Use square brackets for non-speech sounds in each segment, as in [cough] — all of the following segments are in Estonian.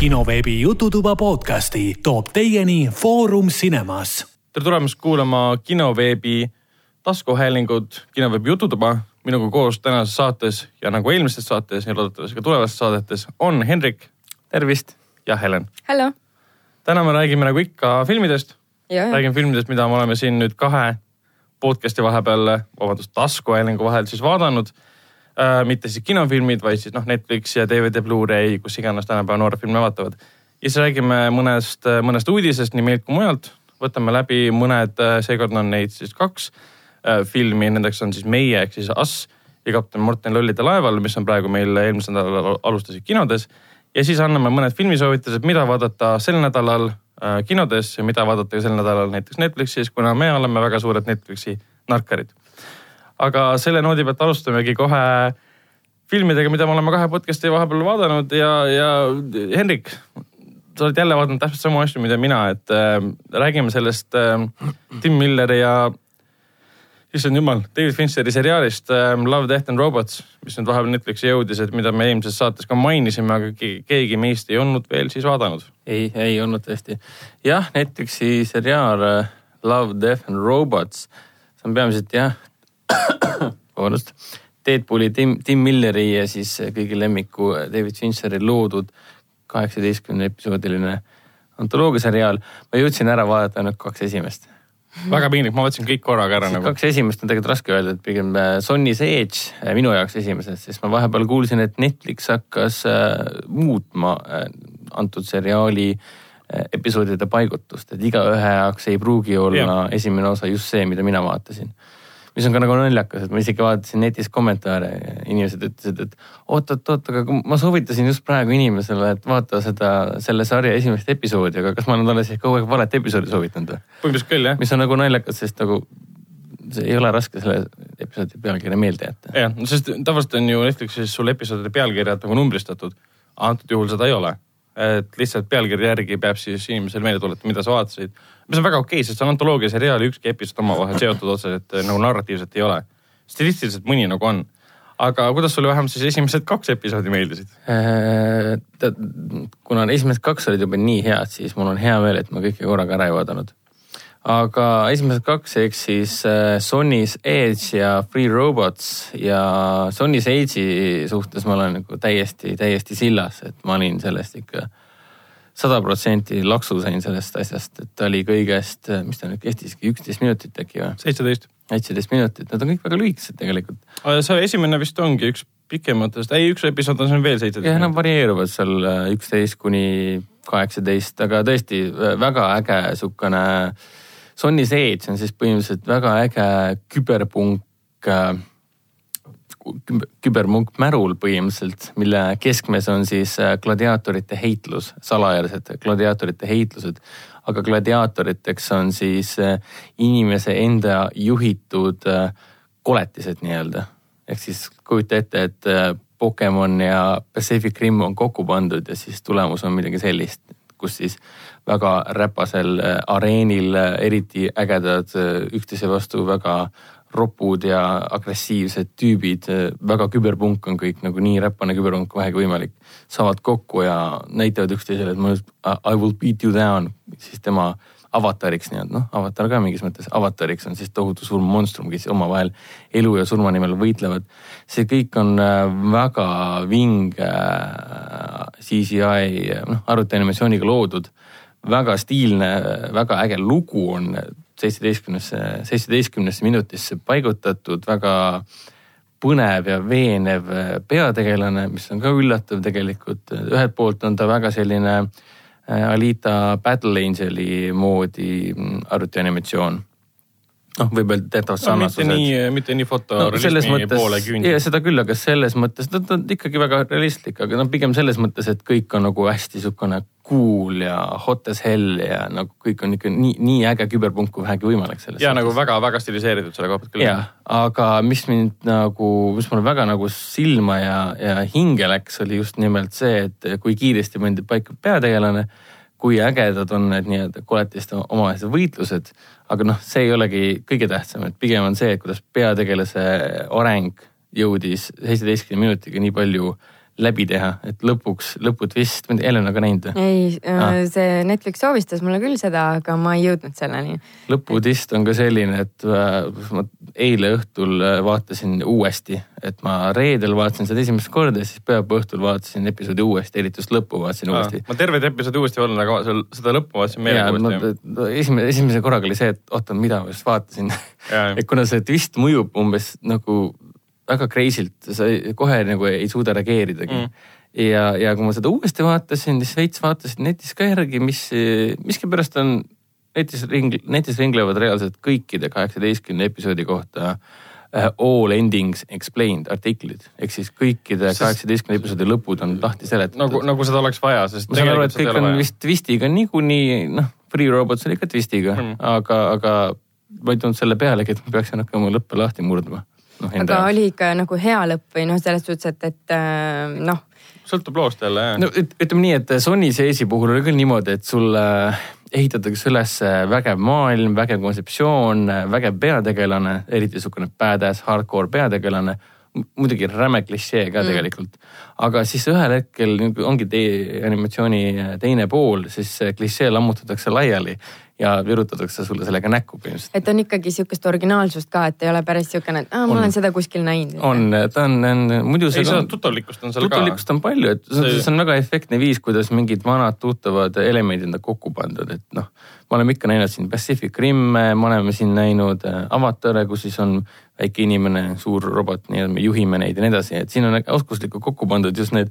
kinoveebi Jututuba podcasti toob teieni Foorum Cinemas. tere tulemast kuulama kinoveebi taskuhäälingut Kinoveebi Jututuba. minuga koos tänases saates ja nagu eelmistes saates ja loodetavasti ka tulevastes saadetes on Hendrik tervist. ja Helen. Hello. täna me räägime nagu ikka filmidest. räägime filmidest, mida me oleme siin nüüd kahe podcast'i vahepeal, vabandust, taskuhäälingu vahel siis vaadanud äh,. mitte siis kinofilmid, vaid siis noh, Netflix ja DVD, Blu-ray, kus iganes tänapäeva noored filme vaatavad. ja siis räägime mõnest, mõnest uudisest nii meilt kui mujalt. võtame läbi mõned, seekord on neid siis kaks äh, filmi, nendeks on siis Meie ehk siis Us ja Kapten Morten lollide laeval, mis on praegu meil eelmisel nädalal alustasid kinodes. ja siis anname mõned filmisoovitused, mida vaadata sel nädalal äh, kinodes ja mida vaadata ka sel nädalal näiteks Netflixis, kuna me oleme väga suured Netflixi narkarid aga selle noodi pealt alustamegi kohe filmidega, mida me oleme kahe podcast'i vahepeal vaadanud ja, ja Henrik, sa oled jälle vaadanud täpselt samu asju, mida mina, et äh, räägime sellest äh, Tim Milleri ja issand jumal, David Fincheri seriaalist äh, Love, Death and Robots, mis nüüd vahepeal Netflixi jõudis, et mida me eelmises saates ka mainisime, aga keegi meist ei olnud veel siis vaadanud. ei, ei olnud tõesti. jah, Netflixi seriaal äh, Love, Death and Robots, see on peamiselt jah [coughs] vabandust, Deadpooli Tim, Tim Milleri ja siis kõigi lemmiku David Fincheri loodud kaheksateistkümne episoodiline antoloogiaseriaal. ma jõudsin ära vaadata ainult kaks esimest. väga piinlik, ma vaatasin kõik korraga ära nagu. kaks esimest on tegelikult raske öelda, et pigem äh, Sonny's Edge äh, minu jaoks esimesed, sest ma vahepeal kuulsin, et Netflix hakkas äh, muutma antud seriaali episoodide paigutust, et igaühe jaoks ei pruugi olla ja. esimene osa just see, mida mina vaatasin mis on ka nagu naljakas, et ma isegi vaatasin netis kommentaare ja inimesed ütlesid, et oot-oot-oot, aga ma soovitasin just praegu inimesele, et vaata seda, selle sarja esimest episoodi, aga kas ma olen talle siis kogu aeg valet episoodi soovitanud või? põhimõtteliselt küll jah. mis on nagu naljakas, sest nagu see ei ole raske selle episoodi pealkirja meelde jätta. jah, sest tavaliselt on ju Netflixis sul episoodide pealkirjad nagu numbristatud. antud juhul seda ei ole. Et lihtsalt pealkirja järgi peab siis inimesel meelde tuletama, mida sa vaatasid mis on väga okei okay,, sest see on antoloogia seriaal ja ükski episood omavahel seotud otseselt eh, nagu narratiivselt ei ole. stilistiliselt mõni nagu on. aga kuidas sulle vähemalt siis esimesed kaks episoodi meeldisid? Äh, kuna esimesed kaks olid juba nii head, siis mul on hea meel, et ma kõike korraga ära ei vaadanud. Aga esimesed kaks ehk siis äh, Sonny's Edge ja Free Robots ja Sonny's Edge'i suhtes ma olen nagu täiesti, täiesti sillas, et ma olin sellest ikka sada protsenti laksu sain sellest asjast, et ta oli kõigest, mis ta nüüd kestiski, üksteist minutit äkki või? seitseteist. seitseteist minutit, need on kõik väga lühikesed tegelikult. see esimene vist ongi üks pikematest, ei üks episood on siin veel seitseteist. jah, nad varieeruvad seal äh, üksteist kuni kaheksateist, aga tõesti äh, väga äge sihukene. Sonny's Edge on siis põhimõtteliselt väga äge küberpunk äh, kübermunk Märul põhimõtteliselt, mille keskmes on siis äh, gladiaatorite heitlus, salajased gladiaatorite heitlused. aga gladiaatoriteks on siis äh, inimese enda juhitud äh, koletised nii-öelda. ehk siis kujuta ette, et Pokemon ja Pacific Rim on kokku pandud ja siis tulemus on midagi sellist, kus siis väga räpasel areenil eriti ägedad üksteise vastu väga ropud ja agressiivsed tüübid, väga küberpunk on kõik nagu nii räpane küberpunk kui vähegi võimalik. saavad kokku ja näitavad üksteisele, et ma just I will beat you down, siis tema avatariks nii-öelda, noh, avatar ka mingis mõttes, avatariks on siis tohutu suur monstrum, kes omavahel elu ja surma nimel võitlevad. see kõik on äh, väga vinge äh, CGI, noh, arvutianimatsiooniga loodud, väga stiilne, väga äge lugu on seitseteistkümnesse, seitsmeteistkümnesse minutisse paigutatud väga põnev ja veenev peategelane, mis on ka üllatav tegelikult. ühelt poolt on ta väga selline äh, Alita Battle Angeli moodi mm, arvutianimatsioon noh, võib öelda teatavad sarnasused no,. mitte nii, mitte nii fotorealismi no, poole küündi. seda küll, aga selles mõttes, ta on ikkagi väga realistlik, aga noh, pigem selles mõttes, et kõik on nagu hästi sihukene cool ja hot as hell ja nagu kõik on ikka nii, nii äge küberpunk kui vähegi võimalik selles. ja nagu väga-väga stiliseeritud selle koha pealt küll. jah, aga mis mind nagu, mis mulle väga nagu silma ja, ja hinge läks, oli just nimelt see, et kui kiiresti pandi paika peategelane kui ägedad on need nii-öelda koletiste omavahelised võitlused. aga noh, see ei olegi kõige tähtsam, et pigem on see, et kuidas peategelase areng jõudis seitsmeteistkümne minutiga nii palju läbi teha, et lõpuks, lõputvist, ma ei tea, Helen on ka näinud või? ei Ah. ah., see Netflix soovistas mulle küll seda, aga ma ei jõudnud selleni. lõputvist on ka selline, et äh, ma eile õhtul äh, vaatasin uuesti, et ma reedel vaatasin seda esimest korda ja siis pühapäeva õhtul vaatasin episoodi uuesti, eriti just lõppu vaatasin uuesti. ma tervet episoodi uuesti vaatan, aga seal seda lõppu vaatasin ja meelega uuesti. esimene, esimese korraga oli see, et oota, mida ma just vaatasin. [laughs] Et kuna see twist mõjub umbes nagu väga crazy'lt, sa kohe nagu ei suuda reageeridagi. Mm. ja, ja kui ma seda uuesti vaatasin, siis veits vaatasin netis ka järgi, mis, miskipärast on netis ring, netis ringlevad reaalselt kõikide kaheksateistkümne episoodi kohta äh, all endings explained artiklid, ehk siis kõikide kaheksateistkümne episoodi lõpud on lahti seletatud. Nagu, nagu seda oleks vaja, sest ma saan aru, et kõik on vist twistiga niikuinii, noh, Free Robots oli ka twistiga mm., aga, aga ma ei tulnud selle pealegi, et ma peaksin hakkama lõppe lahti murdma no,. aga oli ikka nagu hea lõpp või noh, selles suhtes, et, et äh, noh, sõltub loost jälle jah no üt- ütleme nii, et Sony seesi puhul oli küll niimoodi, et sulle ehitatakse üles vägev maailm, vägev kontseptsioon, vägev peategelane, eriti niisugune badass hardcore peategelane. muidugi räme klišee ka mm. tegelikult, aga siis ühel hetkel ongi tee animatsiooni teine pool, siis see klišee lammutatakse laiali ja virutatakse sulle sellega näkku põhimõtteliselt. et on ikkagi sihukest originaalsust ka, et ei ole päris sihukene, et aa, ma On. olen seda kuskil näinud. on, ta on, on, muidu ei, seda on tuttavlikkust on seal ka. tuttavlikkust on palju, et see, See- see on väga efektne viis, kuidas mingid vanad tuttavad elemendid on kokku pandud, et noh. me oleme ikka näinud siin Pacific Rimme, me oleme siin näinud äh, Avatare, kus siis on väike inimene, suur robot, nii-öelda me juhime neid ja nii edasi, et siin on oskuslikult kokku pandud just need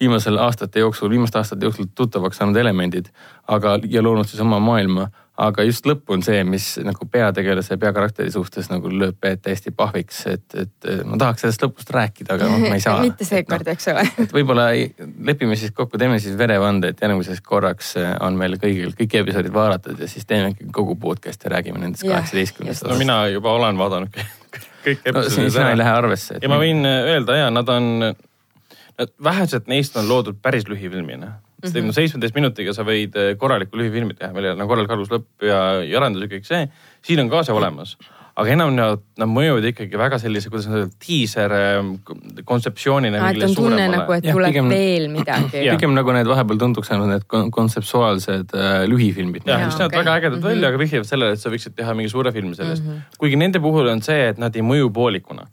viimasel aastate jooksul, viimaste aastate jooksul tuttavaks saanud elemendid, aga ja loonud siis oma maailma. aga just lõpp on see, mis nagu peategelase peakarakteri suhtes nagu lööb pead täiesti pahviks, et, et ma tahaks sellest lõpust rääkida, aga noh, ma ei saa. [laughs] mitte seekord, eks ole. et võib-olla lepime siis kokku, teeme siis verevande, et järgmiseks korraks äh, on meil kõigil kõik episoodid vaadatud ja siis teeme kogu podcast'i ja räägime nendest kaheksateistkümnest no. mina juba olen vaadanud kõik no episoodid sina ei lähe arvesse. ja ma võin öelda ja nad on, vähesed neist on loodud päris lühifilmina. sest Mhm. mm -hmm. seitsmeteist minutiga sa võid äh, korralikku lühifilmi teha, millel on korralik alus, lõpp ja, ja arendus ja kõik see. siin on ka see olemas, aga enam nad, nad mõjuvad ikkagi väga sellise, kuidas öelda, diiser ähm, kontseptsioonina. et on tunne nagu, et Jah, tuleb pigem- veel midagi [clears throat] pigem nagu need vahepeal tunduks ainult need kon- kontseptuaalsed äh, lühifilmid. jah, mis näevad okei. väga ägedad Mhm. välja, aga vihjavad sellele, et sa võiksid teha mingi suure filmi sellest mm. Mhm. -hmm. kuigi nende puhul on see, et nad ei mõju poolikuna.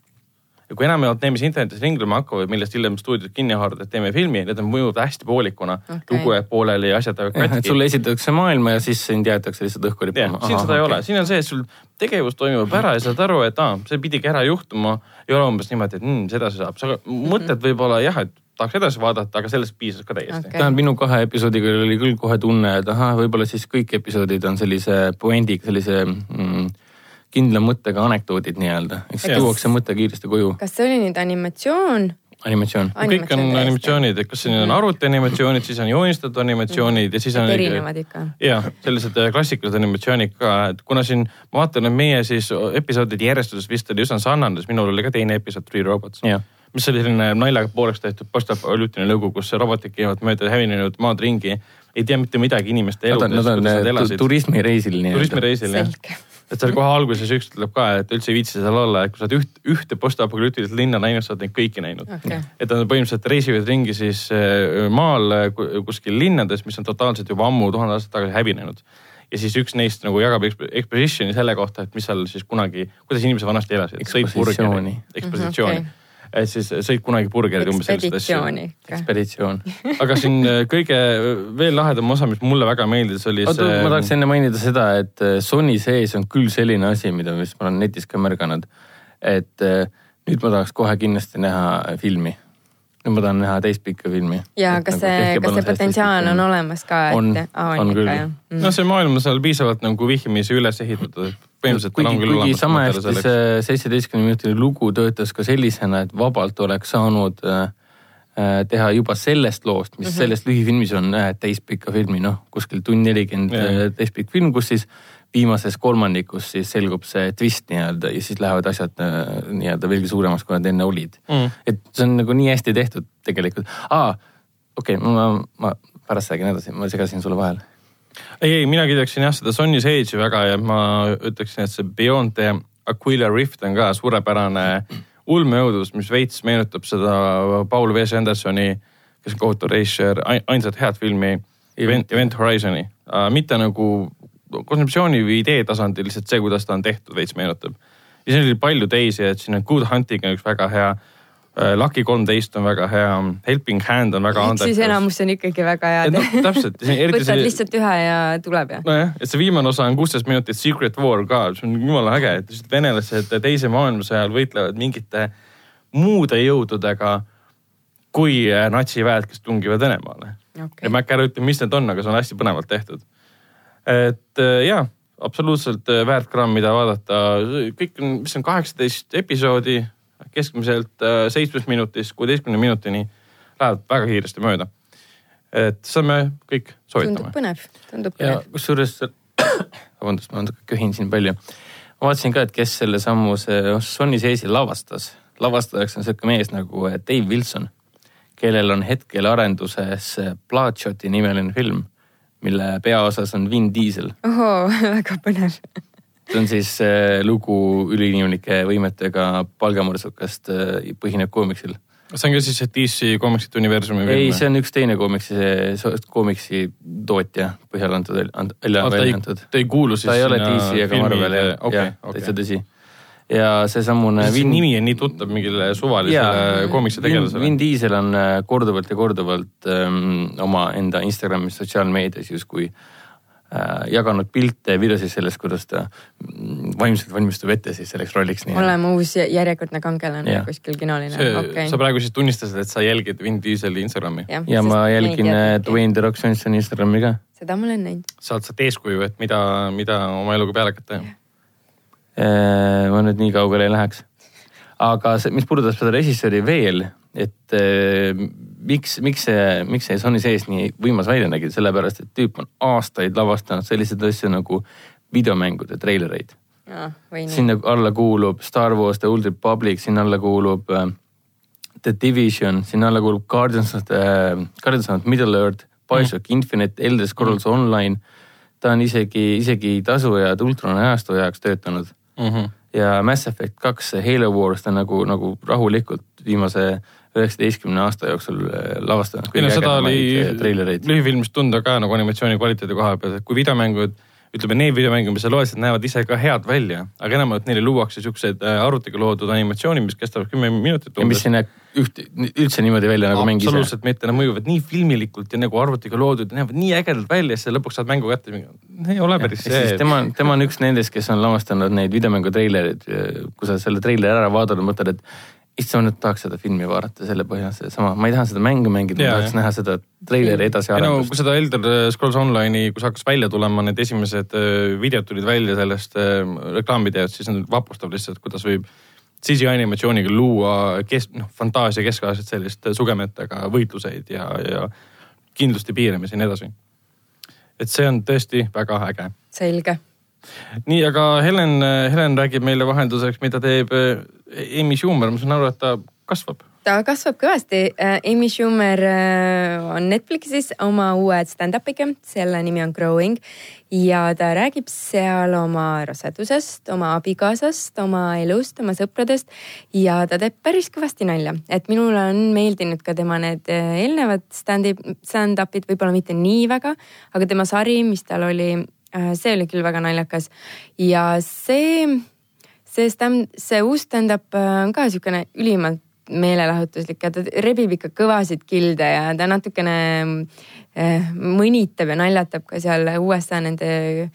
Ja kui enamjaolt need, mis internetis ringlema hakkavad, millest hiljem stuudiod kinni haaravad, et teeme filmi, need on mõjuvad hästi poolikuna okay.. lugu jääb pooleli ja asjad et katki. sulle esitatakse maailma ja siis sind jäetakse lihtsalt õhku rippuma., siin seda ei ole, siin on see, et sul tegevus toimub ära ja saad aru, et aa, see pidigi ära juhtuma. ei ole umbes niimoodi, et mm, see edasi saab, sa mõtled võib-olla jah, et tahaks edasi vaadata, aga sellest piisas ka täiesti okay.. tähendab, minu kahe episoodiga oli küll kohe tunne, et ahah, võib-olla siis kõik episoodid on sellise puendiga, sellise mm, kindla mõttega anekdoodid nii-öelda, ehk siis Jah. tuuakse mõte kiiresti koju, kas see oli nüüd animatsioon? animatsioon. kõik on animatsioonid, et kas siin on arvutianimatsioonid, siis on joonistatud animatsioonid ja siis on. erinevad ikka. jah, sellised äh, klassikalised animatsioonid ka, et kuna siin ma vaatan, et meie siis episoodide järjestus vist oli üsna sarnane, siis minul oli ka teine episood Three Robots. mis oli selline naljaga pooleks tehtud postapokalüptiline lugu, kus robotid käivad mööda hävinenud maad ringi, ei tea mitte midagi inimeste nad on, eludest, nad on nad tu- elasid. turismireisil nii-öelda. turismireisil jah. Et seal kohe alguses üks ütleb ka, et üldse ei viitsi seal olla, et kui sa oled üht, ühte postapokalüptilist linna näinud, sa oled neid kõiki näinud okei, et nad põhimõtteliselt reisivad ringi siis äh, maal ku- kuskil linnades, mis on totaalselt juba ammu tuhande aastat tagasi hävinenud. ja siis üks neist nagu jagab exp- exposition'i selle kohta, et mis seal siis kunagi, kuidas inimesed vanasti elasid. Ekspositsiooni. ekspositsiooni mm. -hmm, et siis sõid kunagi burgerid umbes sellist asja. ekspeditsiooni ikka. ekspeditsioon. aga siin äh, kõige veel lahedam osa, mis mulle väga meeldis, oli oota, see. ma tahaks enne mainida seda, et eh, Sony sees on küll selline asi, mida vist ma olen netis ka märganud. et eh, nüüd ma tahaks kohe kindlasti näha filmi. nüüd ma tahan näha teist pikka filmi. ja kas see, kas see potentsiaal on olemas ka, On, et? on küll. no see maailm on seal piisavalt nagu vihjamisi üles ehitatud, et põhimõtteliselt kuigi on, küll kuigi olemas sama hästi see seitseteistkümne minutiline lugu töötas ka sellisena, et vabalt oleks saanud äh, äh, teha juba sellest loost, mis mm -hmm. sellest lühifilmis on äh, täispikka filmi, noh kuskil tund nelikümmend Jah. äh, täispikk film, kus siis viimases kolmandikus siis selgub see twist nii-öelda ja siis lähevad asjad äh, nii-öelda veelgi suuremaks, kui nad enne olid Mm. et see on nagu nii hästi tehtud tegelikult. aa, okei okay,, ma, ma pärast räägin edasi, ma segasin sulle vahele. ei, ei mina kiidaksin jah seda Sonny Sage'i väga ja ma ütleksin, et see Beyond the Aquila Rift on ka suurepärane ulmeõudus, mis veits meenutab seda Paul W. Andersoni, kes on kohutav režissöör, ainsat head filmi Event, Event Horizon'i. mitte nagu kontseptsiooni või idee tasandil, lihtsalt see, kuidas ta on tehtud, veits meenutab. ja siin oli palju teisi, et siin on Good Hunting on üks väga hea. Lucky kolmteist on väga hea, Helping Hand on väga ehk siis enamus on ikkagi väga et head noh, täpselt. võtad lihtsalt ühe ja tuleb ja. nojah, et see viimane osa on kuusteist minutit Secret War ka, see on jumala äge, et lihtsalt venelased teise maailmasõja ajal võitlevad mingite muude jõududega kui äh, natsiväed, kes tungivad Venemaale okei ja ma äkki ära ütlen, mis need on, aga see on hästi põnevalt tehtud. et äh, jaa, absoluutselt äh, väärt kraam, mida vaadata, kõik on, mis on kaheksateist episoodi, keskmiselt äh, seitsmest minutist kuueteistkümne minutini, lähevad väga kiiresti mööda. et seda me kõik tundub soovitame. põnev, tundub ja põnev. kusjuures, [coughs] vabandust, ma natuke köhin siin palju. ma vaatasin ka, et kes selle sammu see Sony seesi lavastas. lavastajaks on sihuke mees nagu eh, Dave Wilson, kellel on hetkel arenduses eh, Bloodshoti nimeline film, mille peaosas on Vin Diesel. ohoo, [laughs] väga põnev. See on siis eh, lugu üliinimlike võimetega palgamõrtsukast eh, põhineb koomiksil. see on ka siis DC komiksite universumi ei, film see? on üks teine koomiksi, koomiksi tootja põhjal antud, välja ei välja antud, ta ei kuulu siis ta ei ole DC ega Marvel, jah, okei, täitsa okei. tõsi. ja seesamune see nimi on nii tuttav mingile suvalisele koomikse Vin, Vin. Diesel on äh, korduvalt ja korduvalt ähm, omaenda Instagramis, sotsiaalmeedias justkui äh, jaganud pilte, videosid sellest, kuidas ta mm, vaimselt valmistub ette siis selleks rolliks. oleme uus jä- järjekordne kangelane Jah. kuskil kinoline, okei sa. praegu siis tunnistasid, et sa jälgid Vin Dieseli Instagrami. ja ma jälgin äh, Dwayne The Rock Johnsoni Instagrami ka. seda ma olen näinud. saad sealt eeskuju, et mida, mida oma eluga peale hakata. Äh, ma nüüd nii kaugele ei läheks. aga see, mis puudutab seda režissööri veel, et äh, miks, miks see, miks see Sony sees nii võimas välja nägi, sellepärast et tüüp on aastaid lavastanud selliseid asju nagu videomängude treilereid. või nii. sinna alla kuulub Star Wars The Old Republic, sinna alla kuulub äh, The Division, sinna alla kuulub Guardians of the äh,, Guardians of Middle Earth, BioShock mm. Infinite, Elder Scrolls mm. Online. ta on isegi, isegi tasujad Ultron ajastu jaoks töötanud Mm -hmm. ja Mass Effect kaks, Halo Wars ta nagu, nagu rahulikult viimase üheksateistkümne aasta jooksul äh, lavastanud. no seda oli treilereid. lühifilmist tunda ka nagu animatsiooni kvaliteedi koha pealt, et kui videomängud, ütleme need videomängud, mis sa loed, näevad ise ka head välja, aga enamjaolt neile luuakse siuksed äh, arvutiga loodud animatsioonid, mis kestavad kümme minutit ja mis ei näe üht, üldse niimoodi välja nagu mäng ise. absoluutselt mitte, nad mõjuvad nii filmilikult ja nagu arvutiga loodud ja näevad nii ägedalt välja, siis sa lõpuks saad mängu kätte. ei ole päris see. tema, tema on üks nendest, kes on lavastanud neid videomängu treilereid. kui sa selle treileri ära vaatad, mõtled, et issand, ma nüüd tahaks seda filmi vaadata selle põhjal, seesama, ma ei taha seda mängu mängida, ma tahaks näha seda treileri ei no edasiarendust kui seda Elder Scrolls Online'i, kus hakkas välja tulema, need esimesed äh, videod tulid välja sellest äh, reklaamvideost, siis on vapustav lihtsalt, kuidas võib CGI animatsiooniga luua kes-, noh, fantaasia keskaegset sellist sugemetega võitluseid ja, ja kindluste piiramisi ja nii edasi. et see on tõesti väga äge. selge. nii, aga Helen, Helen räägib meile vahenduseks, mida teeb äh, Amy Schumer, ma saan aru, et ta kasvab. ta kasvab kõvasti. Amy Schumer äh, on Netflixis oma uue stand-up'iga, selle nimi on Growing. Ja ta räägib seal oma rasedusest, oma abikaasast, oma elust, oma sõpradest. Ja ta teeb päris kõvasti nalja, et minule on meeldinud ka tema need eelnevad stand-up, stand-up'id, võib-olla mitte nii väga, aga tema sari, mis tal oli, see oli küll väga naljakas. Ja see see stand, see uus stand-up äh, on ka niisugune ülimalt meelelahutuslik ja ta rebib ikka kõvasid kilde ja ta natukene äh, mõnitab ja naljatab ka seal USA nende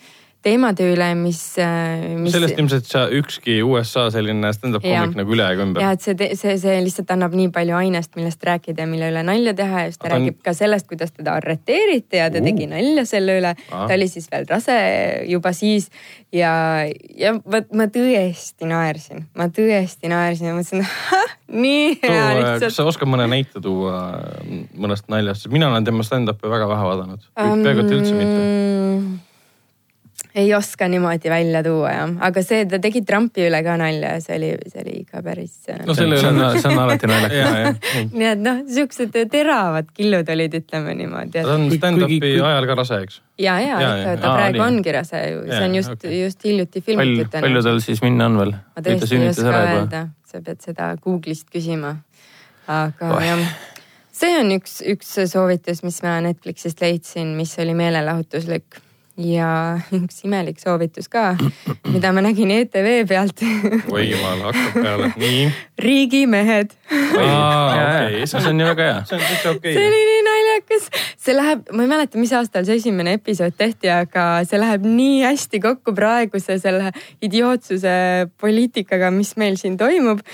teemade üle, mis, äh, mis. sellest ilmselt sa ükski USA selline stand-up komik nagu üle ei ümber ja. et see, see, see lihtsalt annab nii palju ainest, millest rääkida ja mille üle nalja teha ja siis ta Aga räägib ka sellest, kuidas teda arreteeriti ja ta tegi nalja selle üle. Ta oli siis veel rase juba siis ja, ja vot ma tõesti naersin, ma tõesti naersin ja mõtlesin, nii hea kas lihtsalt. sa oskad mõne näite tuua äh, mõnest naljast, mina olen tema stand-up'i väga vähe vaadanud, peaaegu et üldse mitte. Ei oska niimoodi välja tuua jah, aga see, ta tegi Trumpi üle ka nalja ja see oli, see oli ikka päris. no selle see on üle,, see on alati ja, naljakas. ja, nii et noh, siuksed teravad killud olid, ütleme niimoodi, ta on stand-up'i ajal ka rase, eks. ja, ja Jaa, ikka jaa. ta Aa, praegu nii. ongi rase ju, see on just okei. just hiljuti filmitud palju tal siis minna on veel? ma tõesti ei oska öelda, sa pead seda Google'ist küsima. aga Oih. jah, see on üks, üks soovitus, mis ma Netflixist leidsin, mis oli meelelahutuslik ja [laughs] üks imelik soovitus ka, mida ma nägin ETV pealt. oi jumal, hakkab peale, nii. riigimehed, okei, see on ju väga hea. see on täitsa okei. See oli nii naljakas, see läheb, ma ei mäleta, mis aastal see esimene episood tehti, aga see läheb nii hästi kokku praeguse selle idiootsuse poliitikaga, mis meil siin toimub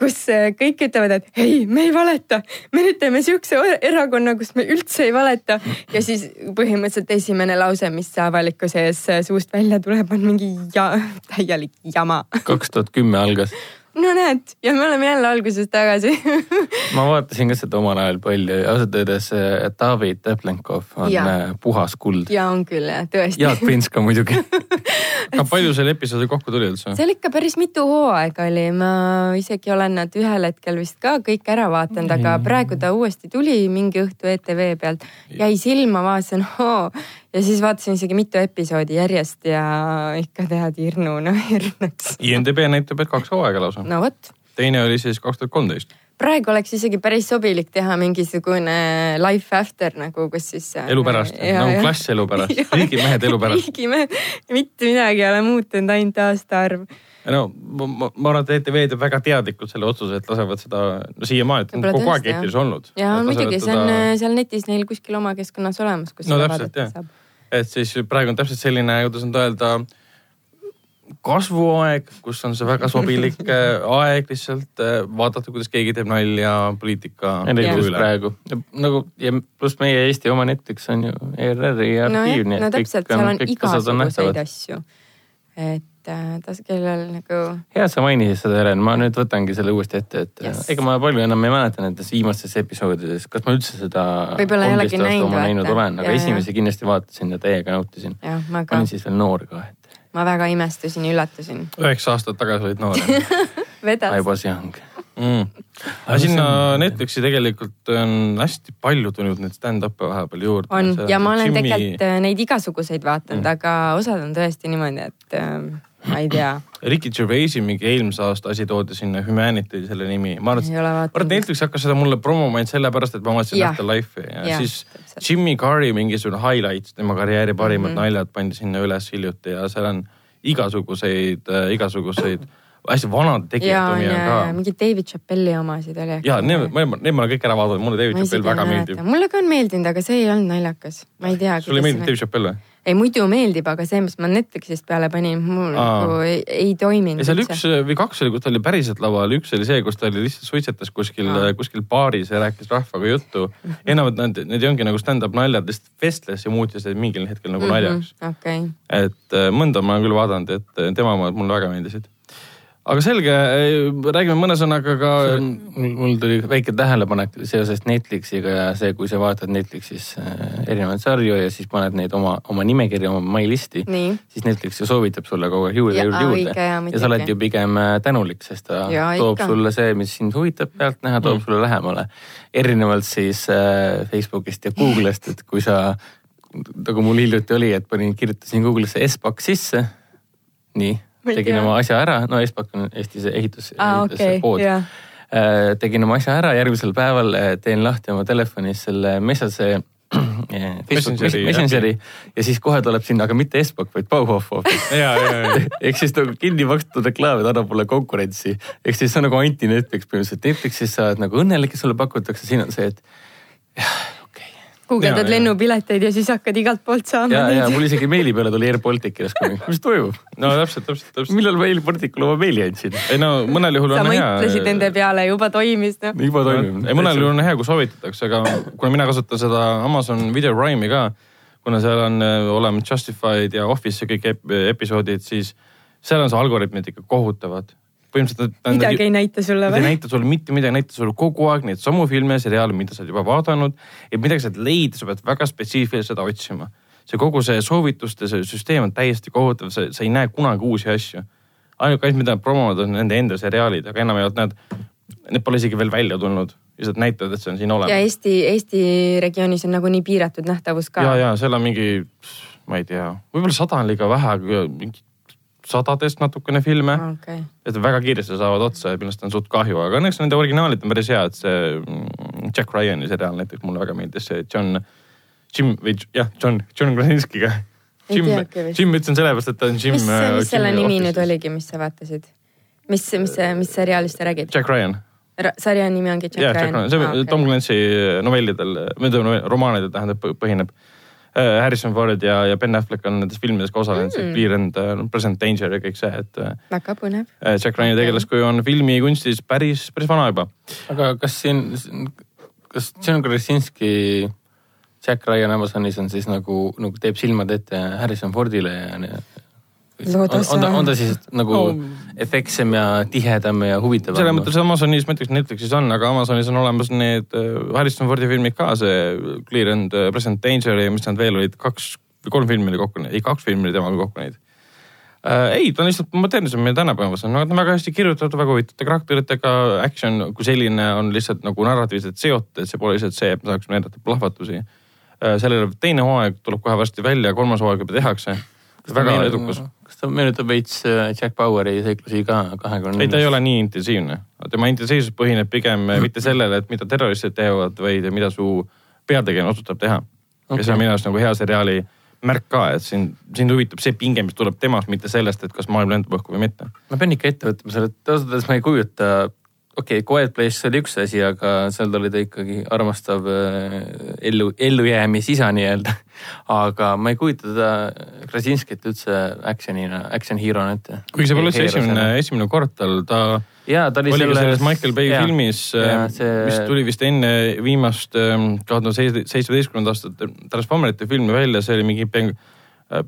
kus eh, kõik ütlevad, et ei, me ei valeta, me nüüd teeme siukse erakonna, kus me üldse ei valeta ja siis põhimõtteliselt esimene lause, mis avalikkuse ees eh, suust välja tuleb, on mingi ja, täielik jama. kaks tuhat kümme algas. No näed ja me oleme jälle alguses tagasi [laughs] ma vaatasin ka seda omal ajal palju ja ausalt öeldes äh, David Teplenkov on Jaa. äh, puhas kuld. ja on küll jah, tõesti. Jaak Prints ka muidugi. [laughs] aga palju seal episoodi kokku tuli üldse? seal ikka päris mitu hooaega oli, ma isegi olen nad ühel hetkel vist ka kõik ära vaadanud, aga praegu ta uuesti tuli mingi õhtu ETV pealt, jäi silma, vaatasin, hoo ja siis vaatasin isegi mitu episoodi järjest ja ikka tead hirnu, no hirm läks. IMDB näitab, et kaks hooaega lausa. no vot, teine oli siis kaks tuhat kolmteist. praegu oleks isegi päris sobilik teha mingisugune life after nagu, kus siis. elu pärast, nagu klass elu pärast, [laughs] riigimehed elu pärast. riigimehed, mitte midagi ei ole muutunud, ainult aastaarv. no ma, ma, ma arvan, et ETV teeb väga teadlikult selle otsuse, et lasevad seda, no siiamaani, et Võib-olla kogu aeg eetris olnud. ja muidugi, see on äh, seal netis neil kuskil oma keskkonnas olemas, kus No seda vaadata saab. Et siis praegu on täpselt selline, kuidas nüüd öelda, kasvuaeg, kus on see väga sobilik [laughs] äh, aeg lihtsalt äh, vaadata, kuidas keegi teeb nalja poliitika praegu. nagu ja pluss meie Eesti oma Netflix on ju ERR-i no arhiiv, no et täpselt, kõik seal on, igasuguseid asju. et äh, tas, kellel nagu, hea, et sa mainisid seda, Helen, ma nüüd võtangi selle uuesti ette, et Yes. yes. ega ma palju enam ei mäleta nendes viimastes episoodides, kas ma üldse seda Võib-olla ei olegi 13 aastat näinud, näinud olen, aga Ja, ja. esimesi kindlasti vaatasin ja täiega nautisin. ma olin, siis veel noor ka, et ma väga imestusin ja üllatusin. üheksa aastat tagasi olid noor? [laughs] I vedas, was young. mm.. aga sinna Netflixi tegelikult on hästi palju tulnud neid stand-up'e vahepeal juurde. on ja ma olen Jimmy... tegelikult äh, neid igasuguseid vaadanud mm., aga osad on tõesti niimoodi, et äh, ma ei tea, Ricky Gervaisi mingi eelmise aasta asi toodi sinna Humanity selle nimi, ma arvan, et et. Netflix hakkas seda mulle promoma ainult sellepärast, et ma vaatasin. After Life'i ja, ja siis täpselt. Jimmy Carri mingisugune highlights, tema karjääri parimad mm. -hmm. naljad pandi sinna üles hiljuti ja seal on igasuguseid äh,, igasuguseid hästi vanade ja tegijate omi on ja ka. mingi David Chappelli omasid oli ja need, need ma olen kõik ära vaadanud, mulle David Chappell väga meeldib. mulle ka on meeldinud, aga see ei olnud naljakas, ma ei tea. sulle ei meeldinud David Chappell või? Ei muidu meeldib, aga see, mis ma Netflixist peale panin, mul nagu ei, ei toiminud seal üks või kaks oli, kus ta oli päriselt laval, üks oli see, kus ta oli lihtsalt suitsetas kuskil kuskil baaris ja rääkis rahvaga juttu. enamalt need, need ei ongi nagu stand-up naljad, lihtsalt vestles ja muutis neid mingil hetkel nagu naljaks. Mhm, okei, et äh, mõnda ma olen küll vaadanud, et äh, tema omad mulle väga meeldisid. Aga selge, räägime mõne sõnaga ka. mul mul tuli väike tähelepanek seoses Netflixiga ja see, kui sa vaatad Netflixis äh, erinevaid sarju ja siis paned neid oma, oma nimekirja, oma my list'i, siis Netflix ju soovitab sulle kogu aeg juurde, Ja, juurde, juurde ja sa oled ju pigem äh, tänulik, sest ta Jaa, toob ikka. sulle see, mis sind huvitab pealtnäha, toob mm. sulle lähemale. erinevalt siis äh, Facebookist ja Google'ist, et kui sa nagu mul hiljuti oli, et panin, kirjutasin Google'isse Espak sisse. nii, tegin oma asja ära, no Espak on Eestis ehitus, okei, ehituspood jah, Äh, tegin oma asja ära, järgmisel päeval äh, teen lahti oma telefonis selle Message äh, [clears throat] Facebook Messengeri, Messengeri ja siis kohe tuleb sinna, aga mitte Espak, vaid Bauhof hoopis. ja, ja, ja. ehk siis nagu kinni makstud reklaamid annab mulle konkurentsi. ehk siis see on nagu anti-Netflix põhimõtteliselt. Netflixis sa oled nagu õnnelik, et sulle pakutakse, siin on see, et guugeldad lennupileteid ja siis hakkad igalt poolt saama ja, ja mul isegi meili peale tuli Air Baltic järsku, mis toimub? no täpselt, täpselt, täpselt. millal ma Air Balticule oma meili andsin? ei no mõnel juhul sa on hea. mõtlesid nende peale, juba toimis noh. juba toimib. ei, mõnel juhul on hea, kui soovitatakse, aga kuna mina kasutan seda Amazon Video Prime'i ka, kuna seal on äh, olemas Justified ja Office ja kõik ep episoodid, siis seal on see algoritmid ikka kohutavad. Põhimõtteliselt midagi ei näita sulle Nad ei või? näita sulle mitte midagi, näita sulle kogu aeg neid samu filme, seriaale, mida sa oled juba vaadanud. et midagi sealt leida, sa pead väga spetsiifiliselt seda otsima. see kogu see soovituste see süsteem on täiesti kohutav, sa, sa ei näe kunagi uusi asju. ainuke asi, mida nad promovad, on nende enda seriaalid, aga enamjaolt nad, need pole isegi veel välja tulnud. lihtsalt näitavad, et see on siin ja olemas. Eesti, Eesti regioonis on nagunii piiratud nähtavus ka ja, ja seal on mingi ma ei tea, võib-olla sada on liiga vähe, aga mingi sadadest natukene filme Ah, okei, et väga kiiresti saavad otsa ja millest on suht kahju, aga õnneks nende originaalid on päris head, see mm, Jack Ryan'i seriaal näiteks mulle väga meeldis, see John, Jim või jah, John, John Krasinskiga. Jim. Jim ütlesin sellepärast, et ta on Jim. mis, mis selle nimi nüüd? oligi, mis sa vaatasid? mis, mis, mis seriaalist sa räägid? Jack Ryan, sarja nimi ongi Jack Jack Ryan, see Tom Clancy novellidel, või tähendab romaanidel tähendab, põhineb. Harrison Ford ja, ja Ben Affleck on nendes filmides ka osalenud, see Mm. Clear and uh, Present Danger ja kõik see, et uh, väga põnev. Jack Ryan'i tegelaskuju on filmikunstis päris, päris vana juba. aga kas siin, kas John Krasinski Jack Ryan Amazonis on siis nagu, nagu teeb silmad ette Harrison Fordile ja on, Loodas on, on, ta, on ta siis nagu No. efektsem ja tihedam ja huvitavam? selles mõttes Amazonis, ma ütleks Netflixis on, aga Amazonis on olemas need äh, Harrison Fordi filmid ka, see Clear and äh, Present Danger ja mis nad veel olid, kaks või kolm filmi oli kokku, ei kaks filmi oli temaga kokku neid äh,. ei, ta on lihtsalt modernsem ja tänapäevasem, no ta on väga hästi kirjutatud, väga huvitavate karakteritega, action kui selline on lihtsalt nagu narratiivselt seotud, et see pole lihtsalt see, et me saaksime näidata plahvatusi äh,. sellele teine hooaeg tuleb kohe varsti välja, kolmas hooaeg juba tehakse. väga edukas. kas ta meenutab veits äh, Jack Baueri seiklusi ka kahekümne? ei, ta ei ole nii intensiivne. tema intensiivsus põhineb pigem Mm. mitte sellele, et mida terroristid teevad, vaid mida su peategelane otsustab teha okay.. ja see on minu arust nagu hea seriaali märk ka, et sind, sind huvitab see pinge, mis tuleb temast, mitte sellest, et kas maailm lendab õhku või mitte. ma pean ikka ette võtma selle, et ausalt öeldes ma ei kujuta, okei okay,, Quiet Place oli üks asi, aga seal oli ta ikkagi armastav äh, ellu, ellujäämisisa nii-öelda. [laughs] aga ma ei kujuta teda Krasinskit üldse action'ina, action hero'na ette. kuigi see pole üldse esimene, esimene kord tal, ta jaa, ta oli oli selles selles Michael Bay jaa. filmis, Jaa, see- mis tuli vist enne viimast ähm, kahe tuhande seitsmeteistkümnenda aastat Transformerite filmi välja, see oli mingi Beng-,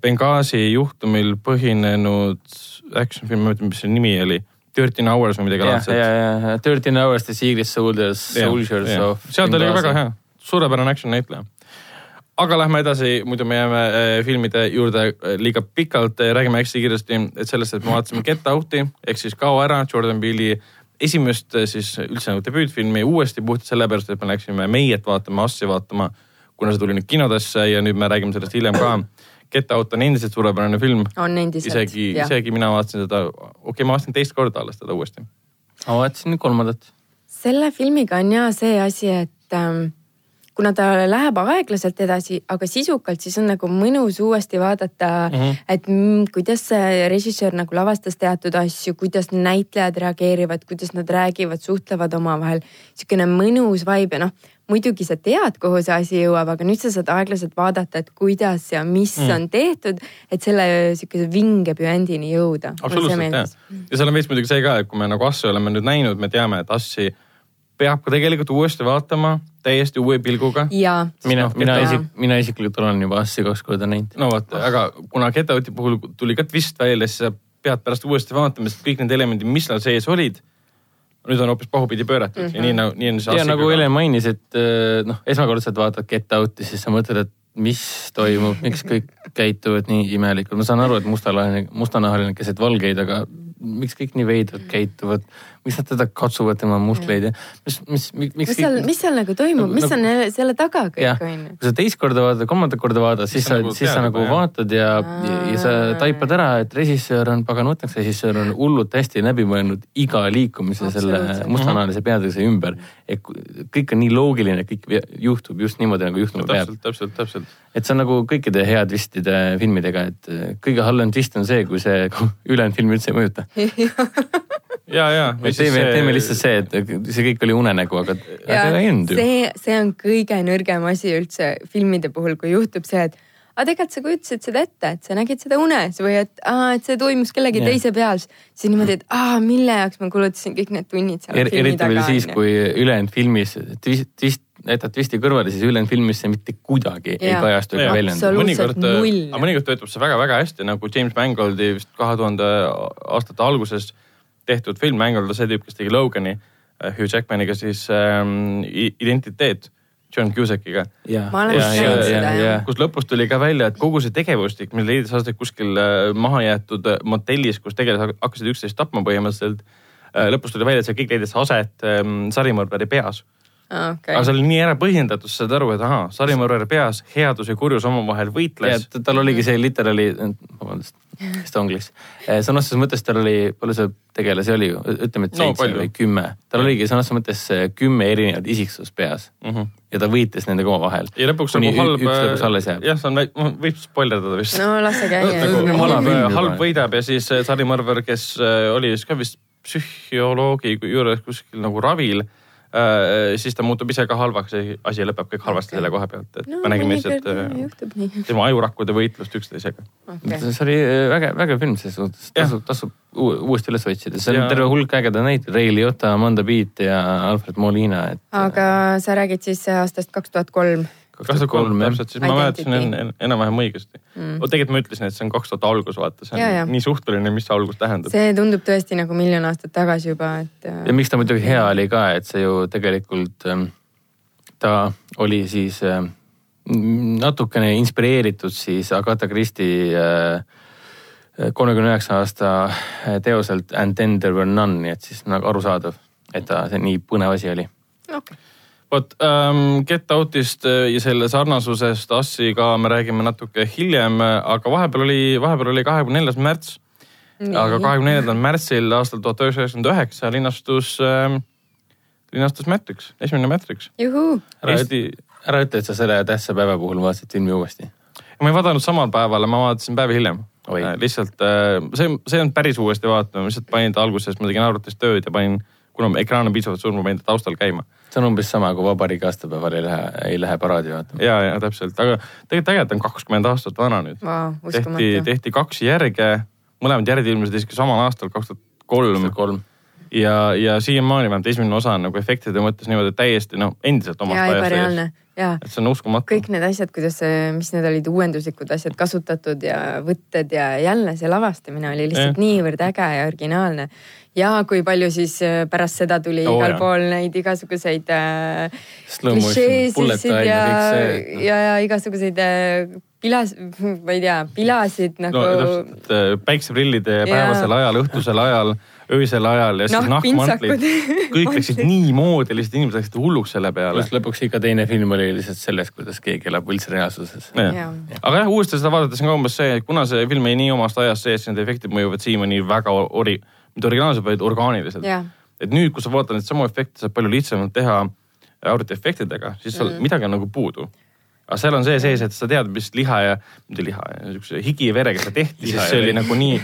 Benghazi juhtumil põhinenud action film, ma ei mäleta, mis selle nimi oli. Thirteen Hours või midagi laadset. ja, ja Thirteen Hours The Secret Soldiers, Soldiers of. seal ta oli ka väga hea, suurepärane action näitleja. aga lähme edasi, muidu me jääme äh, filmide juurde äh, liiga pikalt, räägime hästi kiiresti, et sellest, et me vaatasime Get Out'i ehk siis Kao ära, Jordan Peele'i esimest siis üldse nagu debüütfilmi uuesti puhtalt sellepärast, et me läksime Meiet vaatama, Assi vaatama, kuna see tuli nüüd kinodesse ja nüüd me räägime sellest hiljem ka. Get Out on endiselt suurepärane film, on endiselt. isegi, isegi mina vaatasin seda, okei okay,, ma vaatasin teist korda alles teda uuesti. ma vaatasin kolmandat. selle filmiga on ja see asi, et ähm, kuna ta läheb aeglaselt edasi, aga sisukalt, siis on nagu mõnus uuesti vaadata mm. -hmm. et mm, kuidas see režissöör nagu lavastas teatud asju, kuidas näitlejad reageerivad, kuidas nad räägivad, suhtlevad omavahel. niisugune mõnus vibe ja noh, muidugi sa tead, kuhu see asi jõuab, aga nüüd sa saad aeglaselt vaadata, et kuidas ja mis mm. on tehtud, et selle sihukese vinge püendini jõuda. absoluutselt jah. ja seal on veits muidugi see ka, et kui me nagu Assi oleme nüüd näinud, me teame, et Assi peab ka tegelikult uuesti vaatama täiesti uue pilguga. ja. mina mina isik-, mina isiklikult olen juba Assi kaks korda näinud. no vot, aga kuna Get Out'i puhul tuli ka twist välja, siis sa pead pärast uuesti vaatama, sest kõik need elemendid, mis seal sees olid, nüüd on hoopis pahupidi pööratud. Mm -hmm. ja nii nagu, nii on see ja nagu Helen mainis, et äh, noh, esmakordselt vaatad Get Out'i, siis sa mõtled, et mis toimub, miks kõik käituvad nii imelikult, ma saan aru, et mustanahaline, mustanahaline keset valgeid, aga miks kõik nii veidralt käituvad, miks nad teda katsuvad tema muskleid ja mis, mis, miks mis seal, mis seal nagu toimub, mis Nagu- on jälle selle taga kõik on ju? kui sa teist korda vaatad, kolmandat korda vaatad, siis sa nagu, siis sa nagu jah. vaatad ja, ja sa taipad ära, et režissöör on, pagan võtaks, režissöör on hullult hästi läbi mõelnud iga liikumise selle Absoluutselt. mustanahalise peategelase ümber. et ku- kõik on nii loogiline, kõik juhtub just niimoodi, nagu juhtuma peab. täpselt, täpselt, täpselt. et see on nagu kõikide hea twistide filmidega, et äh, kõige halvem twist on see, kui see [laughs] ülejäänud film üldse ei mõjuta. [laughs] ja, ja. teeme, teeme lihtsalt see, et see kõik oli unenägu, aga aga ei olnud ju. see, see on kõige nõrgem asi üldse filmide puhul, kui juhtub see, et aga tegelikult sa kujutasid seda ette, et sa nägid seda unes või et aa, et see toimus kellegi yeah. teise peal. siis niimoodi, et aa, mille jaoks ma kulutasin kõik need tunnid seal er, filmi eriti veel taga. siis, kui ülejäänud filmis twist, twist, jätad twisti kõrvale, siis ülejäänud filmis see mitte kuidagi yeah. ei kajastu ega väljendu. Mõnikord, aga mõnikord töötab see väga-väga hästi nagu James Mangoldi vist kahe tuhande aastate alguses tehtud film, Mangold on see tüüp, kes tegi Logani äh, Hugh Jackmaniga siis ähm, Identiteet John Cusackiga. Kus lõpus tuli ka välja, et kogu see tegevustik, mis leidis aset kuskil äh, mahajäetud äh, motellis, kus tegelased hakkasid üksteist tapma põhimõtteliselt. lõpus tuli välja, et see kõik leidis aset ähm, sarimõrvari peas. Okei aga see oli nii ära põhjendatud, sa saad aru, et ahaa, sarimõrvar peas headus ja kurjus omavahel võitles. tal oligi see literaali, vabandust, Stonglish. sõna otseses mõttes tal oli, palju see tegelasi oli, ütleme, et No seitse palju. või kümme. tal oligi sõna otseses mõttes eh, kümme erinevat isiksust peas ja ta võitles nendega omavahel. ja lõpuks Kuni nagu halb. üks lõpuks alles jääb. jah, see on, võib spoilerdada vist. no lase käia nagu Nagu halb halb võidab ja siis äh, sarimõrvar, kes äh, oli siis ka vist psühholoogi juures kuskil nagu ravil, siis ta muutub ise ka halvaks ja asi lõpeb kõik halvasti selle koha pealt, et no me nägime lihtsalt äh, tema ajurakkude võitlust üksteisega. okei, see oli eh, vägev, vägev film selles suhtes, tasub, tasub uu- uuesti üles otsida, seal on terve hulk ägedaid näiteid, Ray Liotta, Amanda Beat ja Alfred Molina, et. aga sa räägid siis aastast kaks tuhat kolm. Kaks tuhat kolm täpselt, siis ma mäletasin en- en- enam-vähem õigesti Mm. tegelikult ma ütlesin, et see on kaks tuhat algus, vaata, see Ja, ja. on nii suhteline, mis see algus tähendab. see tundub tõesti nagu miljon aastat tagasi juba, et. äh, ja miks ta muidugi hea oli ka, et see ju tegelikult, ta oli siis ähm, natukene inspireeritud siis Agatha Christie äh, kolmekümne üheksa aasta äh, teoselt And then there were none, nii et siis nagu arusaadav, et ta see nii põnev asi oli. okei, vot ähm, Get Outist äh, ja selle sarnasusest Assiga me räägime natuke hiljem, aga vahepeal oli, vahepeal oli kahekümne neljas märts. aga kahekümne neljandal märtsil aastal tuhat üheksasada üheksakümmend üheksa linastus ähm,, linastus Matrix, esimene Matrix. juhuu, ära Eesti, ära ütle, et sa selle tähtsa päeva puhul vaatasid filmi uuesti. ma ei vaadanud samal päeval, ma vaatasin päev hiljem. Oi. lihtsalt äh, see, see ei olnud päris uuesti vaatama, ma lihtsalt panin ta alguses, ma tegin arvutis tööd ja panin, kuna ekraan on piisavalt suur, ma panin ta taustal käima. see on umbes sama, kui vabariigi aastapäeval ei lähe, ei lähe paraadi vaatama. ja, ja täpselt, aga tegelikult tegelikult on kakskümmend aastat vana nüüd. vau, tehti, tehti kaks järge, mõlemad järjed ilmusid isegi samal aastal, kaks tuhat kolm kolm. ja, ja siiamaani vähemalt esimene osa on nagu efektide mõttes niimoodi täiesti noh, endiselt omast jaa, ajast ees. ja et see on uskumatu. kõik need asjad, kuidas, mis need olid uuenduslikud asjad kasutatud ja võtted ja jälle see lavastamine oli lihtsalt Jah. niivõrd äge ja originaalne. Ja kui palju siis äh, pärast seda tuli oh, igal jah. pool neid igasuguseid äh, time ja ja see., ja, ja igasuguseid äh, pilas, [laughs] ma ei tea, pilasid nagu no päikseprillide päevasel ajal, õhtusel ajal, öisel ajal ja siis Nahkpintsakud. nahkmantlid. [laughs] kõik läksid niimoodi, lihtsalt inimesed läksid hulluks selle peale lõpuks ikka teine film oli lihtsalt sellest, kuidas keegi elab võltsreaalsuses. Jaa. aga jah, uuesti seda vaadates on ka umbes see, et kuna see film jäi nii omast ajast sees, need efektid mõjuvad siiamaani väga ori-, mitte originaalselt, vaid orgaaniliselt. Jah. et nüüd, kui sa vaatad neid samu efekte, saab palju lihtsamalt teha arvutiefektidega, siis mm. midagi on nagu puudu. Aga seal on see sees, et sa tead, mis liha ja, mitte liha, niisuguse higi ja verega seda tehti, siis ja see oli nagu nii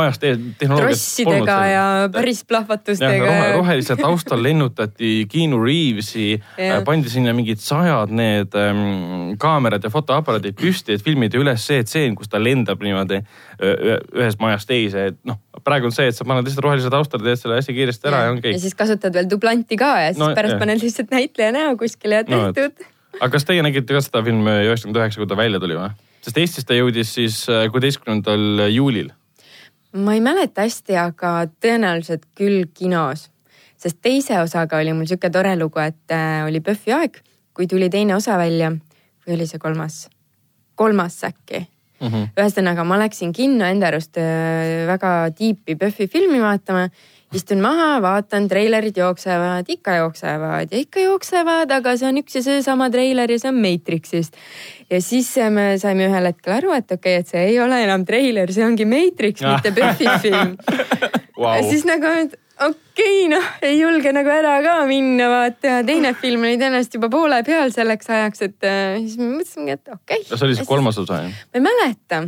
ajast ees, tehnoloogiat trossidega ja päris plahvatustega rohe,. rohelise taustal lennutati Keanu Reavesi Jah., pandi sinna mingid sajad need ähm, kaamerad ja fotoaparaadid püsti, et filmida üles see tseen, kus ta lendab niimoodi ühest majast teise, et noh, praegu on see, et sa paned lihtsalt rohelise taustale, teed selle hästi kiiresti ära ja, ja ongi ja siis kasutad veel dublanti ka ja siis No, no, pärast jah. paned lihtsalt näitleja näo kuskile ja No, tehtud. Aga kas teie nägite ka seda filmi üheksakümmend üheksa, kui ta välja tuli või? sest Eestis ta jõudis siis äh, kuueteistkümnendal juulil. ma ei mäleta hästi, aga tõenäoliselt küll kinos, sest teise osaga oli mul sihuke tore lugu, et äh, oli PÖFFi aeg, kui tuli teine osa välja või oli see kolmas, kolmas äkki Mm -hmm. ühesõnaga, ma läksin kinno enda arust äh, väga tiipi PÖFFi filmi vaatama. Istun maha, vaatan, treilerid jooksevad, ikka jooksevad ja ikka jooksevad, aga see on üks ja seesama treiler ja see on Matrixist. ja siis me saime ühel hetkel aru, et okei okay,, et see ei ole enam treiler, see ongi Matrix, mitte PÖFFi film [laughs] Wow. ja siis nagu, et okei okay,, noh, ei julge nagu ära ka minna, vaata ja teine film oli tõenäoliselt juba poole peal selleks ajaks, et äh, siis me mõtlesimegi, et okei okay.. see oli siis kolmas osa ju. ma ei mäleta,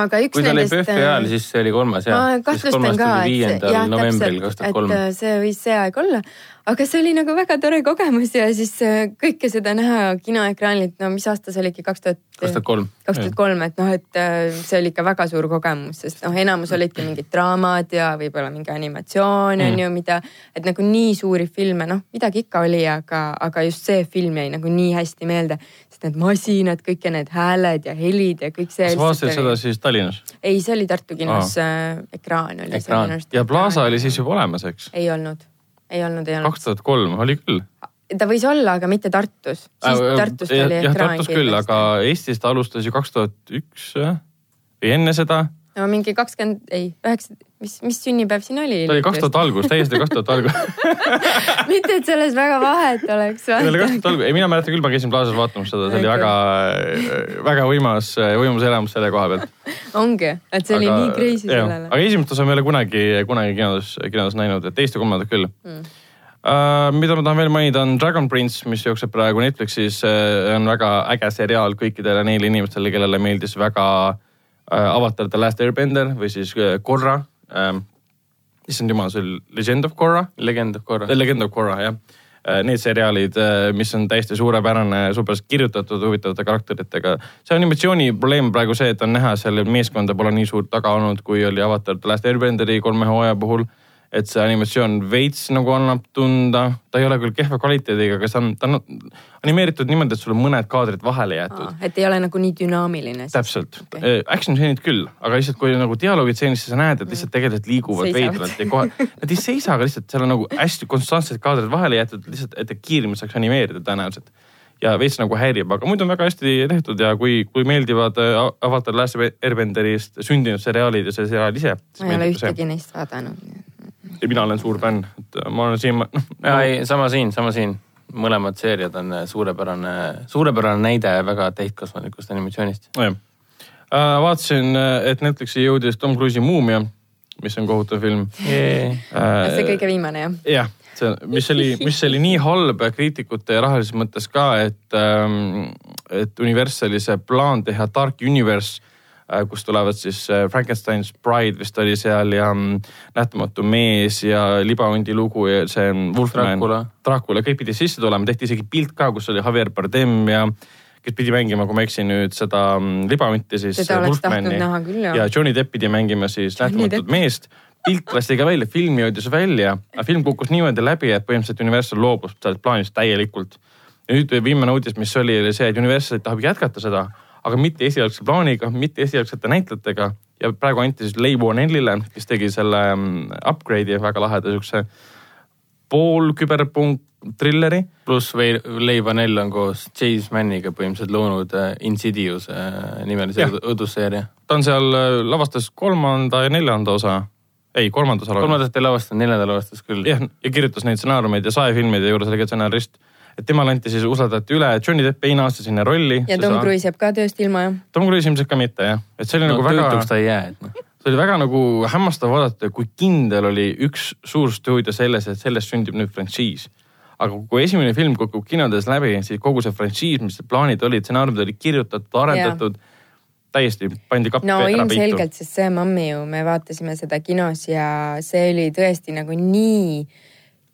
aga üks kui ta oli nendest. äh, PÖFFi ajal, siis see oli kolmas jah. ma kahtlustan ka, et viiendal jah, täpselt, et. äh, see võis see aeg olla, aga see oli nagu väga tore kogemus ja siis äh, kõike seda näha kinoekraanilt, no mis aasta see oligi, kaks tuhat kaks tuhat kolm. kaks tuhat kolm, et noh, et äh, see oli ikka väga suur kogemus, sest noh, enamus olidki mingid draamad ja võib-olla mingi animatsioon on Mm. ju, mida, et nagu nii suuri filme, noh midagi ikka oli, aga, aga just see film jäi nagu nii hästi meelde, sest need masinad, kõik ja need hääled ja helid ja kõik see. sa vaatasid seda siis Tallinnas? ei, see oli Tartu kinos äh,, ekraan oli Ekraan. ja Plaza oli siis juba olemas, eks? ei olnud, ei olnud, ei olnud kaks. tuhat kolm oli küll. ta võis olla, aga mitte Tartus. siis Tartust oli jah, Tartus küll, aga Eestis ta alustas ju kaks tuhat üks või enne seda. no mingi kakskümmend, ei, üheksa, mis, mis sünnipäev siin oli? [laughs] see oli kaks tuhat algus, täiesti kaks tuhat algus. mitte, et selles väga vahet oleks. see oli kaks tuhat algus, ei mina mäletan küll, ma käisin Plaza's vaatamas seda, see oli väga, väga võimas, võimas elamus selle koha pealt. ongi, et see oli nii crazy sellele aga esimest osa ma ei ole kunagi, kunagi kinos, kinos näinud, et teist ja kolmandat küll Mm. Uh, mida ma tahan veel mainida, on Dragon Prince, mis jookseb praegu Netflixis uh,, on väga äge seriaal kõikidele neile inimestele, kellele meeldis väga uh, Avatar The Last Airbender või siis uh, Korra um,. issand jumal, see oli Legend of Korra, legend of Korra. Legend of Korra jah. Need seriaalid, mis on täiesti suurepärane, suurepäraselt kirjutatud, huvitavate karakteritega. see animatsiooni probleem praegu see, et on näha, seal meeskonda pole nii suurt taga olnud, kui oli Avatar The Last Airbenderi kolme hooaja puhul. Et see animatsioon veits nagu annab tunda, ta ei ole küll kehva kvaliteediga, aga see on, ta on animeeritud niimoodi, et sul on mõned kaadrid vahele jäetud. et ei ole nagu nii dünaamiline. täpselt okay., action stseenid küll, aga lihtsalt kui nagu dialoogid stseenis, siis sa näed, et lihtsalt tegelikult liiguvad veidralt ja kohe, [laughs] nad ei seisa, aga lihtsalt seal on nagu hästi konstantsed kaadrid vahele jäetud lihtsalt, et kiiremini saaks animeerida tõenäoliselt. ja veits nagu häirib, aga muidu on väga hästi tehtud ja kui, kui meeldivad äh, Avatar Last Airbenderist sündinud seriaalid ja see seriaal ise. ma ei ole ühtegi neist vaadanud. Ja mina olen suur fänn, et äh, ma olen siin, noh. ja ei, sama siin, sama siin. mõlemad seeriad on äh, suurepärane, suurepärane näide väga täiskasvanulikust animatsioonist. nojah. vaatasin, et Netflixi jõudis Tom Cruise'i Muumia, mis on kohutav film. see kõige viimane jah? jah, see, mis oli, mis oli nii halb kriitikute ja rahalises mõttes ka, et, et Universali see plaan teha Dark Universe, kus tulevad siis äh, Frankenstein's Bride vist oli seal ja mm, Nähtamatu mees ja Libahundi lugu ja see on Wolfman. Dracula. Kõik pidid sisse tulema, tehti isegi pilt ka, kus oli Javier Bardem ja kes pidi mängima, kui ma ei eksi nüüd seda mm, Libahunti siis. Seda oleks tahtnud näha küll, jah. ja Johnny Depp pidi mängima siis Nähtamatut meest pilt lasti ka välja, film jõudis välja, aga film kukkus niimoodi läbi, et põhimõtteliselt Universal loobus sellest plaanist täielikult. ja nüüd viimane uudis, mis oli, oli see, et Universal tahab jätkata seda, aga mitte esialgse plaaniga, mitte esialgsete näitlejatega ja praegu anti siis Leigh Whannellile, kes tegi selle mm, upgrade'i väga laheda siukse poolküberpunk trilleri. pluss Vei- Leigh Vanell on koos James Manniga põhimõtteliselt loonud äh, Insidious äh, nimelise õudusseeria. ta on seal, lavastas kolmanda ja neljanda osa, ei kolmanda osa. kolmandat ei lavastanud, neljanda lavastas küll. jah, ja kirjutas neid stsenaariumeid ja saefilmide juures oli ka stsenarist. Et temale anti siis, usaldati üle, Johnny Depp ei naasta sinna rolli. ja Tom Cruise jääb ka tööst ilma jah? Tom Cruise ilmselt ka mitte jah, et see oli no nagu väga töötuks, ta ei jää, et noh. see oli väga nagu hämmastav vaadata, kui kindel oli üks suur stuudio selles, et sellest sündib nüüd frantsiis. aga kui esimene film kukub kinodes läbi, siis kogu see frantsiis, mis plaanid olid, stsenaariumid olid kirjutatud, arendatud, täiesti pandi kappi no ilmselgelt, sest see Mammi ju, me vaatasime seda kinos ja see oli tõesti nagu nii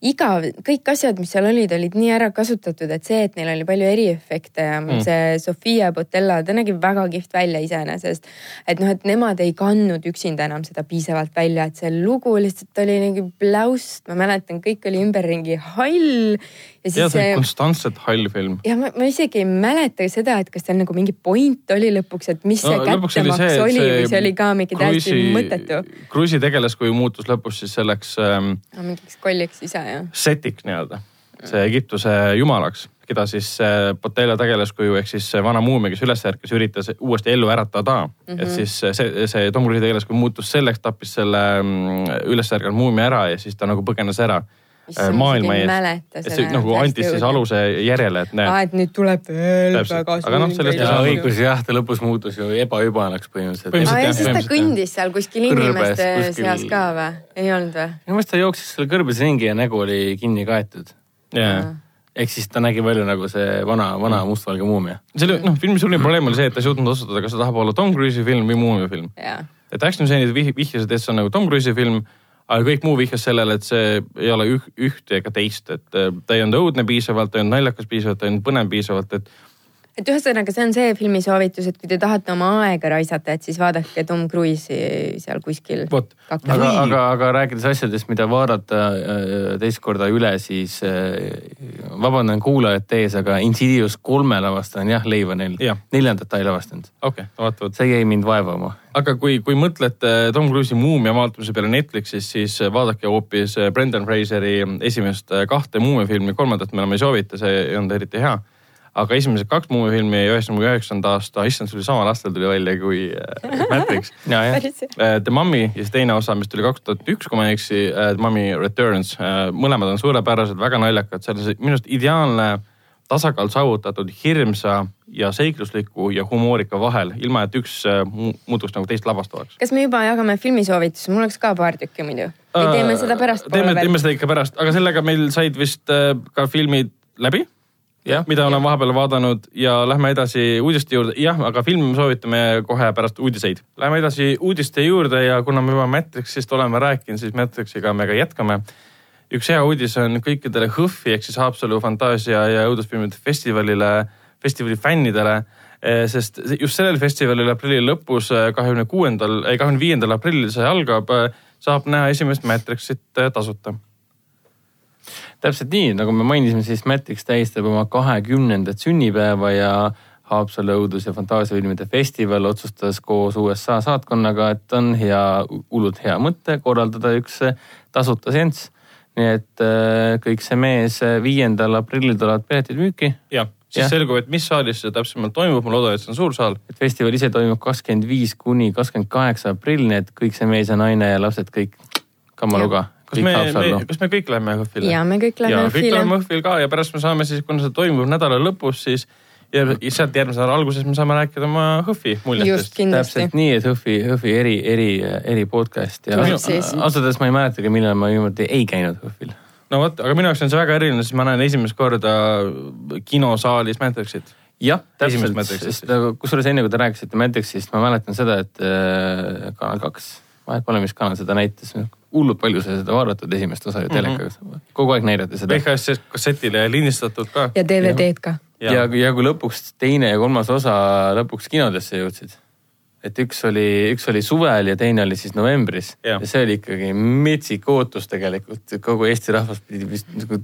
igav, kõik asjad, mis seal olid, olid nii ära kasutatud, et see, et neil oli palju eriefekte ja mm. see Sofia Botella, ta nägi väga kihvt välja iseenesest. et noh, et nemad ei kandnud üksinda enam seda piisavalt välja, et see lugu lihtsalt oli nagu pläust, ma mäletan, kõik oli ümberringi hall. Ja ja siis see oli konstantselt hall film. ja ma, ma isegi ei mäleta seda, et kas seal nagu mingi point oli lõpuks, et mis see No lõpuks oli kättemaks see, oli või see oli ka mingi täiesti mõttetu. Cruise'i tegelaskuju muutus lõpus siis selleks ähm, mingiks kolliks ise jah. setiks nii-öelda, see Egiptuse jumalaks, keda siis äh, Botello tegelaskuju ehk siis see vana muumia, kes üles ärkas, üritas uuesti ellu äratada mm. Mhm. -hmm. et siis see, see Tom Cruise'i tegelaskuju muutus selleks, tappis selle mm, üles ärganud muumia ära ja siis ta nagu põgenes ära äh, maailma eest. et see nagu andis siis aluse järjele, et näed aa, et nüüd tuleb veel väga Aga noh, sellest ei ja saa õigus jah, ta lõpus muutus ju ebaübanaks põhimõtteliselt. Aa ja siis ta kõndis seal kuskil inimeste seas ka või? ei olnud või? minu meelest ta jooksis seal kõrbes ringi ja nägu oli kinni kaetud. yeah.. ehk siis ta nägi välja nagu see vana, vana mustvalge muumia. see oli, noh, filmi suurim probleem oli see, et ta ei suutnud otsustada, kas ta tahab olla Tom Cruise'i film või muumia film. jaa. et action stseenid vih- vihjasid, et see on nagu Tom Cruise'i film, aga kõik muu vihjas sellele, et see ei ole üh, ühte ega teist, et äh, ta ei olnud õudne piisavalt, ta ei olnud naljakas piisavalt, ta ei olnud põnev piisavalt, et et ühesõnaga, see on see filmi soovitus, et kui te tahate oma aega raisata, et siis vaadake Tom Cruise'i seal kuskil. vot, aga, aga, aga rääkides asjadest, mida vaadata äh, teist korda üle, siis äh, vabandan kuulajate ees, aga Insidious kolme lavastan jah, Leivanel Jah.. neljandat ta ei lavastanud. okei okay,, vaata, vot. see jäi mind vaevama. aga kui, kui mõtlete Tom Cruise'i muumia vaatamise peale Netflixis, siis vaadake hoopis Brendan Fraseri esimest kahte muumiafilmi, kolmandat me enam ei soovita, see ei olnud eriti hea. Aga esimesed kaks muumifilmi üheksakümne üheksanda aasta, issand, see oli samal aastal tuli välja kui äh, Matrix [laughs] äh, The Mummy ja siis teine osa, mis tuli kaks tuhat üks, kui ma ei eksi, The Mummy Returns. mõlemad on suurepärased, väga naljakad, seal on see minu arust ideaalne tasakaal saavutatud hirmsa ja seiklusliku ja humoorika vahel, ilma et üks äh, mu- muutuks nagu teist lavastavaks. kas me juba jagame filmisoovitusi, mul oleks ka paar tükki muidu. või teeme seda Äh, teeme, teeme seda ikka pärast, aga sellega meil said vist äh, ka filmid läbi, jah, mida olen vahepeal vaadanud ja lähme edasi uudiste juurde. jah, aga filmi me soovitame kohe pärast uudiseid. Lähme edasi uudiste juurde ja kuna me juba Matrixist oleme rääkinud, siis Matrixiga me ka jätkame. üks hea uudis on kõikidele HÖFFi ehk siis Haapsalu fantaasia ja õudusfilmide festivalile, festivali fännidele, sest just sellel festivalil aprilli lõpus, kahekümne kuuendal, ei kahekümne viiendal aprillil see algab, saab näha esimest Matrixit tasuta täpselt nii, nagu me mainisime, siis Matrix tähistab oma kahekümnendat sünnipäeva ja Haapsalu õudus- ja fantaasiafilmide festival otsustas koos USA saatkonnaga, et on hea, hullult hea mõte korraldada üks tasuta seanss. nii et äh, kõik see mees viiendal aprillil tulevad piletid müüki. jah, siis Jah. selgub, et mis saalis see täpsemalt toimub, ma loodan, et see on suur saal. et festival ise toimub kakskümmend viis kuni kakskümmend kaheksa aprill, nii et kõik see mees ja naine ja lapsed kõik kammaluga. Kas me, me, kas me kõik lähme HÖFFile? ja me kõik lähme kõik Õhvile oleme. HÖFFil ka ja pärast me saame siis, kuna see toimub nädala lõpus, siis ja ja sealt järgmise nädala alguses me saame rääkida oma HÖFFi muljetest. täpselt. nii, et Hõhvi, Hõhvi eri, eri, eri podcast ja ausalt öeldes ma ei mäletagi, millal ma viimati ei käinud Hõhvil. no vot, aga minu jaoks on see väga eriline, sest ma näen esimest korda kinosaalis Matrixit. jah, Esimest täpselt, sest nagu kusjuures enne kui te rääkisite Matrixist, ma mäletan seda, et äh, Kanal kaks, vahet pole, mis kanal seda näitas, hullult palju sai seda vaadatud esimest osa ju telekaga mm, -hmm. kogu aeg näidati seda. VHS kassetile lindistatud ka. ja DVD-d ka. ja, ja, ja kui lõpuks teine ja kolmas osa lõpuks kinodesse jõudsid, et üks oli, üks oli suvel ja teine oli siis novembris Jah. ja see oli ikkagi metsik ootus tegelikult, kogu Eesti rahvas pidi vist nagu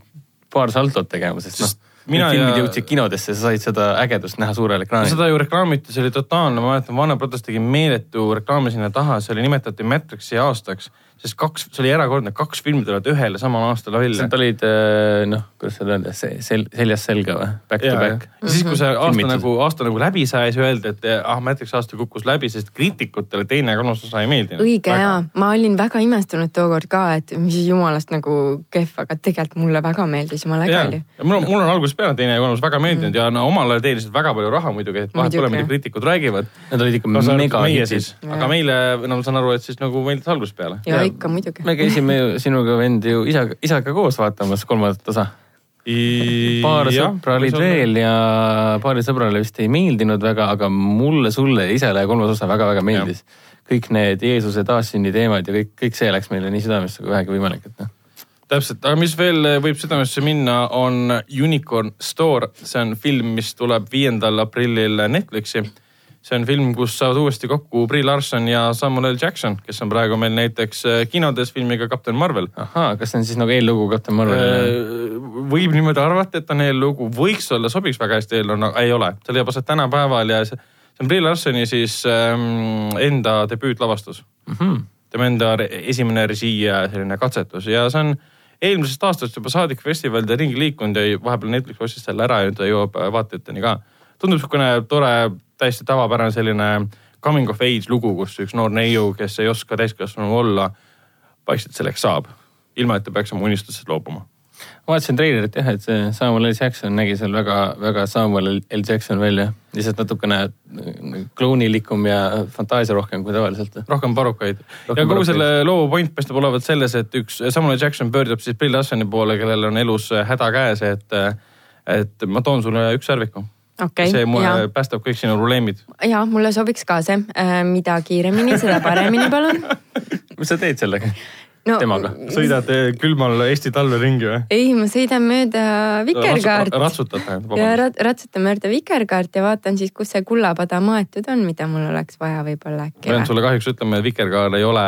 paar saltot tegema, sest noh mina ja- jõudsid kinodesse, sa said seda ägedust näha suurel ekraanil. seda ju reklaamiti, see oli totaalne, ma mäletan, Warner Brothers tegi meeletu reklaami sinna taha, see oli nimetati Matrixi aastaks, sest kaks, see oli erakordne, kaks filmi tulevad ühel ja samal aastal välja Need. olid äh, noh, kuidas seda öelda, sel-, seljas selga või? Back to ja, ja back. ja siis, kui see aasta Filmitud. nagu, aasta nagu läbi sai, siis öeldi, et ah, Matrix aasta kukkus läbi, sest kriitikutele teine ja kolmas osa ei meeldinud. õige ja ma olin väga imestunud tookord ka, et mis jumalast nagu kehv, aga tegelikult mulle väga meeldis, jumala äge oli., mul on, mul on algusest peale teine ja kolmas väga meeldinud mm. ja no omal ajal teenisid väga palju raha muidugi, et vahet pole, mida kriitikud räägivad. Need olid ikka mega hitid siis, aga meile, no ma saan aru, et siis nagu meeldis algusest peale. ja ikka muidugi. me käisime ju sinuga vend ju isaga, isaga koos vaatamas kolmandat osa. paar sõpra olid. veel ja paarile sõbrale vist ei meeldinud väga, aga mulle, sulle ja isale kolmas osa väga-väga meeldis. kõik need Jeesuse taassünni teemad ja kõik, kõik see läks meile nii südamesse kui vähegi võimalik, et noh. täpselt, aga mis veel võib südamesse minna, on Unicorn Store, see on film, mis tuleb viiendal aprillil Netflixi. See on film, kus saavad uuesti kokku Brie Larson ja Samuel L Jackson, kes on praegu meil näiteks äh, kinodes filmiga Captain Marvel. ahaa, kas see on siis nagu eellugu Captain Marvelile? võib niimoodi arvata, et on eellugu, võiks olla, sobiks väga hästi eelnõu, no ei ole, see leiab aset tänapäeval ja see, see on Brie Larsoni siis ähm, enda debüütlavastus mm. -hmm. tema enda esimene režii ja selline katsetus ja see on eelmisest aastast juba saadik festivalide ringi liikunud ja vahepeal Netflix ostis selle ära ja nüüd ta jõuab äh, vaatajateni ka. Tundub niisugune tore, täiesti tavapärane selline coming of age lugu, kus üks noor neiu, kes ei oska täiskasvanu olla, vaikselt selleks saab, ilma et ta peaks oma unistusest loobuma ma vaatasin treilerit jah, et see Samuel L Jackson nägi seal väga, väga Samuel L Jackson välja. lihtsalt natukene klounilikum ja fantaasia rohkem kui tavaliselt. rohkem parukaid. Ja kogu selle loo point paistab olevat selles, et üks Samuel L Jackson pöördub siis Bill Lassoni poole, kellel on elus häda käes, et, et ma toon sulle üks särviku okei see mu- ja, päästab kõik sinu probleemid. ja mulle sobiks ka see, mida kiiremini, seda paremini, palun. [laughs] mis sa teed sellega? No Temaga. sõidad eh, külmal Eesti talve ringi või? ei, ma sõidan mööda Vikerkaart ratsutad ja tähendab. rat- ratsutan mööda Vikerkaart ja vaatan siis, kus see kullapada maetud on, mida mul oleks vaja võib-olla äkki pean. sulle kahjuks ütlema, et Vikerkaar ei ole.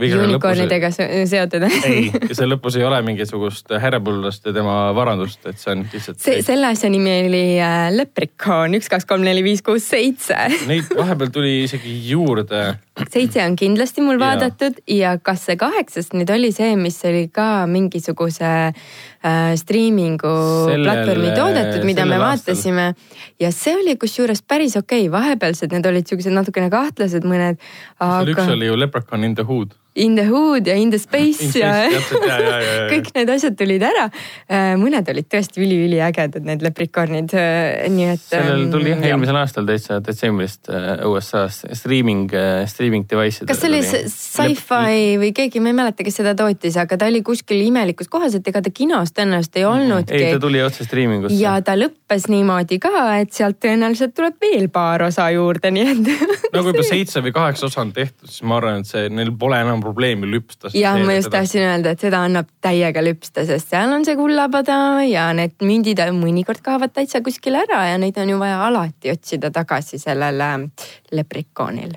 unicornidega se- seotud. [laughs] ei, seal lõpus ei ole mingisugust härjapõllast ja tema varandust, et see on lihtsalt. see, selle asja nimi oli äh, Leprechaun, üks, kaks, kolm, neli, viis, kuus, seitse. [laughs] Neid vahepeal tuli isegi juurde, seitse on kindlasti mul vaadatud ja kas see kaheksas nüüd oli see, mis oli ka mingisuguse äh, striimingu Sellel- platvormi toodetud, mida me vaatasime. ja see oli kusjuures päris okei okay. vahepealsed need olid siuksed natukene kahtlased mõned. seal üks aga oli ju Leprechaun in the Hood. In the Hood ja In the Space In ja Space, jaa, jaa, jaa. kõik need asjad tulid ära. mõned olid tõesti üliüliägedad, need leprikornid, nii et. sellel tuli jah ähm, eelmisel aastal täitsa detsembrist äh, USA-st streaming, streaming device kas see oli sci-fi või keegi, ma ei mäleta, kes seda tootis, aga ta oli kuskil imelikus kohas, et ega ta kinos tõenäoliselt ei olnudki ei, ta tuli otse streaming usse. ja ta lõppes niimoodi ka, et sealt tõenäoliselt tuleb veel paar osa juurde, nii et no kui juba [laughs] seitse või kaheksa osa on tehtud, siis ma arvan, et see, neil pole enam probleemi lüpsta. jah, ma just tahtsin öelda, et seda annab täiega lüpsta, sest seal on see kullapada ja need mündid mõnikord kaovad täitsa kuskile ära ja neid on ju vaja alati otsida tagasi sellel äh, leprikoonil.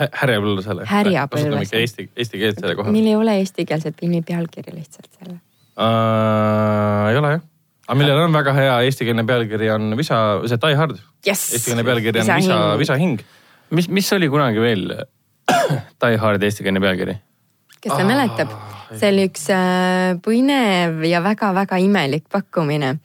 härjapõlvesele. Härjapõlvesele. kasutame ikka eesti, eesti keelt selle koha meil ei ole eestikeelset filmi pealkirja lihtsalt selle. uh,. ei ole jah, aga millel on väga hea eestikeelne pealkiri on Visa, see Die Hard. Yes! eestikeelne pealkiri on Visahing. Visa, Visahing. mis, mis oli kunagi veel [coughs] Die Hard eestikeelne pealkiri? kes seda mäletab, see oli üks äh, põnev ja väga-väga imelik pakkumine.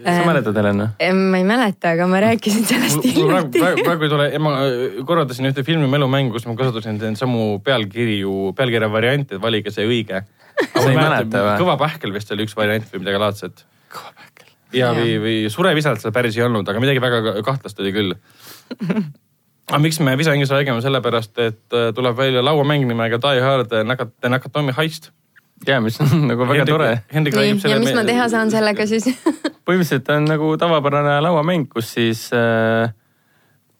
sa mäletad, Helena? ma ei mäleta, aga ma rääkisin sellest hiljuti. praegu, praegu ei tule, [laughs] ma äh, korraldasin ühte filmi mälumängu, kus ma kasutasin samu pealkirju, pealkirja variante, et valige see õige. [laughs] Sa ei mäleta või? kõva pähkel vist oli üks variant või midagi laadset. ja, või, või surevisalt seda päris ei olnud, aga midagi väga kahtlast oli küll. [laughs] aga miks me Visahingis räägime, sellepärast et äh, tuleb välja lauamäng nimega Die Hard äh, Nakat- The Nakatomi Heist. ja mis on [laughs] nagu väga Hendrik- tore. Hendrik nii ja mis ma teha saan sellega siis? [laughs] põhimõtteliselt on nagu tavapärane lauamäng, kus siis äh,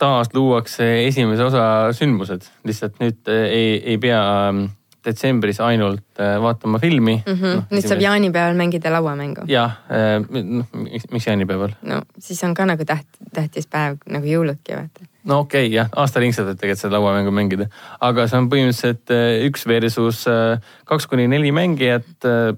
taas luuakse esimese osa sündmused, lihtsalt nüüd äh, ei, ei pea ähm, detsembris ainult vaatama filmi mm. Mhm. nüüd saab jaanipäeval mängida lauamängu. jah äh,, noh, miks miks jaanipäeval? no siis on ka nagu täht, tähtis päev nagu jõuludki vaata. No okei okay, jah, aastaringselt võib tegelikult seda lauamängu mängida, aga see on põhimõtteliselt äh, üks versus äh, kaks kuni neli mängijat äh,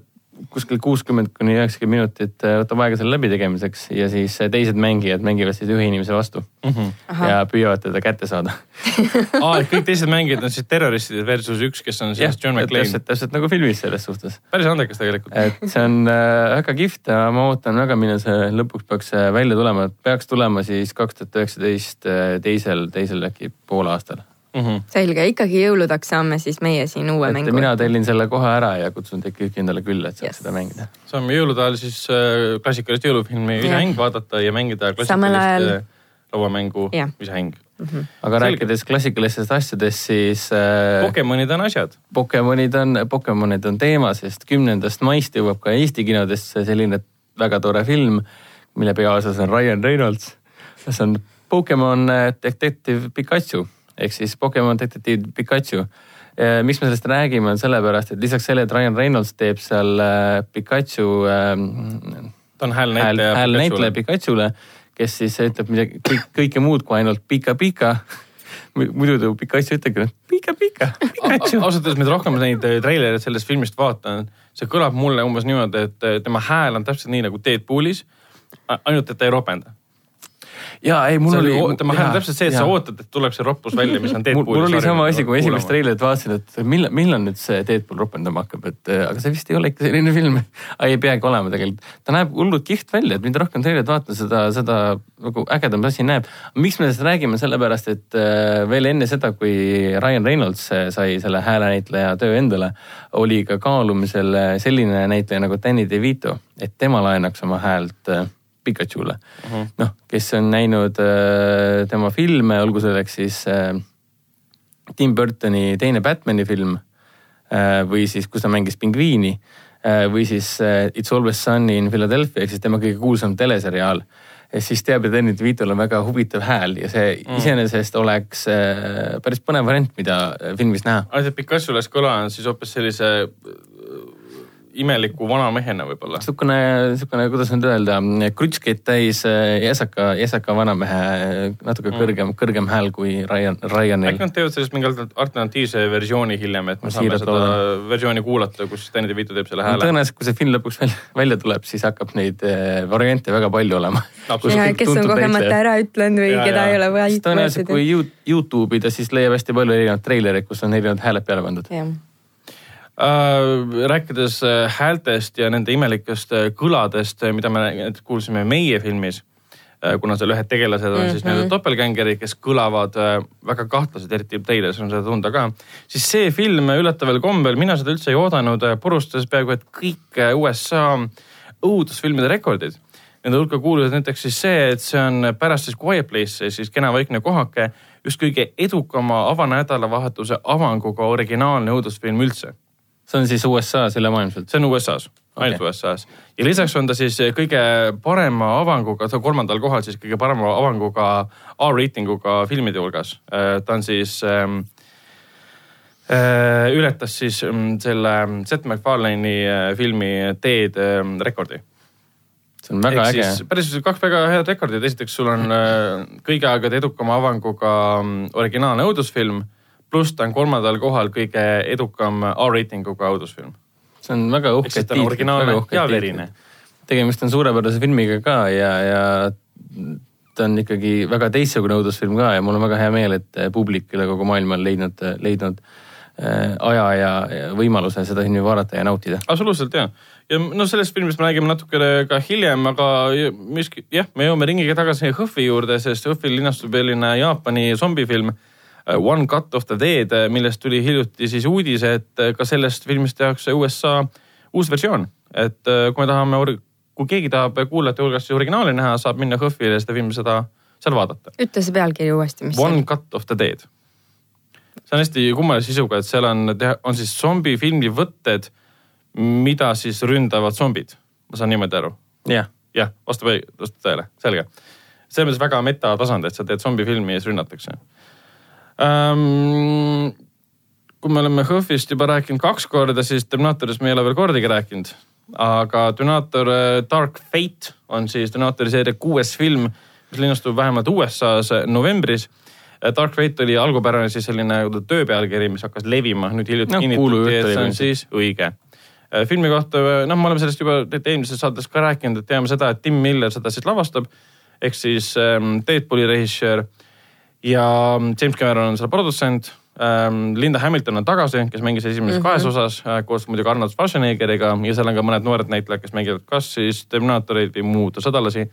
kuskil kuuskümmend kuni üheksakümmend minutit äh, võtab aega selle läbitegemiseks ja siis äh, teised mängijad mängivad siis ühe inimese vastu Mhm. Ahah. ja püüavad teda kätte saada. [laughs] aa, et kõik teised mängijad on siis terroristid versus üks, kes on siis John McClane täpselt,. täpselt nagu filmis selles suhtes, päris andekas tegelikult. et see on äh, väga kihvt ja ma ootan väga, millal see lõpuks peaks äh, välja tulema, et peaks tulema siis kaks tuhat üheksateist teisel, teisel äkki poolaastal Mhm. selge, ikkagi jõuludeks saame siis meie siin uue et mängu. mina tellin selle kohe ära ja kutsun teid kõiki endale külla, et saaks Yes. seda mängida. saame jõulude ajal siis äh, klassikalist jõulufilmi Jah. Visahing vaadata ja mängida Samal ajal- klassikalist äh, lauamängu Jah. Visahing. aga Selge. rääkides klassikalistest asjadest, siis äh, Pokemonid on asjad. Pokemonid on, Pokemonid on teema, sest kümnendast maist jõuab ka Eesti kinodesse selline väga tore film, mille peaosas on Ryan Reynolds. see on Pokemon äh, Detective Pikachu ehk siis Pokemon Detective Pikachu. miks me sellest räägime, on sellepärast, et lisaks sellele, et Ryan Reynolds teeb seal äh, Pikachu äh, ta on hääl, häälnäitleja. häälnäitleja Pikachule, kes siis ütleb midagi, kõik, kõike muud kui ainult pika-pika. [laughs] muidu ta Pikachu ütlebki pika-pika, Pikachu. ausalt öeldes, mida rohkem neid äh, treilereid sellest filmist vaatan, see kõlab mulle umbes niimoodi, et äh, tema hääl on täpselt nii nagu Deadpoolis. ainult, et ta ei ropenda. Ja ei, mul oli. tema hääl on täpselt see, et sa ootad, et tuleb see roppus välja, mis on Deadpooli mul oli sama asi, kui ma esimest treilerit vaatasin, et millal, millal nüüd see Deadpool ropendama hakkab, et äh, aga see vist ei ole ikka selline [laughs] film. ei peagi olema tegelikult, ta näeb hullult kihvt välja, et mida rohkem treilerit vaatan, seda, seda nagu ägedam asi näeb. miks me sellest räägime, sellepärast et äh, veel enne seda, kui Ryan Reynolds sai selle häälenäitleja töö endale, oli ka kaalumisel selline näitleja nagu Danny DeVito, et tema laenaks oma häält äh, Pikachule uh -huh.. noh, kes on näinud äh, tema filme, olgu selleks siis äh, Tim Burtoni teine Batman'i film äh, või siis, kus ta mängis pingviini äh, või siis äh, It's Always Sunny in Philadelphia ehk siis tema kõige kuulsam teleseriaal. siis teab, et Danny DeVito'l on väga huvitav hääl ja see mm. iseenesest oleks äh, päris põnev variant, mida äh, filmis näha. et Pikachu läks kõla on siis hoopis sellise imeliku vana mehena võib-olla. niisugune, niisugune, kuidas nüüd öelda, krutškeid täis äh, jäsaka, jäsaka vanamehe natuke Mm. kõrgem, kõrgem hääl kui Ryan, Ryanil äkki. nad teevad sellest mingi altern- alternatiivse versiooni hiljem, et me Ma saame seda loodan. versiooni kuulata, kus Danny DeVito teeb selle hääle. tõenäoliselt, kui see film lõpuks välja, välja tuleb, siis hakkab neid äh, variante väga palju olema. Absoluutselt. ja kes on kogemata ära ütlenud või Ja, keda ja. ei ole vaja tõenäoliselt, kui You- Youtube ida, siis leiab hästi palju erinevaid treilereid, kus on erinevad hääled peale pandud. jah, rääkides äh, häältest ja nende imelikest äh, kõladest, mida me kuulsime meie filmis, kuna seal ühed tegelased on mm -hmm. siis nii-öelda doppelgängerid, kes kõlavad äh, väga kahtlased, eriti treileris on seda tunda ka, siis see film üllataval kombel, mina seda üldse ei oodanud, purustas peaaegu et kõik äh, USA õudusfilmide rekordid. Nende hulka kuulusid näiteks siis see, et see on pärast siis Quiet Place'i siis Kena vaikne kohake just kõige edukama avanädalavahetuse avanguga originaalne õudusfilm üldse see on siis USA-s ülemaailmselt. see on USA-s, ainult okay. USA-s ja lisaks on ta siis kõige parema avanguga, ta on kolmandal kohal siis kõige parema avanguga R-reitinguga filmide hulgas. ta on siis ähm,, äh, ületas siis ähm, selle Seth MacFarlane'i äh, filmi Teed ähm, rekordi. see on väga Ehk äge päris kaks väga head rekordit, esiteks sul on äh, kõigi aegade edukama avanguga mm, originaalne õudusfilm, pluss ta on kolmandal kohal kõige edukam R-reitinguga õudusfilm. see on väga uhke on originaalne ja verine. tegemist on suurepärase filmiga ka ja, ja ta on ikkagi väga teistsugune õudusfilm ka ja mul on väga hea meel, et publik üle kogu maailma on leidnud, leidnud äh, aja ja, võimaluse seda filmi vaadata ja nautida. absoluutselt ja, ja no sellest filmist me räägime natukene ka hiljem, aga miski, jah, me jõuame ringiga tagasi Hõhvi juurde, sest Hõhvil linastub selline Jaapani zombifilm One Cut of the Dead, millest tuli hiljuti siis uudis, et äh, ka sellest filmist tehakse USA uus versioon. et äh, kui me tahame, kui keegi tahab kuulajate hulgast siis originaali näha, saab minna Hõhvile seda filmi, seda seal vaadata. ütle see pealkiri uuesti, mis see One oli. Cut of the Dead. see on hästi kummalise sisuga, et seal on, on siis zombifilmi võtted, mida siis ründavad zombid. ma saan niimoodi aru? jah, jah, vastab, vastab tõele, selge. selles mõttes väga metatasand, et sa teed zombifilmi ja siis rünnatakse ähm,. kui me oleme HÖFFist juba rääkinud kaks korda, siis Terminatorist me ei ole veel kordagi rääkinud. aga Terminator äh, Dark Fate on siis Terminatori seeria kuues film, mis linnastub vähemalt USA-s novembris. Dark Fate oli algupärane siis selline töö pealkiri, mis hakkas levima, nüüd hiljuti No, kinnitati, et see on siis õige. filmi kohta, noh, me oleme sellest juba eelmises saates ka rääkinud, et teame seda, et Tim Miller seda siis lavastab ehk siis ähm, Deadpooli režissöör ja James Cameron on selle produtsent ähm,. Linda Hamilton on tagasi, kes mängis esimeses mm -hmm. kahes osas äh, koos muidugi Arnold Schwarzeneggeriga ja seal on ka mõned noored näitlejad, kes mängivad kas siis Terminatoreid või muud sõdalasi.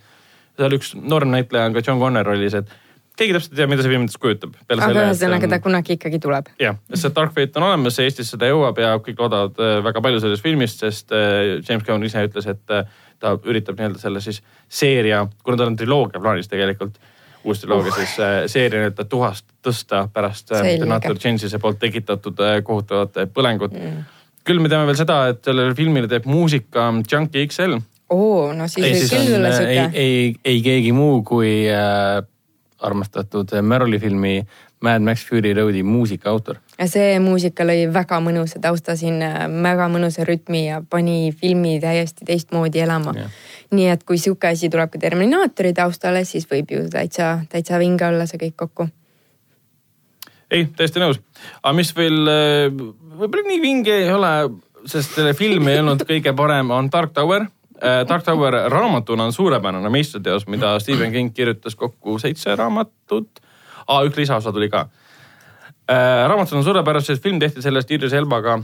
seal üks noorem näitleja on ka John Connor rollis, et keegi täpselt ei tea, mida see film endast kujutab. aga ühesõnaga ta kunagi ikkagi tuleb. jah, sest Dark Fate on olemas, Eestis seda jõuab ja kõik loodavad äh, väga palju sellest filmist, sest äh, James Cameron ise ütles, et ta üritab nii-öelda selle siis seeria, kuna tal on triloogia plaanis tegelikult, uus triloogia uh., siis äh, seeria nii-öelda tuhast tõsta pärast äh. Terminator Genesis'e poolt tekitatud äh, kohutavat põlengut mm.. küll me teame veel seda, et sellele filmile teeb muusika Junkie XL. oo, no siis ei, võib küll on olla ei, sihuke. ei, ei keegi muu kui äh, armastatud Merrili filmi Mad Max Fury Road'i muusika autor. ja see muusika lõi väga mõnusa tausta siin, väga mõnusa rütmi ja pani filmi täiesti teistmoodi elama Jah.. Nii et kui sihuke asi tuleb ka Terminaatori taustale, siis võib ju täitsa, täitsa vinge olla see kõik kokku. ei, täiesti nõus. aga mis veel äh, võib-olla nii vinge ei ole, sest selle film ei olnud kõige parem, on Dark Tower. Dark Tower raamatuna on suurepärane meistriteos, mida Stephen King kirjutas kokku seitse raamatut. aa, üks lisaosa tuli ka. raamatud on suurepärased, film tehti sellest Idris Elbaga,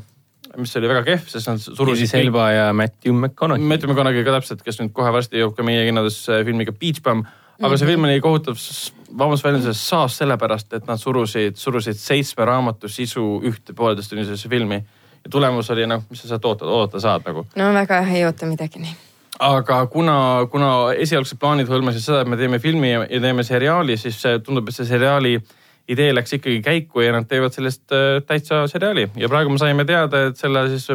mis oli väga kehv, sest nad surusid Elba ja Matthew McConaughey. Matthew McConaughey ka täpselt, kes nüüd kohe varsti jõuab ka meie kinodes äh, filmiga Beach Bum. aga see film oli kohutav, vabandust väljenduses, saas sellepärast, et nad surusid, surusid seitsme raamatu sisu ühte pooleteisttunnisesse filmi. ja tulemus oli noh, mis sa sealt ootad, oodata saad nagu. no väga ei oota midagi nii. aga kuna, kuna esialgsed plaanid hõlmasid seda, et me teeme filmi ja ja teeme seriaali, siis see tundub, et see seriaali idee läks ikkagi käiku ja nad teevad sellest äh, täitsa seriaali ja praegu me saime teada, et selle siis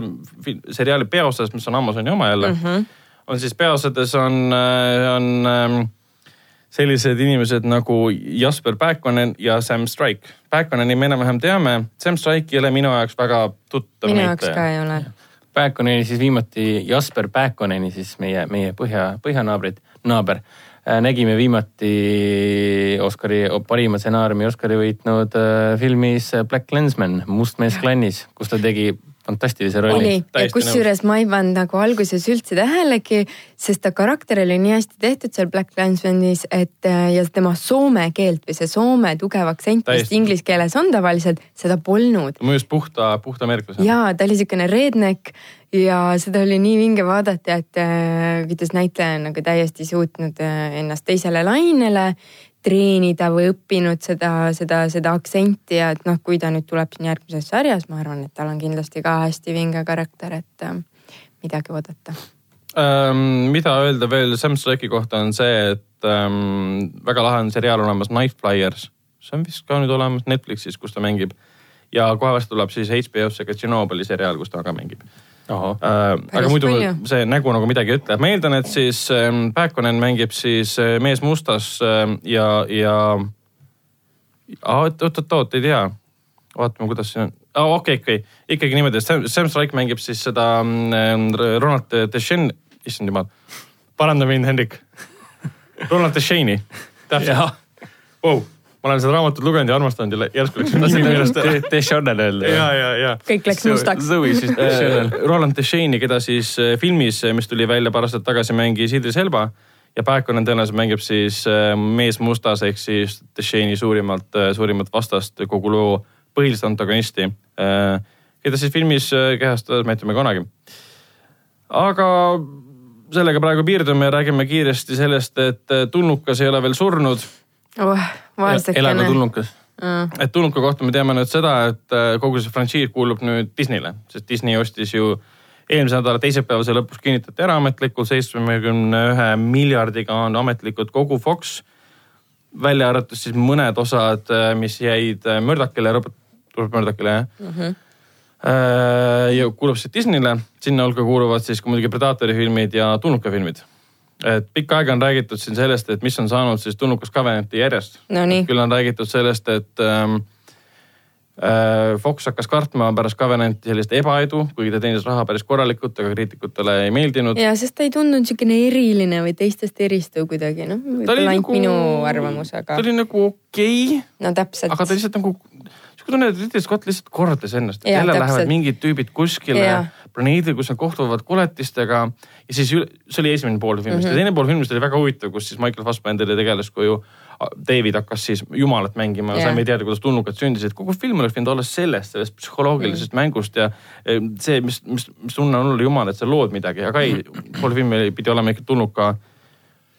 fi- seriaali peaosas, mis on Amazoni oma jälle mm, -hmm. on siis peaosades on, on ähm, sellised inimesed nagu Jasper Pääkkonen ja Sam Strike. Pääkkoneni me enam-vähem teame, Sam Strike ei ole minu jaoks väga tuttav minu jaoks ka ei ole. Pääkkoneni siis viimati, Jasper Pääkkoneni siis meie, meie põhja, põhjanaabrid, naaber. Nägime viimati Oscari, parima stsenaariumi Oscari võitnud äh, filmis Black Lensman, Must mees klannis, kus ta tegi fantastilise rolli. oli ja kusjuures ma ei pannud nagu alguses üldse tähelegi, sest ta karakter oli nii hästi tehtud seal Black Clansmanis, et äh, ja tema soome keelt või see soome tugev aktsent, mis inglise keeles on tavaliselt, seda polnud. mõjus puhta, puhta ameeriklasena. ja ta oli siukene redneck ja seda oli nii vinge vaadata, et äh, kuidas näitleja on nagu täiesti suutnud äh, ennast teisele lainele treenida või õppinud seda, seda, seda aktsenti ja et noh, kui ta nüüd tuleb siin järgmises sarjas, ma arvan, et tal on kindlasti ka hästi vinge karakter, et äh, midagi oodata. Ähm, mida öelda veel Sam Strike'i kohta on see, et ähm, väga lahe on seriaal olemas Night Flyers. see on vist ka nüüd olemas Netflixis, kus ta mängib. ja kohe varsti tuleb siis HBO-sse ka Tšernobõli seriaal, kus ta ka mängib. Äh, aga muidu palju. see nägu nagu midagi ei ütle. ma eeldan, et siis ähm, Pääkkonen mängib siis äh, mees mustas äh, ja, ja oot-oot-oot, ei tea. vaatame, kuidas see on oh, okei okay,, okei okay., ikkagi niimoodi, Sam, Sam Strike mängib siis seda mm, Ronald Deschene, issand jumal, paranda mind, Hendrik. Ronald Deschene'i, täpselt. Wow. Ma olen seda raamatut lugenud ja armastanud ja järsku läks nimi meelest ära. Deschanel öelda. ja, ja, ja kõik läks mustaks. Zoe siis. [laughs] Äh, Roland Deschene'i, keda siis äh, filmis, mis tuli välja paar aastat tagasi, mängis Idris Elba ja Pääkkonen tõenäoliselt mängib siis äh, mees mustas ehk siis Deschene'i suurimalt, suurimat vastast kogu loo põhilist antagonisti, keda siis filmis kehastas Matthew McConaughey. aga sellega praegu piirdume ja räägime kiiresti sellest, et tulnukas ei ole veel surnud oh, vaesekene. tulnukas. et tulnuka kohta me teame nüüd seda, et äh, kogu see frantsiis kuulub nüüd Disneyle, sest Disney ostis ju eelmise nädala teisipäevase lõpus kinnitati eraametlikult seitsmekümne ühe miljardiga on ametlikult kogu Fox. välja arvatud siis mõned osad, mis jäid äh, Murdokile, Robert, Robert Murdokile jah mm. -hmm. ja kuulub siis Disneyle, sinna hulka kuuluvad siis ka muidugi Predatori filmid ja tulnuka filmid et pikka aega on räägitud siin sellest, et mis on saanud siis tulnukas Covenanti järjest Nonii, küll on räägitud sellest, et ähm, äh, Fox hakkas kartma pärast Covenanti sellist ebaedu, kuigi ta teenis raha päris korralikult, aga kriitikutele ei meeldinud. ja sest ta ei tundunud siukene eriline või teistest eristuv kuidagi, noh, võib-olla ainult minu arvamus, aga ta oli nagu okei okay,, no täpselt. aga ta lihtsalt nagu, sihuke tunne, et Ridley Scott lihtsalt kordas ennast, et jälle lähevad mingid tüübid kuskile planeedile, kus nad kohtuvad koletistega ja siis üle, see oli esimene pool filmist mm -hmm. ja teine pool filmist oli väga huvitav, kus siis Michael Fassbenderi tegelaskuju David hakkas siis jumalat mängima ja saime teada, kuidas tulnukad sündisid. kogu film oleks võinud olla sellest, sellest psühholoogilisest mm. mängust ja eh, see, mis, mis, mis tunne on olla jumal, et sa lood midagi, aga ei, [clears throat] pool filmi pidi olema ikka tulnuka,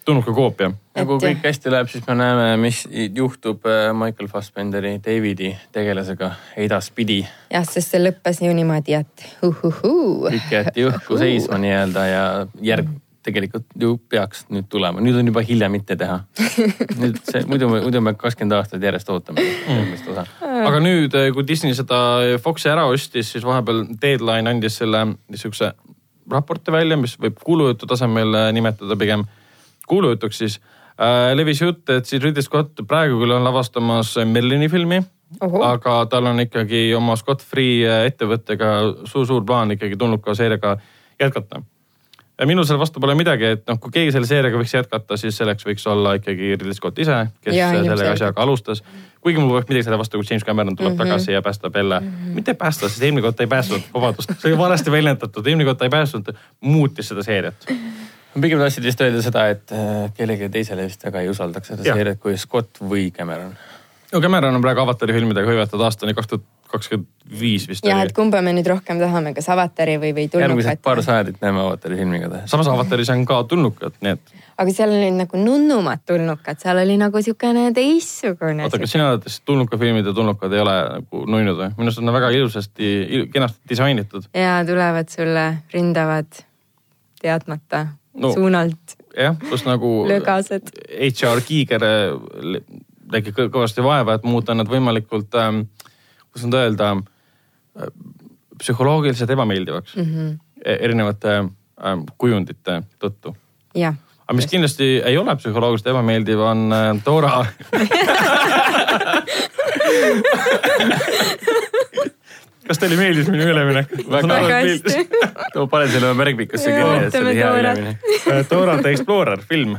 tulnuka koopia. ja kui Et- kõik hästi läheb, siis me näeme, mis juhtub äh, Michael Fassbenderi, Davidi tegelasega edaspidi. jah, sest see lõppes ju niimoodi, et uhuhuu. kõik jäeti õhku seisma nii-öelda ja järg tegelikult ju peaks nüüd tulema, nüüd on juba hilja mitte teha. [laughs] nüüd see, muidu me, muidu me kakskümmend aastat järjest ootame järgmist osa. aga nüüd, kui Disney seda Foxi ära ostis, siis vahepeal Deadline andis selle niisuguse raporti välja, mis võib kuulujutu tasemel äh, nimetada pigem kuulujutuks siis äh,. levis jutt, et siis Ridley Scott praegu küll on lavastamas Merlini filmi, Ohoh. aga tal on ikkagi oma Scott Free äh, ettevõttega suur-suur plaan ikkagi tulnuka seeriaga jätkata. minul selle vastu pole midagi, et noh, kui keegi selle seeriaga võiks jätkata, siis selleks võiks olla ikkagi Ridley Scott ise, kes ja, selle asjaga alustas. kuigi mul poleks midagi selle vastu, kui James Cameron tuleb mm -hmm. tagasi ja päästab jälle mm, -hmm. mitte päästa, sest eelmine kord ta ei päästnud, vabandust, see oli valesti väljendatud, eelmine kord ta ei päästnud, muutis seda seeriat. [laughs] ma pigem tahtsin lihtsalt öelda seda, et äh, kellelegi teisele vist väga ei usaldaks seda seeriat kui Scott või Cameron. no Cameron on praegu avatari filmidega hõivatud aastani kaks tuhat kakskümmend viis vist jah, et. kumba me nüüd rohkem tahame, kas Avatari või, või järgmised paar sajandit näeme Avatari filmiga teha. samas avataris on ka tulnukad, nii et aga seal olid nagu nunnumad tulnukad, seal oli nagu siukene teistsugune. oota, kas sina arvad, et tulnuka filmid ja tulnukad ei ole nagu nunnud või? minu arust on nad väga ilusasti, kenasti disainitud. ja tulevad sulle, ründavad teadmata No. suunalt jah, kus nagu [laughs] lögased. HR Kiiger kõ- kõvasti vaeva, et muuta nad võimalikult ähm,, kuidas nüüd öelda äh,, psühholoogiliselt ebameeldivaks mm -hmm. erinevate ähm, kujundite tõttu. jah, aga mis kindlasti ei ole psühholoogiliselt ebameeldiv, on äh, Dora. [laughs] kas teile meeldis minu üleminek? Väga hästi. panen selle oma märkmikusse kirja, et see oli hea üleminek. Dora the Explorer film,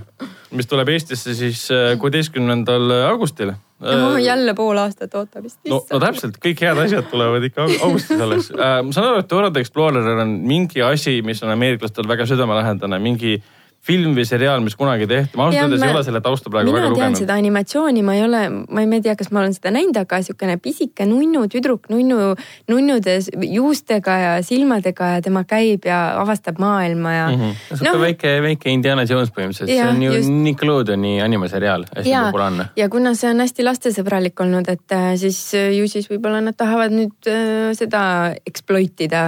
mis tuleb Eestisse siis äh, kuueteistkümnendal augustil. oh, jälle pool aastat ootab vist. no, no täpselt, kõik head asjad tulevad ikka au- augustis alles äh,. ma saan aru, et Dora the Explorer on mingi asi, mis on ameeriklastel väga südamelähedane, mingi film või seriaal, mis kunagi tehti. ma ausalt öeldes ma- ei ole selle tausta praegu mina väga tean lugenud. seda animatsiooni, ma ei ole, ma ei tea, kas ma olen seda näinud, aga siukene pisike nunnu tüdruk nunnu, nunnude juustega ja silmadega ja tema käib ja avastab maailma ja mm. -hmm. sihuke no. väike, väike Indiana Jones põhimõtteliselt, see on ju just. Nickelodeoni animaseriaal, hästi ja populaarne., ja kuna see on hästi lastesõbralik olnud, et äh, siis äh, ju siis võib-olla nad tahavad nüüd äh, seda exploit ida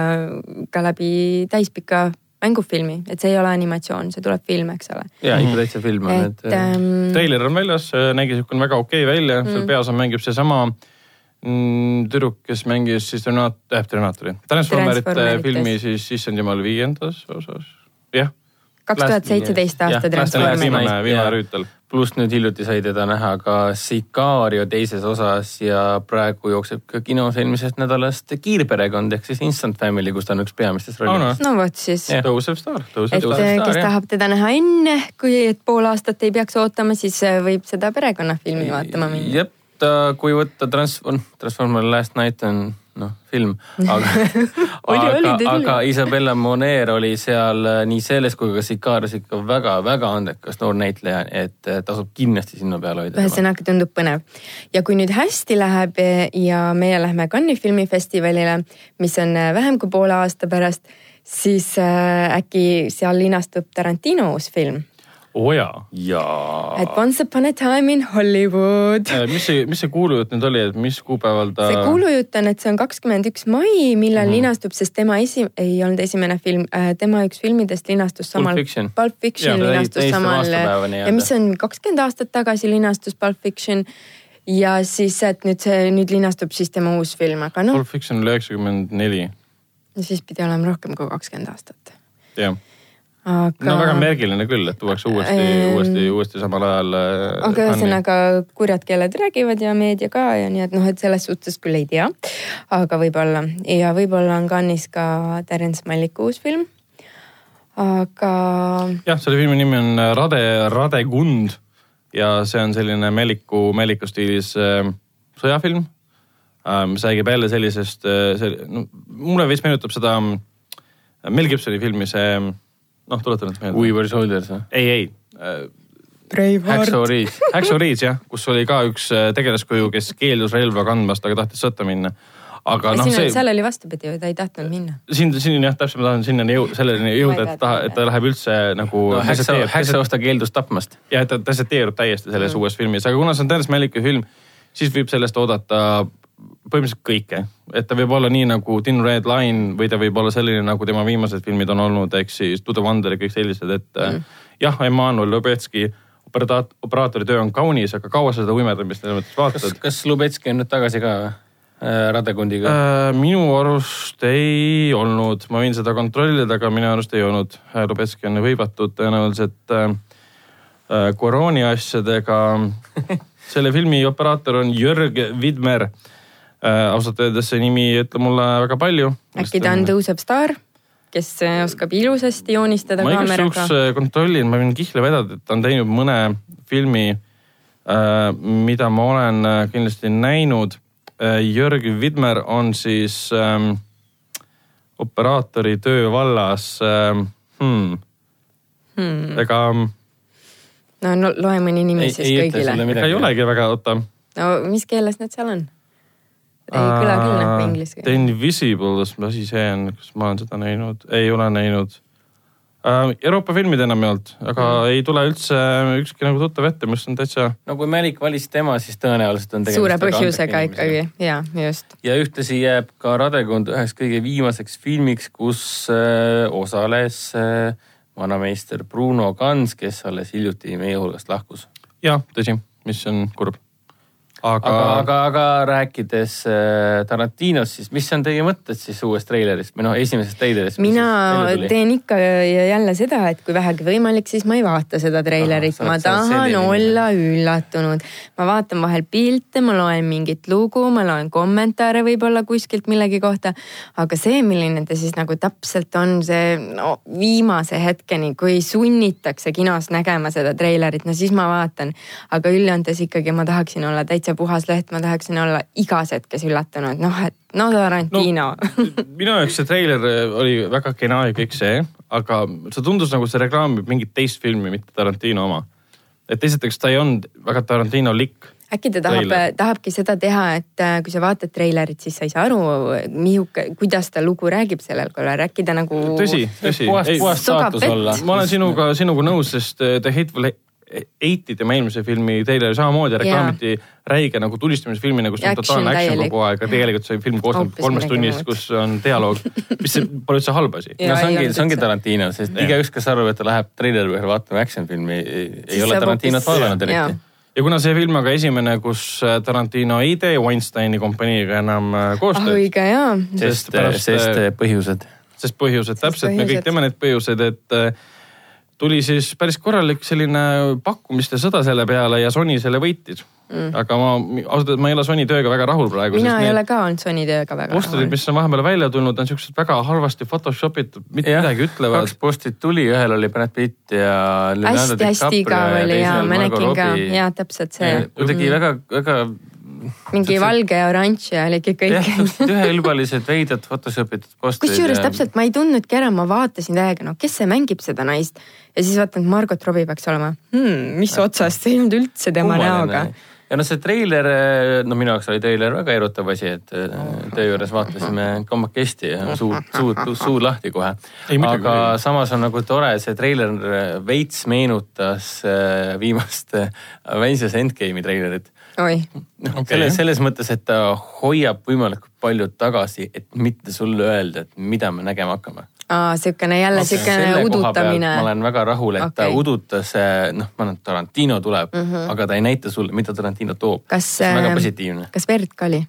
ka läbi täispika mängufilmi, et see ei ole animatsioon, see tuleb film, eks ole. ja ikka täitsa film on, et et ähm, treiler on väljas, nägi siukene väga okei okay välja mm., seal peas on, mängib seesama mm, tüdruk, kes mängis siis Terminaat-, äh, Terminaatori, Transformerite filmi siis issand jumal viiendas osas, jah. Kaks tuhat seitseteist aasta Jah, Transformerid. viimane, viimane rüütel. pluss nüüd hiljuti sai teda näha ka Sicario teises osas ja praegu jookseb ka kinos eelmisest nädalast Kiirperekond ehk siis Instant Family, kus ta on üks peamistest Oh, no. vot siis tõusev staar, tõusev et staar. äh, staar, kes jah. tahab teda näha enne, kui et pool aastat ei peaks ootama, siis äh, võib seda perekonnafilmi vaatama minna. jep, ta, kui võtta Trans-, Transformer Last Night on noh, film, aga [laughs] aga, aga Isabella Moner oli seal äh, nii selles kui ka Sicarios ikka väga-väga andekas noor näitleja, et äh, tasub kindlasti silma peal hoida. ühesõnaga tundub põnev. Ja kui nüüd hästi läheb eh, ja meie lähme Cannes'i filmifestivalile, mis on eh, vähem kui poole aasta pärast, siis äh, äkki seal linastub Tarantino uus film, oo jaa. jaa et Once upon a time in Hollywood. Äh, mis see, mis see kuulujutt nüüd oli, et mis kuupäeval ta? see kuulujutt on, et see on kakskümmend üks mai, millal mm -hmm. linastub, sest tema esi-, ei olnud esimene film, tema üks filmidest linastus Pulp samal. Fiction. Pulp Fiction Jaa, linastus samal ja mis on kakskümmend aastat tagasi linastus Pulp Fiction ja siis, et nüüd see nüüd linastub siis tema uus film, aga noh, Pulp Fiction oli üheksakümmend neli, siis pidi olema rohkem kui kakskümmend aastat. jah. Aga no väga märgiline küll, et tuuakse uuesti Ähm,, uuesti, uuesti samal ajal. äh, aga ühesõnaga kurjad keeled räägivad ja meedia ka ja nii, et noh, et selles suhtes küll ei tea. aga võib-olla ja võib-olla on Cannes'is ka Terence Maliku uus film. aga jah, selle filmi nimi on Rade, Rade Kund ja see on selline Melliku, Melliku stiilis äh, sõjafilm äh,, mis räägib jälle sellisest äh,, no, mulle veits meenutab seda äh, Mel Gibsoni filmi, see noh, tuletan nüüd meelde. We were soldiers või? ei, ei Braveheart. Hacksaw Ridge. Hacksaw Ridge jah, kus oli ka üks äh, tegelaskuju, kes keeldus relva kandmast, aga tahtis sõtta minna. aga noh, see seal oli vastupidi ju, ta ei tahtnud minna. siin, siin jah, täpselt ma tahan sinnani jõu-, selleni jõuda, et ta, et ta läheb üldse nagu no Hacksaw ta keeldus tapmast. ja et ta deserteerub täiesti selles mm. uues filmis, aga kuna see on Terence Malicki film, siis võib sellest oodata põhimõtteliselt kõike. et ta võib olla nii nagu Thin Red Line või ta võib olla selline, nagu tema viimased filmid on olnud, ehk siis To the Wonder ja kõik sellised, et mm. jah, Emmanuel Lubetski operaat-, operaatori töö on kaunis, aga kaua sa seda uimerdamist selles mõttes kas vaatad?, kas Lubetski on nüüd tagasi ka või? Radekundiga. Äh, minu arust ei olnud, ma võin seda kontrollida, aga minu arust ei olnud. Lubetski on hõivatud tõenäoliselt äh, äh, korooni asjadega. [laughs] selle filmi operaator on Jörg Vidmer äh,. Ausalt öeldes see nimi ei ütle mulle väga palju. äkki ta on tõusev staar, kes äh, oskab ilusasti joonistada ma igaks kaameraga juhuks. äh, kontrollin, ma võin kihla vedada, et ta on teinud mõne filmi äh,, mida ma olen äh, kindlasti näinud äh,. Jörg Vidmer on siis ähm, operaatori töö vallas ähm,. Hmm. Hmm. ega, no, no loe mõni nimi Ei- siis ei kõigile. ega ei olegi väga, oota. no mis keeles need seal on? Ei kõla küll nagu inglise The keel. Invisibles, mis asi see on, kas ma olen seda näinud, ei ole näinud äh,. Euroopa filmid enam ei olnud, aga mm. ei tule üldse ükski nagu tuttav ette, mis on täitsa no kui Mälik valis tema, siis tõenäoliselt on tegemist suure põhjusega ikkagi ja just. ja ühtlasi jääb ka Radekond üheks kõige viimaseks filmiks, kus äh, osales äh, vanameister Bruno Ganz, kes alles hiljuti meie hulgast lahkus. jah, tõsi, mis on kurb. Aga, aga, aga, aga rääkides äh, Tarantinost, siis mis on teie mõtted siis uuest treilerist või noh, esimesest treilerist? mina teen ikka ja jälle seda, et kui vähegi võimalik, siis ma ei vaata seda treilerit, ma tahan olla üllatunud. ma vaatan vahel pilte, ma loen mingit lugu, ma loen kommentaare võib-olla kuskilt millegi kohta. aga see, milline ta siis nagu täpselt on, see no viimase hetkeni, kui sunnitakse kinos nägema seda treilerit, no siis ma vaatan. aga üldjoontes ikkagi ma tahaksin olla täitsa puhas leht, ma tahaksin olla igas hetkes üllatunud, noh, et no Tarantino no, minu jaoks see treiler oli väga kena ja kõik see, aga see tundus nagu see reklaamib mingit teist filmi, mitte Tarantino oma. et esiteks ta ei olnud väga Tarantino-lik äkki ta tahab, tahabki seda teha, et äh, kui sa vaatad treilerit, siis sa ei saa aru, mihuke, kuidas ta lugu räägib sellel korral, äkki ta nagu. tõsi, tõsi. puhast, puhast saatus olla. ma olen sinuga, sinuga nõus, sest äh, The Hateful Eight'i tema eelmise filmi treileri samamoodi reklaamiti yeah. räige nagu tulistamisfilmina, kus on totaalne action kogu aeg, aga tegelikult see film koosneb kolmest tunnist, kus on dialoog, mis pole üldse halb asi. [laughs] no see ongi, see ongi Tarantino, sest igaüks, kes arvab, et ta läheb treileri põhjal vaatama action filmi, ei ole Tarantinot vaadanud eriti ja kuna see film on ka esimene, kus äh, Tarantino ei tee Weinsteini kompaniiga enam äh, koostööd ah,. õige jaa. sest, sest äh, põhjused. sest põhjused, täpselt, me kõik teame need põhjused, et tuli siis päris korralik selline pakkumiste sõda selle peale ja Sony selle võitis mm.. aga ma ausalt öeldes ma ei ole Sony tööga väga rahul praegu. mina ei ole ka olnud Sony tööga väga rahul. postrid, mis on vahepeal välja tulnud, on siuksed väga halvasti Photoshop itud, mitte ja, midagi ütlevad. kaks postrit tuli, ühel oli Brad Pitt ja. hästi-hästi igav oli ja ma nägin ka, ja täpselt see. kuidagi väga, väga mingi valge ja oranž ja oligi kõik. üheülbalised veidrad Photoshop itud postrid. kusjuures täpselt ma ei tundnudki ära, ma vaatasin täiega, no kes see mängib seda naist ja siis vaatan, et Margot Robbie peaks olema hmm,. mis otsast, see ei olnud üldse tema näoga ja noh, see treiler, no minu jaoks oli treiler väga erutav asi, et töö juures vaatasime kolmakesti ja suu, [laughs] suu, suu lahti kohe. aga samas on nagu tore, see treiler veits meenutas äh, viimast Avengers Endgame'i treilerit oi noh okay., selles, selles mõttes, et ta hoiab võimalikult palju tagasi, et mitte sulle öelda, et mida me nägema hakkame. aa, siukene jälle okay. siukene udutamine. ma olen väga rahul, et okay. ta udutas, noh, ma arvan, et Tarantino tuleb mm, -hmm. aga ta ei näita sulle, mida Tarantino toob. kas, see on väga positiivne. kas verd ka oli?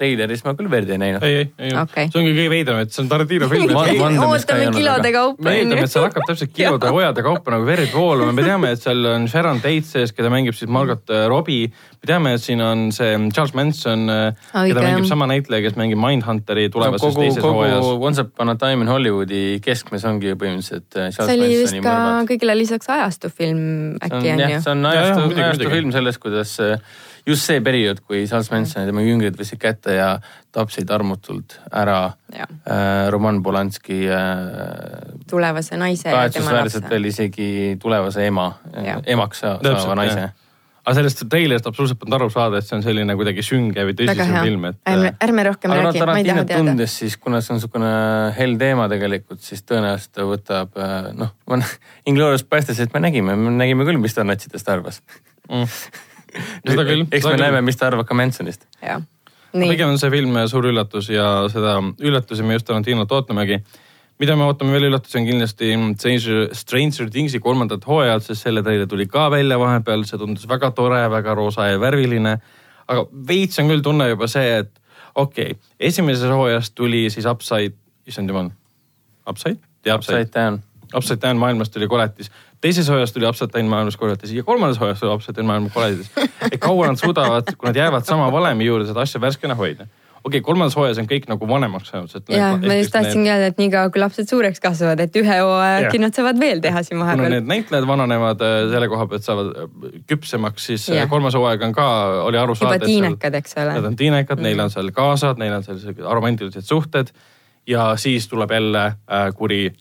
Treileris ma küll verd ei näinud. ei, ei, ei okay., see ongi kõige veidram, et see on Tarantino film ootame kilode kaupa. me eeldame, et seal hakkab täpselt kilode hojade kaupa nagu verd voolama, me teame, et seal on Sharon Tate sees, keda mängib siis Margot äh, Robbie. me teame, et siin on see Charles Manson, äh, keda mängib sama näitleja, kes mängib Mindhunteri tulevases no, kogu, teises kogu hooajas. Once upon a time in Hollywoodi keskmes ongi ju põhimõtteliselt äh, Charles see oli vist ka kõigile lisaks ajastufilm äkki on ju? see on ajastu, ajastu film sellest, kuidas just see periood, kui Charles Manson ja tema jüngrid võtsid kätte ja tapsid armutult ära ja. äh, Roman Polanski äh, tulevase naise. kahetsusväärselt veel isegi tulevase ema, emaks saava naise aga sellest treilerist absoluutselt polnud aru saada, et see on selline kuidagi sünge või tõsisem film, et. ärme, ärme rohkem räägi, ma ei taha teada. tundes siis, kuna see on niisugune hell teema tegelikult, siis tõenäoliselt ta võtab äh, noh, Inglorious Bastardsist me nägime, me nägime küll, mis ta natsidest arvas mm [laughs] seda küll. eks me küll. näeme, mis ta arvab ka Mansonist. pigem on see film suur üllatus ja seda üllatusi me just Tarantinot ootamegi. mida me ootame veel üllatusi on kindlasti Stranger, Stranger Thingsi kolmandat hooajat, sest selle teile tuli ka välja vahepeal, see tundus väga tore, väga roosa ja värviline. aga veits on küll tunne juba see, et okei okay,, esimeses hooajas tuli siis Upside, issand jumal, Upside? Upside Down. Upside Down maailmast tuli koletis teises hooajas tuli Upside Down maailmas korjates ja kolmandas hooajas tuli Upside Down maailmas korjates. et kaua nad suudavad, kui nad jäävad sama valemi juurde, seda asja värskena hoida okei okay,, kolmandas hooajas on kõik nagu vanemaks saanud. jah, ma just tahtsingi need... öelda, et niikaua kui lapsed suureks kasvavad, et ühe hooaja äkki nad saavad veel teha siin vahepeal. kuna need näitlejad vananevad äh, selle koha pealt saavad äh, küpsemaks, siis äh, ja. kolmas hooaeg on ka, oli aru saada. juba tiinekad, eks ole. Nad on tiinekad mm, -hmm. neil on seal kaasad, neil on sellised romantilised suhted ja siis tuleb jälle äh, kuri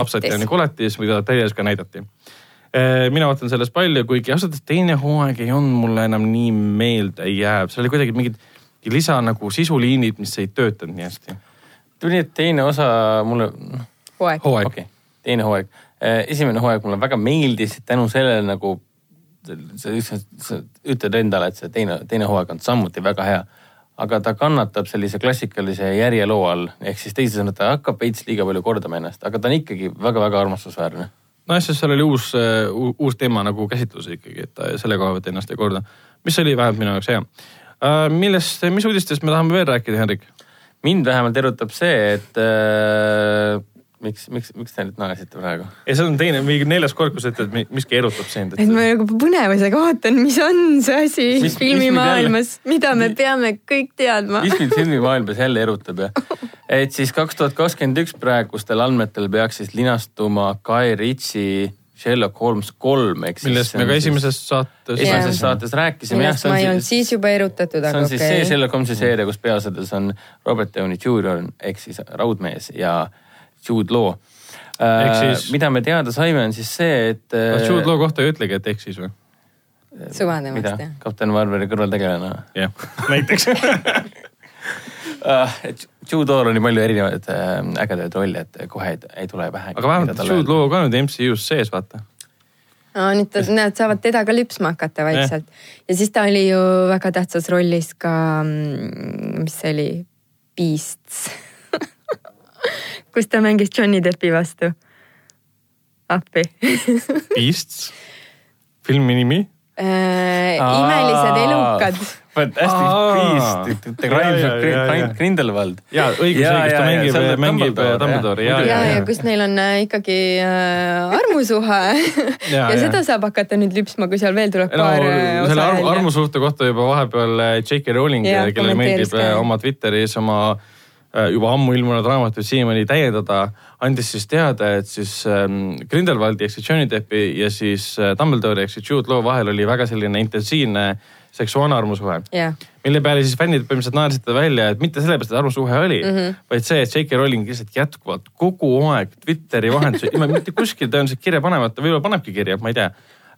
Upside Downi koletis, mida teises ka näidati Äh, mina vaatan sellest palju, kuigi ausalt öeldes teine hooaeg ei olnud mulle enam nii meelde jääv, seal oli kuidagi mingid lisa nagu sisuliinid, mis ei töötanud nii hästi. tuli, et teine osa mulle. hooaeg. hooaeg. okei okay., teine hooaeg. Äh, esimene hooaeg mulle väga meeldis tänu sellele nagu sa ütled endale, et see teine, teine hooaeg on samuti väga hea. Aga ta kannatab sellise klassikalise järjeloo all, ehk siis teisisõnu, ta hakkab veits liiga palju kordama ennast, aga ta on ikkagi väga-väga armastusväärne nojah, sest seal oli uus, uus teema nagu käsitlus ikkagi, et ta selle koha pealt ennast ei korda. mis oli vähemalt minu jaoks hea. millest, mis uudistest me tahame veel rääkida, Henrik? mind vähemalt erutab see, et äh, miks, miks, miks te nüüd naersite praegu? ei, see on teine, mingi neljas kord, kus sa ütled, miski erutab sind. et ma nagu põnevusega ootan, mis on see asi Mis- filmimaailmas, mida me peame kõik teadma. mis mind filmimaailmas jälle erutab ja, [laughs] et siis kaks tuhat kakskümmend üks praegustel andmetel peaks siis linastuma Guy Ritchie Sherlock Holmes kolm siis. millest me ka esimeses saates. esimeses saates rääkisime. millest ma ei olnud siis juba erutatud, see aga on siis see okei. Sherlock Holmesi seeria, kus peaosades on Robert Downey Jr ehk siis Raudmees ja Jude Law. Ehk siis- mida me teada saime, on siis see, et. kas Jude Law kohta ei ütlegi, et eksis või? suva mida jah. kapten Marveri kõrvaltegelane või? jah, [laughs] näiteks. Uh, Jude Law'l oli palju erinevaid äh, ägedaid rolle, et kohe ei, ei tule pähe. aga vähemalt Jude Law ka nüüd MCU-s sees, vaata. no nüüd ta- nad saavad teda ka lüpsma hakata vaikselt ja siis ta oli ju väga tähtsas rollis ka, mis see oli, Beasts [laughs] [laughs] kus ta mängis Johnny Deppi vastu. appi [laughs] Beasts, filmi nimi. imelised elukad. Fantastic Aa. Beast, Ja, ja, ja, ja. Grin- Grindelwald. jaa, õigus, õigus, ta mängib, mängib Dumbledore'i ja, ja, ja, ja ja. kus neil on äh, ikkagi äh, armusuhe [laughs] ja, Ja, ja ja. seda saab hakata nüüd lüpsma, kui seal veel tuleb no paar äh, selle osa arm, välja. armusuhte kohta juba vahepeal äh, J.K. Rowling, kellele meeldib äh, oma Twitteris oma äh, juba ammu ilmunud raamatuid siiamaani täiendada, andis siis teada, et siis ähm, Grindelwaldi ehk siis Johnny Deppi ja siis äh, Dumbledore'i ehk siis Jude Law vahel oli väga selline intensiivne seksuaalne armusuhe jah, mille peale siis fännid põhimõtteliselt naersid ta välja, et mitte sellepärast, et arvamussuhe oli mm. -hmm. vaid see, et J.K. Rowling lihtsalt jätkuvalt kogu aeg Twitteri vahendusel, ilma mitte kuskil tõenäoliselt kirja panemata, võib-olla panebki kirja, ma ei tea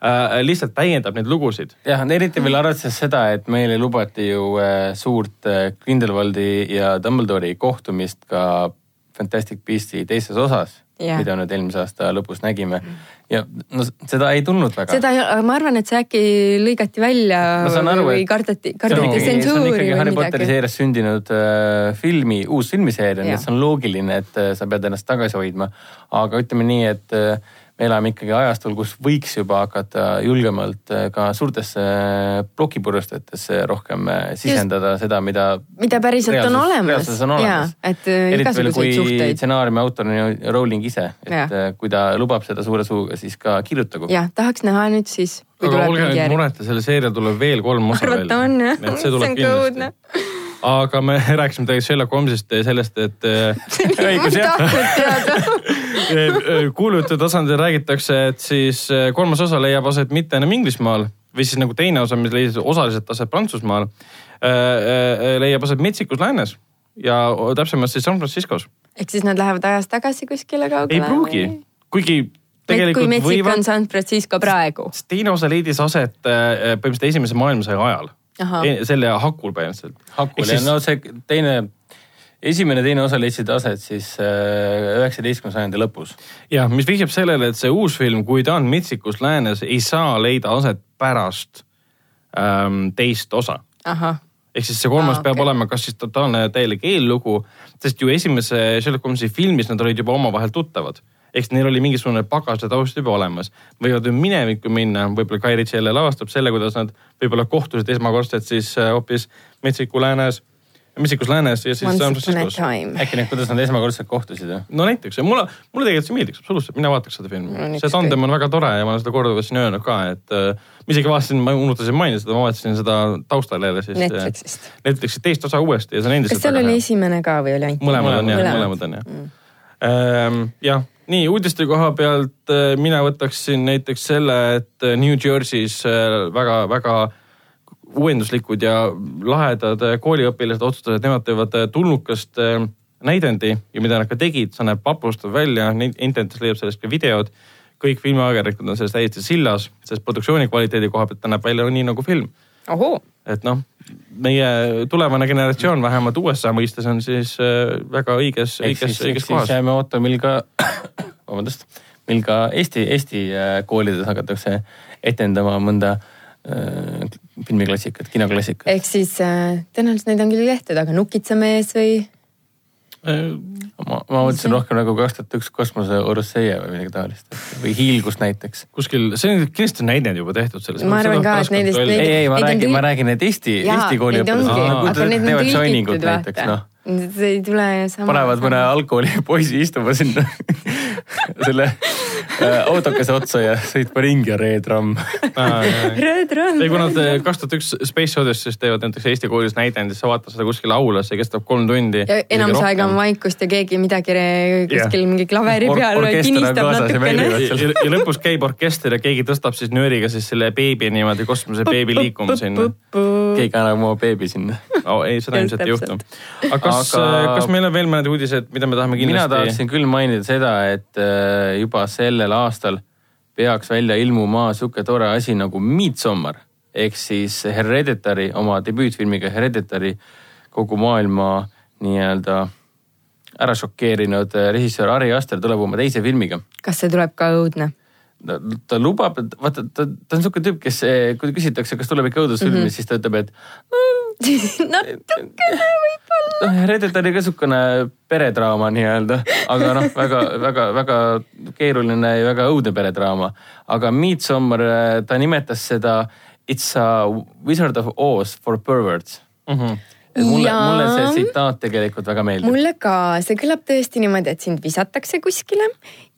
äh,, lihtsalt täiendab neid lugusid. jah, eriti veel arvestades seda, et meile lubati ju äh, suurt äh, Grindelwaldi ja Dumbledore'i kohtumist ka Fantastic Beast'i teises osas Jah. mida nüüd eelmise aasta lõpus nägime. ja no seda ei tulnud väga. seda ei, aga ma arvan, et see äkki lõigati välja saan aru, või et kardeti, see on kardeti tsensuuri või Harry Potteri midagi. seeriast sündinud äh, filmi, uus filmiseeria, nii et see on loogiline, et äh, sa pead ennast tagasi hoidma. aga ütleme nii, et äh, me elame ikkagi ajastul, kus võiks juba hakata julgemalt äh, ka suurtesse äh, plokipurjustajatesse rohkem äh, sisendada seda, mida. mida päriselt on olemas reaalsuses on ja olemas. et eriti veel, kui igasuguseid suhteid. stsenaariumi autor on ju Rowling ise, et äh, kui ta lubab seda suure suuga, siis ka kirjutagu. jah, tahaks näha nüüd siis. aga olge nüüd mureta, sellel seerial tuleb veel kolm osa veel. arvata on jah, see on kõudne. Aga me [laughs] rääkisime tegelikult Sherlock Holmesist ja sellest, et äh, [laughs] õigus jah. teada. [laughs] kuulujute tasandil räägitakse, et siis äh, kolmas osa leiab aset mitte enam Inglismaal või siis nagu teine osa, mis leidis osaliselt aset Prantsusmaal, leiab aset metsikus läänes ja täpsemalt siis San Franciscos. ehk siis nad lähevad ajas tagasi kuskile kaugele? ei pruugi, kuigi kui tegelikult metsik võivad on, San Francisco praegu. teine osa leidis aset äh, põhimõtteliselt esimese maailmasõja ajal. Selle hakul põhimõtteliselt. hakul Ehk ja siis- no see teine, esimene, teine osa leidsid aset siis äh, üheksateistkümnenda sajandi lõpus. jah, mis vihjab sellele, et see uus film, kui ta on metsikus läänes, ei saa leida aset pärast ähm, teist osa ehk siis see kolmas Aa, peab okei. olema kas siis totaalne täielik eellugu, sest ju esimese Sherlock Holmesi filmis nad olid juba omavahel tuttavad. Siis neil oli mingisugune pagas ja taust juba olemas. võivad ju minevikku minna, võib-olla Guy Ritchie jälle lavastab selle, kuidas nad võib-olla kohtusid esmakordselt siis äh, hoopis Metsiku läänes, Metsikus läänes ja siis San Franciscos. äkki need, kuidas nad esmakordselt kohtusid või? no näiteks, mulle, mulle tegelikult see meeldiks absoluutselt, mina vaataks seda filmi No see tandem on väga tore ja ma olen seda korduvalt siin öelnud ka, et äh, ma isegi vaatasin, ma unustasin mainida seda, ma vaatasin seda taustal jälle siis. Netflixist. Netflixi teist osa uuesti ja see on endiselt kas seal oli esimene ka või oli ainult? mõlemad on jah, Mõlemad. on jah. jah, nii uudiste koha pealt äh, mina võtaksin näiteks selle, et äh, New Jersey's väga-väga uuenduslikud ja lahedad kooliõpilased otsustasid, et nemad teevad tulnukast näidendi ja mida nad ka tegid, see näeb vapustav välja, internetis leiab sellest ka videod. kõik filmiajakirjanikud on sellest täiesti sillas, sest produktsiooni kvaliteedi koha pealt ta näeb välja nii nagu film et noh, meie tulevane generatsioon vähemalt USA mõistes on siis äh, väga õiges, õiges, õiges siis kohas. jääme ootama, mil ka, [coughs] vabandust, mil ka Eesti, Eesti äh, koolides hakatakse etendama mõnda äh, filmiklassikat, kinoklassikat. ehk siis tõenäoliselt neid on küll tehtud, aga Nukitsamees või? Ma, ma mõtlesin rohkem nagu kaks tuhat üks kosmose Orosseia või midagi taolist või Hiilgus näiteks. kuskil, see on kindlasti näideid juba tehtud selles. Ma arvan ka, et neid vist- ei, ei, ma räägin, ma räägin, et Eesti, Eesti kooli neid ongi, õpilased aga need on teevad joiningut näiteks noh. see ei tule sama. panevad mõne algkoolipoisi istuma sinna [laughs] selle äh, autokese otsa ja sõitma ringi ja reetramm. Red Run. ei, kui nad kaks tuhat üks Space Odyssey's teevad näiteks Eesti koolis näidend, siis sa vaatad seda kuskil aulas, see kestab kolm tundi. enamus aega on vaikust ja keegi midagi kuskil mingi klaveri Or- peal on kinistab natukene ja, ja lõpus käib orkester ja keegi tõstab siis nööriga siis selle beebi niimoodi kosmose beebi liikuma sinna. keegi annab oma beebi sinna. oh,. ei, seda ilmselt ei juhtu. aga kas Aga- aga..., kas meil on veel mõned uudised, mida me tahame mina kindlasti? tahaksin küll mainida seda, et äh, juba sellel aastal peaks välja ilmuma sihuke tore asi nagu Midsommar ehk siis Hereditary oma debüütfilmiga Hereditary kogu maailma nii-öelda ära šokeerinud äh, režissöör Ari Aster tuleb oma teise filmiga kas see tuleb ka õudne? ta, ta lubab, et vaata, ta, ta on sihuke tüüp, kes, kui küsitakse, kas tuleb ikka õudusfilmi mm. -hmm. siis ta ütleb, et [laughs] natukene võib-olla. noh, Hereditary ka siukene peredraama nii-öelda, aga noh, väga, väga, väga keeruline ja väga õudne peredraama. aga Midsommar, ta nimetas seda It's a Wizard of Oz for perverts. Et mulle, mulle see tsitaat tegelikult väga meeldib. mulle ka, see kõlab tõesti niimoodi, et sind visatakse kuskile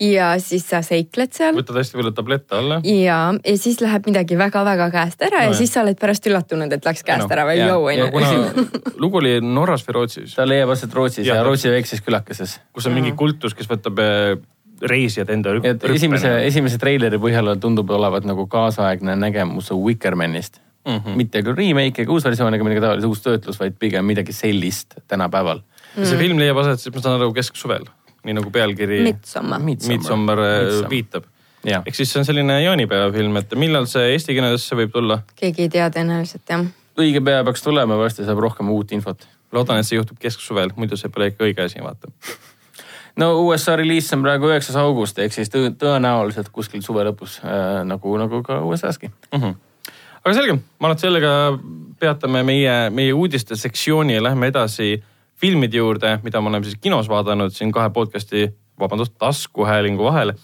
ja siis sa seikled seal võtad hästi palju tablette alla. ja, ja siis läheb midagi väga-väga käest ära No ja jah. siis sa oled pärast üllatunud, et läks käest No, ära või jõu onju. kuna [laughs] lugu oli Norras või Rootsis, ta leiab aset Rootsis ja, ja Rootsi väikses külakeses. kus on mingi kultus, kes võtab eh, reisijad enda rüp- et esimese, esimese treileri põhjal tundub olevat nagu kaasaegne nägemus Wikermanist mm. Mhm. -hmm. mitte küll remake ega uus versioon ega midagi taolist, uus töötlus, vaid pigem midagi sellist tänapäeval. see film leiab aset siis, ma saan aru, kesksuvel, nii nagu pealkiri Midsommar. Midsommar eh, viitab. ehk siis see on selline jaanipäevafilm, et millal see eesti keeledesse võib tulla? keegi ei tea tõenäoliselt jah. õige pea peaks tulema, varsti saab rohkem uut infot. loodan, et see juhtub kesksuvel, muidu see pole ikka õige asi, vaata. no USA reliis on praegu üheksas august ehk siis tõ tõenäoliselt kuskil suve lõpus äh, nagu, nagu ka USA-ski. mm. -hmm. Aga selge, ma arvan, et sellega peatame meie, meie uudiste sektsiooni ja lähme edasi filmide juurde, mida me oleme siis kinos vaadanud siin kahe podcast'i, vabandust, taskuhäälingu vahel.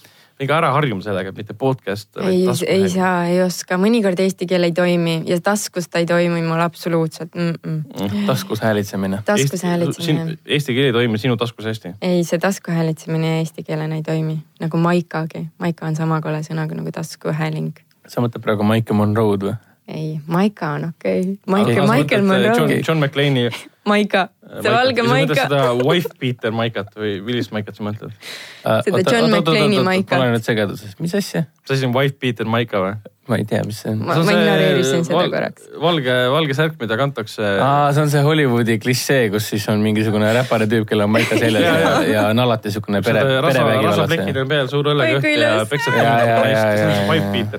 ikka ära harjuma sellega, et mitte podcast. ei, ei saa, ei oska, mõnikord eesti keel ei toimi ja taskus ta ei toimi mul absoluutselt mm. -mm. taskus häälitsemine. taskus häälitsemine. Eesti keel ei toimi sinu taskus hästi. ei, see tasku häälitsemine eesti keelena ei toimi nagu maikagi. maika on sama kole sõnaga nagu taskuhääling. Sa mõtled praegu Maike Monroe'd või? ei, maika on okei okay.. Michael, Michael Monroe John, John McClane'i. maika, see valge maika. seda Wife Beater Maikat või millist Maikat sa mõtled? Seda John McClane'i Maikat. ma olen nüüd segaduses, mis asja? mis asi on Wife Beater Maika või? Ma ei tea, mis see on. Ma- ignoreerisin seda korraks. valge, valge särk, mida kantakse. aa, see on see Hollywoodi klišee, kus siis on mingisugune räpane tüüp, kellel on maika [laughs] seljas ja, ja, ja on alati niisugune pere, perevägivallatseja. rasaplekid on peal, suur õlleköht ja peksad.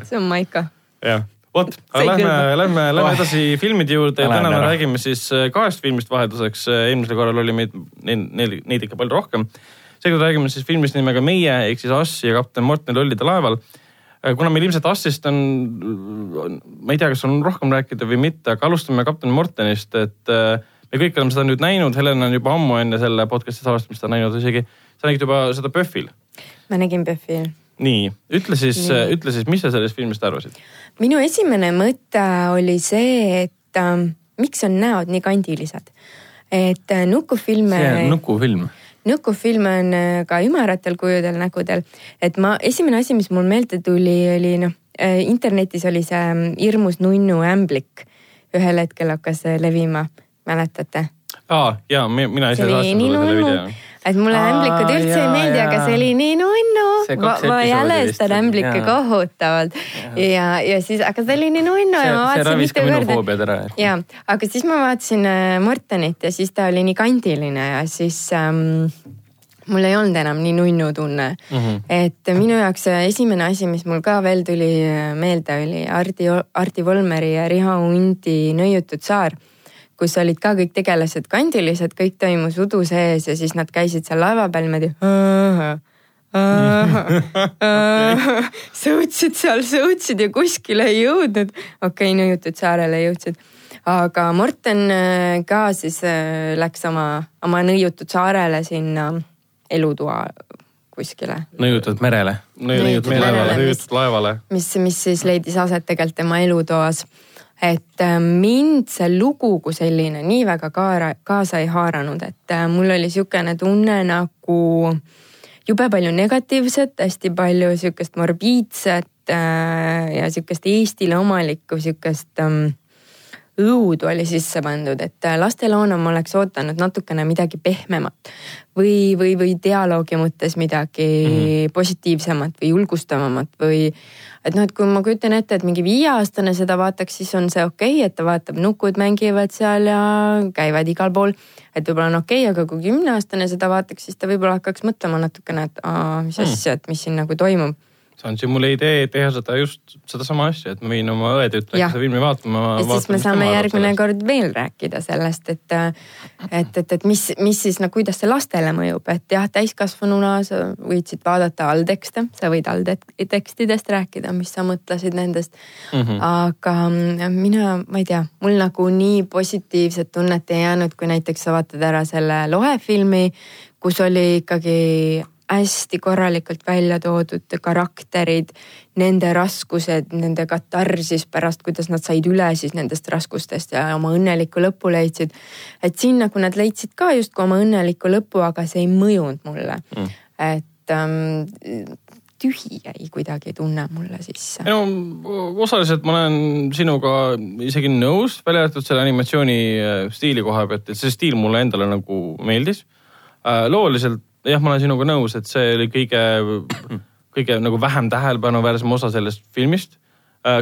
See on maika. jah. vot, aga lähme, lähme, lähme edasi filmide juurde ja täna me räägime siis äh, kahest filmist vahelduseks. eelmisel korral oli meid, neid, neid ikka palju rohkem. seekord räägime siis filmist nimega Meie ehk siis Ass ja kapten Morten lollide laeval. Kuna meil ilmselt Assist on, ma ei tea, kas on rohkem rääkida või mitte, aga alustame kapten Mortenist, et äh, me kõik oleme seda nüüd näinud, Helen on juba ammu enne selle podcast'i salvestamist seda näinud isegi. sa nägid juba seda PÖFFil. ma nägin PÖFFil. nii, ütle siis Nii., ütle siis, mis sa sellest filmist arvasid? minu esimene mõte oli see, et äh, miks on näod nii kandilised. et äh, nukufilme see on nukufilm. Nukufilme on äh, ka ümaratel kujudel nägudel, et ma, esimene asi, mis mul meelde tuli, oli noh, internetis oli see mm, hirmus nunnu ämblik. ühel hetkel hakkas see levima, mäletate? aa, ja mi- mina ise nii sulle selle video., et mulle Aa, ämblikud üldse ei jaa, meeldi, aga jaa. see oli nii nunnu. Ma, ma jälestan ämblikke kohutavalt ja, ja siis, aga see oli nii nunnu ja ma vaatasin mitu korda ja, aga siis ma vaatasin äh, Mortenit ja siis ta oli nii kandiline ja siis ähm, mul ei olnud enam nii nunnu tunne mm. -hmm. et minu jaoks esimene asi, mis mul ka veel tuli äh, meelde, oli Hardi, Hardi Volmeri ja Riho Undi Nõiutud saar kus olid ka kõik tegelased kandilised, kõik toimus udu sees ja siis nad käisid seal laeva peal niimoodi. Sõutsid seal, sõutsid ja kuskile ei jõudnud. okei okay,, Nõiutud saarele jõudsid. aga Morten äh, ka siis äh, läks oma, oma nõiutud saarele sinna elutoa kuskile, nõiutad merele. Nõiutud nõiutud laevale, merele, nõiutud laevale. mis, mis siis leidis aset tegelikult tema elutoas. et äh, mind see lugu kui selline nii väga kaara, kaasa ei haaranud, et äh, mul oli niisugune tunne nagu jube palju negatiivset, hästi palju sihukest morbiidset äh, ja sihukest Eestile omalikku sihukest ähm, õudu oli sisse pandud, et äh, lastelauna ma oleks ootanud natukene midagi pehmemat või, või, või dialoogi mõttes midagi mm -hmm. positiivsemat või julgustavamat või et noh, et kui ma kujutan ette, et mingi viieaastane seda vaataks, siis on see okei okay,, et ta vaatab, nukud mängivad seal ja käivad igal pool. et võib-olla on okei okay,, aga kui kümneaastane seda vaataks, siis ta võib-olla hakkaks mõtlema natukene, et aa, mis asja, et mis siin nagu toimub. See andsin mulle idee teha seda just sedasama asja, et ma viin oma õetütre seda filmi vaatama. ja siis me saame järgmine kord veel rääkida sellest, et, et, et, et mis, mis siis no kuidas see lastele mõjub, et jah, täiskasvanuna sa võidsid vaadata alltekste, sa võid alltekstidest rääkida, mis sa mõtlesid nendest mm. -hmm. aga mina, ma ei tea, mul nagu nii positiivset tunnet ei jäänud, kui näiteks sa vaatad ära selle Lohe filmi, kus oli ikkagi hästi korralikult välja toodud karakterid, nende raskused, nende katarsis pärast, kuidas nad said üle siis nendest raskustest ja oma õnneliku lõpu leidsid. et siin nagu nad leidsid ka justkui oma õnneliku lõpu, aga see ei mõjunud mulle mm.. et ähm, tühi jäi kuidagi tunne mulle sisse. no osaliselt ma olen sinuga isegi nõus, välja arvatud selle animatsiooni äh, stiili koha pealt, et see stiil mulle endale nagu meeldis. looliselt jah, ma olen sinuga nõus, et see oli kõige, kõige nagu vähem tähelepanuväärsem osa sellest filmist.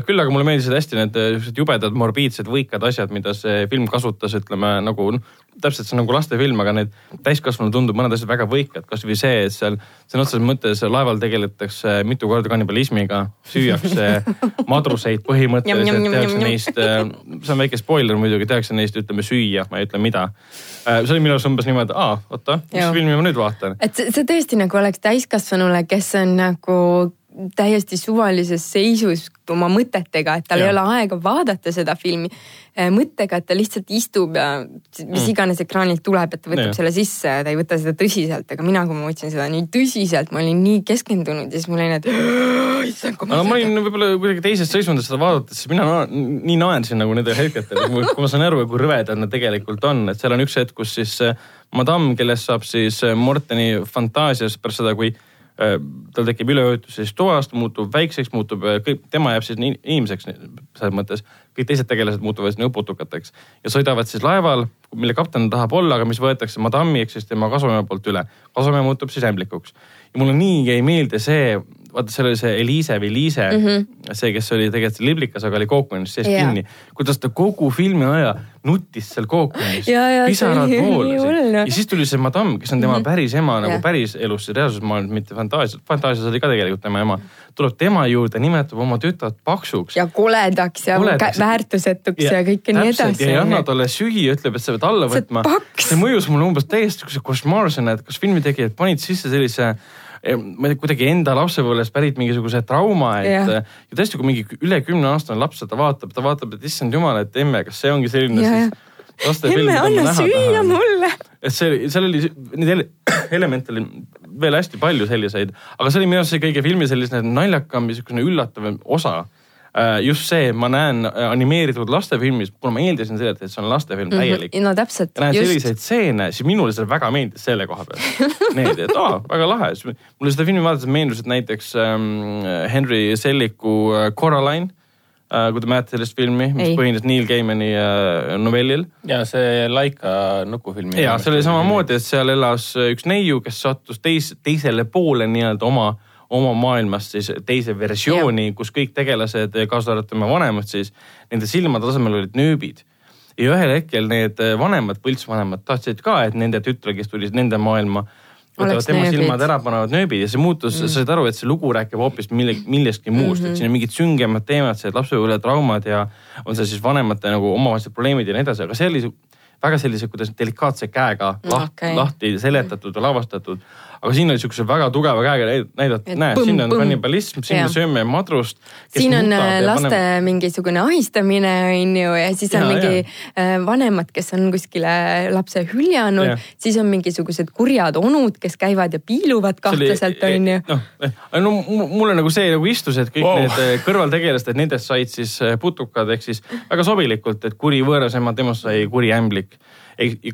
Küll aga mulle meeldisid hästi need äh, siuksed jubedad, morbiidsed, võikad asjad, mida see film kasutas, ütleme nagu noh, täpselt see on nagu lastefilm, aga need täiskasvanu tundub mõned asjad väga võikad, kasvõi see, et seal sõna otseses mõttes laeval tegeletakse mitu korda kannibalismiga, süüakse [laughs] madruseid põhimõtteliselt, tehakse neist, see on väike spoiler muidugi, tehakse neist, ütleme süüa, ma ei ütle mida. see oli minu arust umbes niimoodi, aa, oota, mis filmi ma nüüd vaatan. et see, see tõesti nagu oleks täiskasvanule, kes on nagu täiesti suvalises seisus oma mõtetega, et tal Jah. ei ole aega vaadata seda filmi eh, mõttega, et ta lihtsalt istub ja mis iganes ekraanilt tuleb, et ta võtab Jah. selle sisse ja ta ei võta seda tõsiselt, aga mina, kui ma võtsin seda nii tõsiselt, ma olin nii keskendunud ja siis mul oli need. aga ma olin võib-olla kuidagi teises seisundis seda vaadates, siis mina na nii naersin nagu nendel hetkedel, kui ma saan aru, kui rõvedad nad tegelikult on, et seal on üks hetk, kus siis äh, madam, kellest saab siis äh, Morteni fantaasias pärast seda, kui äh, tal tekib üleujutus siis toast, muutub väikseks, muutub äh, kõik, tema jääb siis inimeseks selles mõttes. kõik teised tegelased muutuvad siis nõuputukateks ja sõidavad siis laeval, mille kapten tahab olla, aga mis võetakse madammi ehk siis tema kasuema poolt üle. kasuema muutub siis ämblikuks ja mulle nii jäi meelde see, vaata seal oli see Eliise või Liise mm, -hmm. see, kes oli tegelikult liblikas, aga oli kookonis sees Jaa. kinni. kuidas ta kogu filmi aja nuttis seal kookonis pisarad [laughs] voolasid noh. ja siis tuli see madam, kes on tema mm -hmm. päris ema nagu Jah. päris elus, reaalsusmaailmas, mitte fantaasias, fantaasias oli ka tegelikult tema ema. tuleb tema juurde, nimetab oma tütart paksuks ja koledaks ja Koledaks. väärtusetuks ja, ja kõike nii edasi. ja ei anna talle süüa, ütleb, et sa pead alla Sa oled võtma see mõjus mulle umbes täiesti siukse košmaarsena, et kas filmitegijad panid sisse sellise eh, ma ei tea, kuidagi enda lapsepõlvest pärit mingisuguse trauma, et ja. ja tõesti, kui mingi üle kümneaastane laps seda vaatab, ta vaatab, et issand jumal, et emme, kas see ongi selline Ja, siis lastefilm, emme, anna süüa mulle. et see, seal oli, neid ele- [clears throat] elemente oli veel hästi palju selliseid, aga see oli minu arust see kõige filmi selline naljakam ja niisugune üllatav osa. Just see, ma näen äh, animeeritud lastefilmis, kuna ma eeldasin seda, et see on lastefilm täielik mm. no täpselt ja, näen Mhm. just. selliseid stseene, siis minule see väga meeldis selle koha pealt. Need, et aa, väga lahe, mulle seda filmi vaadates meenus, et näiteks ähm, Henry Selliku äh, Coraline äh,, kui te mäletate sellist filmi, mis Ei. põhines Neil Gaimani äh, novellil ja see Laika nukufilmi. ja see oli samamoodi, et seal elas üks neiu, kes sattus teis, teisele poole nii-öelda oma, oma maailmast siis teise versiooni, kus kõik tegelased, kaasa arvatud tema vanemad siis, nende silmade asemel olid nööbid. ja ühel hetkel need vanemad põltsvanemad tahtsid ka, et nende tütre, kes tuli nende maailma, võtavad tema nööbid. silmad ära, panevad nööbid ja see muutus mm., sa said aru, et see lugu räägib hoopis mille, millestki muust mm, -hmm. et siin on mingid süngemad teemad, see lapsepõlve traumad ja on see siis vanemate nagu omavahelised probleemid ja nii edasi, aga see oli väga sellise, kuidas delikaatse käega laht, Okei. lahti seletatud ja lavastatud. Aga siin oli siukse väga tugeva käega näid- näidati, Et näed, põmm, siin on põmm. kannibalism, siin me sööme madrust. siin on äh, laste mingisugune ahistamine on ju ja siis on Jaa, mingi äh, vanemad, kes on kuskile lapse hüljanud siis on mingisugused kurjad onud, kes käivad ja piiluvad kahtlaselt on ju. noh, no mu- mulle nagu see nagu istus, et kõik Wow. need kõrvaltegelased, nendest said siis putukad ehk siis väga sobilikult, et kuri võõras ema, temast sai kuri ämblik.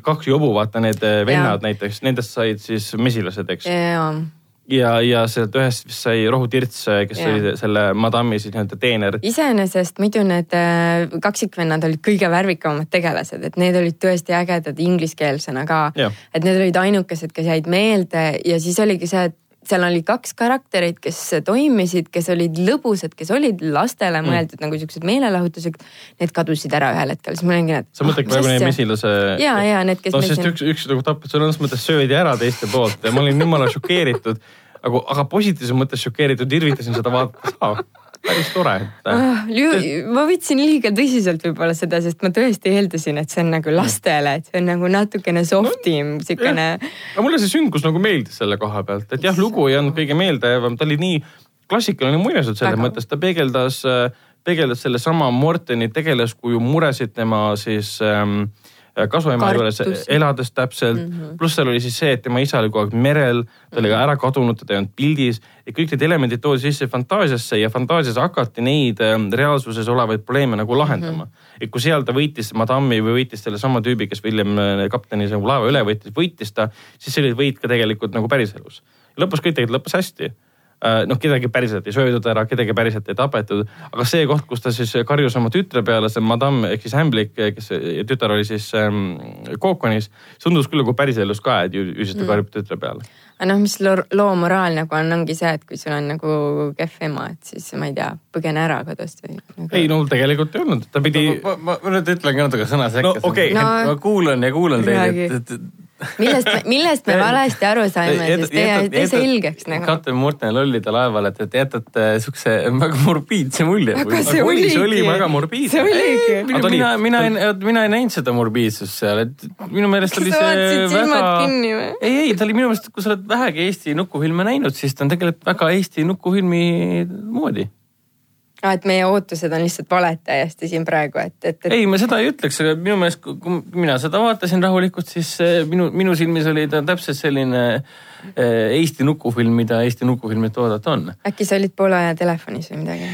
Kaks jobu, vaata need eh, vennad Jaa. näiteks, nendest said siis mesilased, eks. ja, ja sealt ühest vist sai rohutirts, kes Jaa. oli selle madammi siis nii-öelda teener. iseenesest muidu need äh, kaksikvennad olid kõige värvikamad tegelased, et need olid tõesti ägedad ingliskeelsena ka et need olid ainukesed, kes jäid meelde ja siis oligi see, et seal oli kaks karakterit, kes toimisid, kes olid lõbusad, kes olid lastele Mm. mõeldud nagu siuksed meelelahutused. Need kadusid ära ühel hetkel, siis ma olingi, et. sa mõtledki praegu neid mesilase. ja, ja need, kes no sest üks, üks nagu tapeti sõnas mõttes söödi ära teiste poolt ja ma olin jumala šokeeritud. aga, aga positiivses mõttes šokeeritud, irvitasin seda vaadata. Päris tore. Ah, lü- ma võtsin liiga tõsiselt võib-olla seda, sest ma tõesti eeldasin, et see on nagu lastele, et see on nagu natukene soft im, siukene. aga mulle see süngus nagu meeldis selle koha pealt, et jah, lugu ei olnud kõige meeldejäävam, ta oli nii klassikaline muinasjutt selles Väga. mõttes, ta peegeldas, peegeldas sellesama Morteni tegelaskuju muresid tema siis ähm, kasuema juures elades täpselt mm -hmm.. pluss seal oli siis see, et tema isa oli kogu aeg merel, ta oli ka ära kadunud, teda ei olnud pildis ja kõik need elemendid toodi sisse fantaasiasse ja fantaasias hakati neid ähm, reaalsuses olevaid probleeme nagu lahendama mm. -hmm. et kui seal ta võitis madammi või võitis sellesama tüübi, kes William äh, kapteni nagu laeva üle võttis, võitis ta, siis see oli võit ka tegelikult nagu päriselus. lõpus kõik tegelikult lõppes hästi Äh, noh, kedagi päriselt ei söödud ära, kedagi päriselt ei tapetud, aga see koht, kus ta siis karjus oma tütre peale, see madam ehk siis Hamblik, kes tütar oli siis ähm, kookonis, tundus küll nagu päriselus ka, et ju, siis ta karjub tütre peale. aga noh, mis loo, loo moraal nagu on, ongi see, et kui sul on nagu kehv ema, et siis ma ei tea, põgene ära kodust või nagu.... ei no tegelikult ei olnud, ta pidi. ma, ma, ma nüüd ütlen ka natuke sõna sekka No okei. No- ma kuulan ja kuulan teid, et, et millest, millest me valesti aru saime, sest teie, tee selgeks nagu. kapten Morten lollide laeval, et, et jätate siukse väga morbiidse mulje. Aga see oli, oligi. see oli väga morbiidne. Aga mina, mina ei, mina ei näinud seda morbiidsust seal, et minu meelest oli see väga ei, ei, ta oli minu meelest, kui sa oled vähegi Eesti nukufilme näinud, siis ta on tegelikult väga Eesti nukufilmi moodi. Et meie ootused on lihtsalt valed täiesti siin praegu, et, et, et ei, ma seda ei ütleks, aga minu meelest, kui mina seda vaatasin rahulikult, siis eh, minu, minu silmis oli ta täpselt selline eh, Eesti nukufilm, mida Eesti nukufilmilt oodata on. äkki sa olid poole aja telefonis või midagi?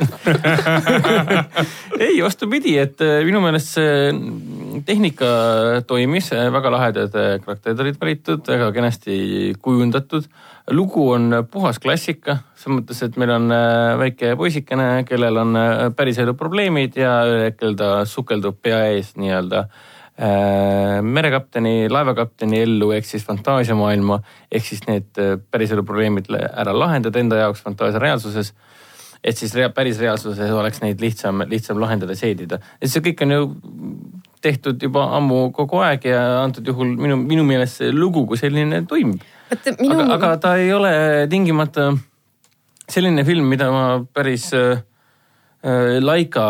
[laughs] ei, vastupidi, et eh, minu meelest see tehnika toimis, väga lahedad eh, karakterid olid valitud, väga kenasti kujundatud. lugu on puhas klassika, selles mõttes, et meil on väike poisikene, kellel on päriselu probleemid ja ühel hetkel ta sukeldub pea ees nii-öelda merekapteni, laevakapteni ellu ehk siis fantaasiamaailma ehk siis need päriselu probleemid le- ära lahendada enda jaoks fantaasia reaalsuses et siis rea, päris reaalsuses oleks neid lihtsam, lihtsam lahendada, seedida. et see kõik on ju tehtud juba ammu kogu aeg ja antud juhul minu, minu meelest see lugu kui selline toimib. minu aga, aga ta ei ole tingimata selline film, mida ma päris äh, Laika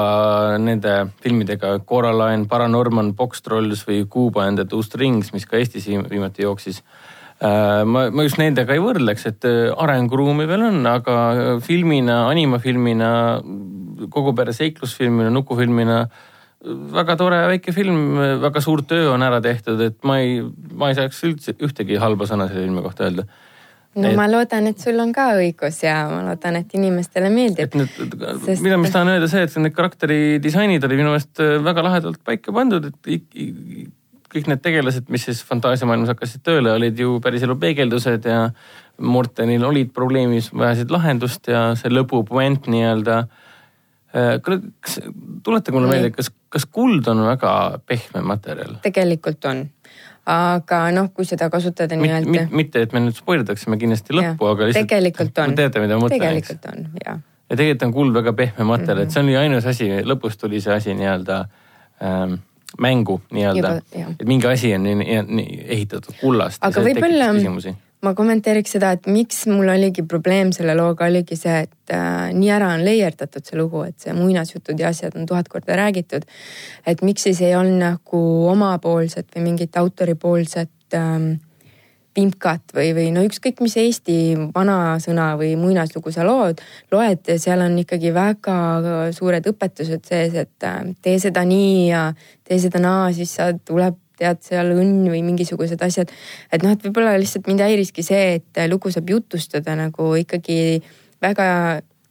nende filmidega, Coraline, Paranorman, Box Trolls või Cuba and the Two Strings, mis ka Eestis viim- viimati jooksis Äh, ma, ma just nendega ei võrdleks, et äh, arenguruumi veel on, aga filmina, animafilmina, kogu pere seiklusfilmina, nukufilmina väga tore väike film, väga suur töö on ära tehtud, et ma ei, ma ei saaks üldse ühtegi halba sõna selle filmi kohta öelda. no ma loodan, et sul on ka õigus ja ma loodan, et inimestele meeldib et. need, Sest- mida ma tahan öelda see, et need karakteri disainid olid minu meelest äh, väga lahedalt paika pandud, et kõik need tegelased, mis siis fantaasiamaailmas hakkasid tööle, olid ju päriselu peegeldused ja Mortenil olid probleemid, vajasid lahendust ja see lõbu puent nii-öelda. kas, tuletage mulle meelde, kas, kas kuld on väga pehme materjal? tegelikult on, aga noh, kui seda kasutada nii-öelda mitte, mitte, et me nüüd spoilitaksime kindlasti Jah, lõppu, aga lihtsalt. tegelikult on. Teate, mida ma mõtlen, eks? tegelikult on ja ja tegelikult on kuld väga pehme materjal mm, -hmm. Mhm. et see oli ainus asi, lõpus tuli see asi nii-öelda ähm, mängu nii-öelda et mingi asi on nii, nii, nii ehitatud kullast. Aga võib-olla- ma kommenteeriks seda, et miks mul oligi probleem selle looga, oligi see, et äh, nii ära on leierdatud see lugu, et see muinasjutud ja asjad on tuhat korda räägitud. et miks siis ei olnud nagu omapoolset või mingit autoripoolset ähm, vimkat või, või no ükskõik, mis Eesti vanasõna või muinaslugu sa lood, loed, seal on ikkagi väga suured õpetused sees, et äh, tee seda nii ja tee seda naa, siis sa tuleb tead seal õnn või mingisugused asjad. et noh, et võib-olla lihtsalt mind häiriski see, et lugu saab jutustada nagu ikkagi väga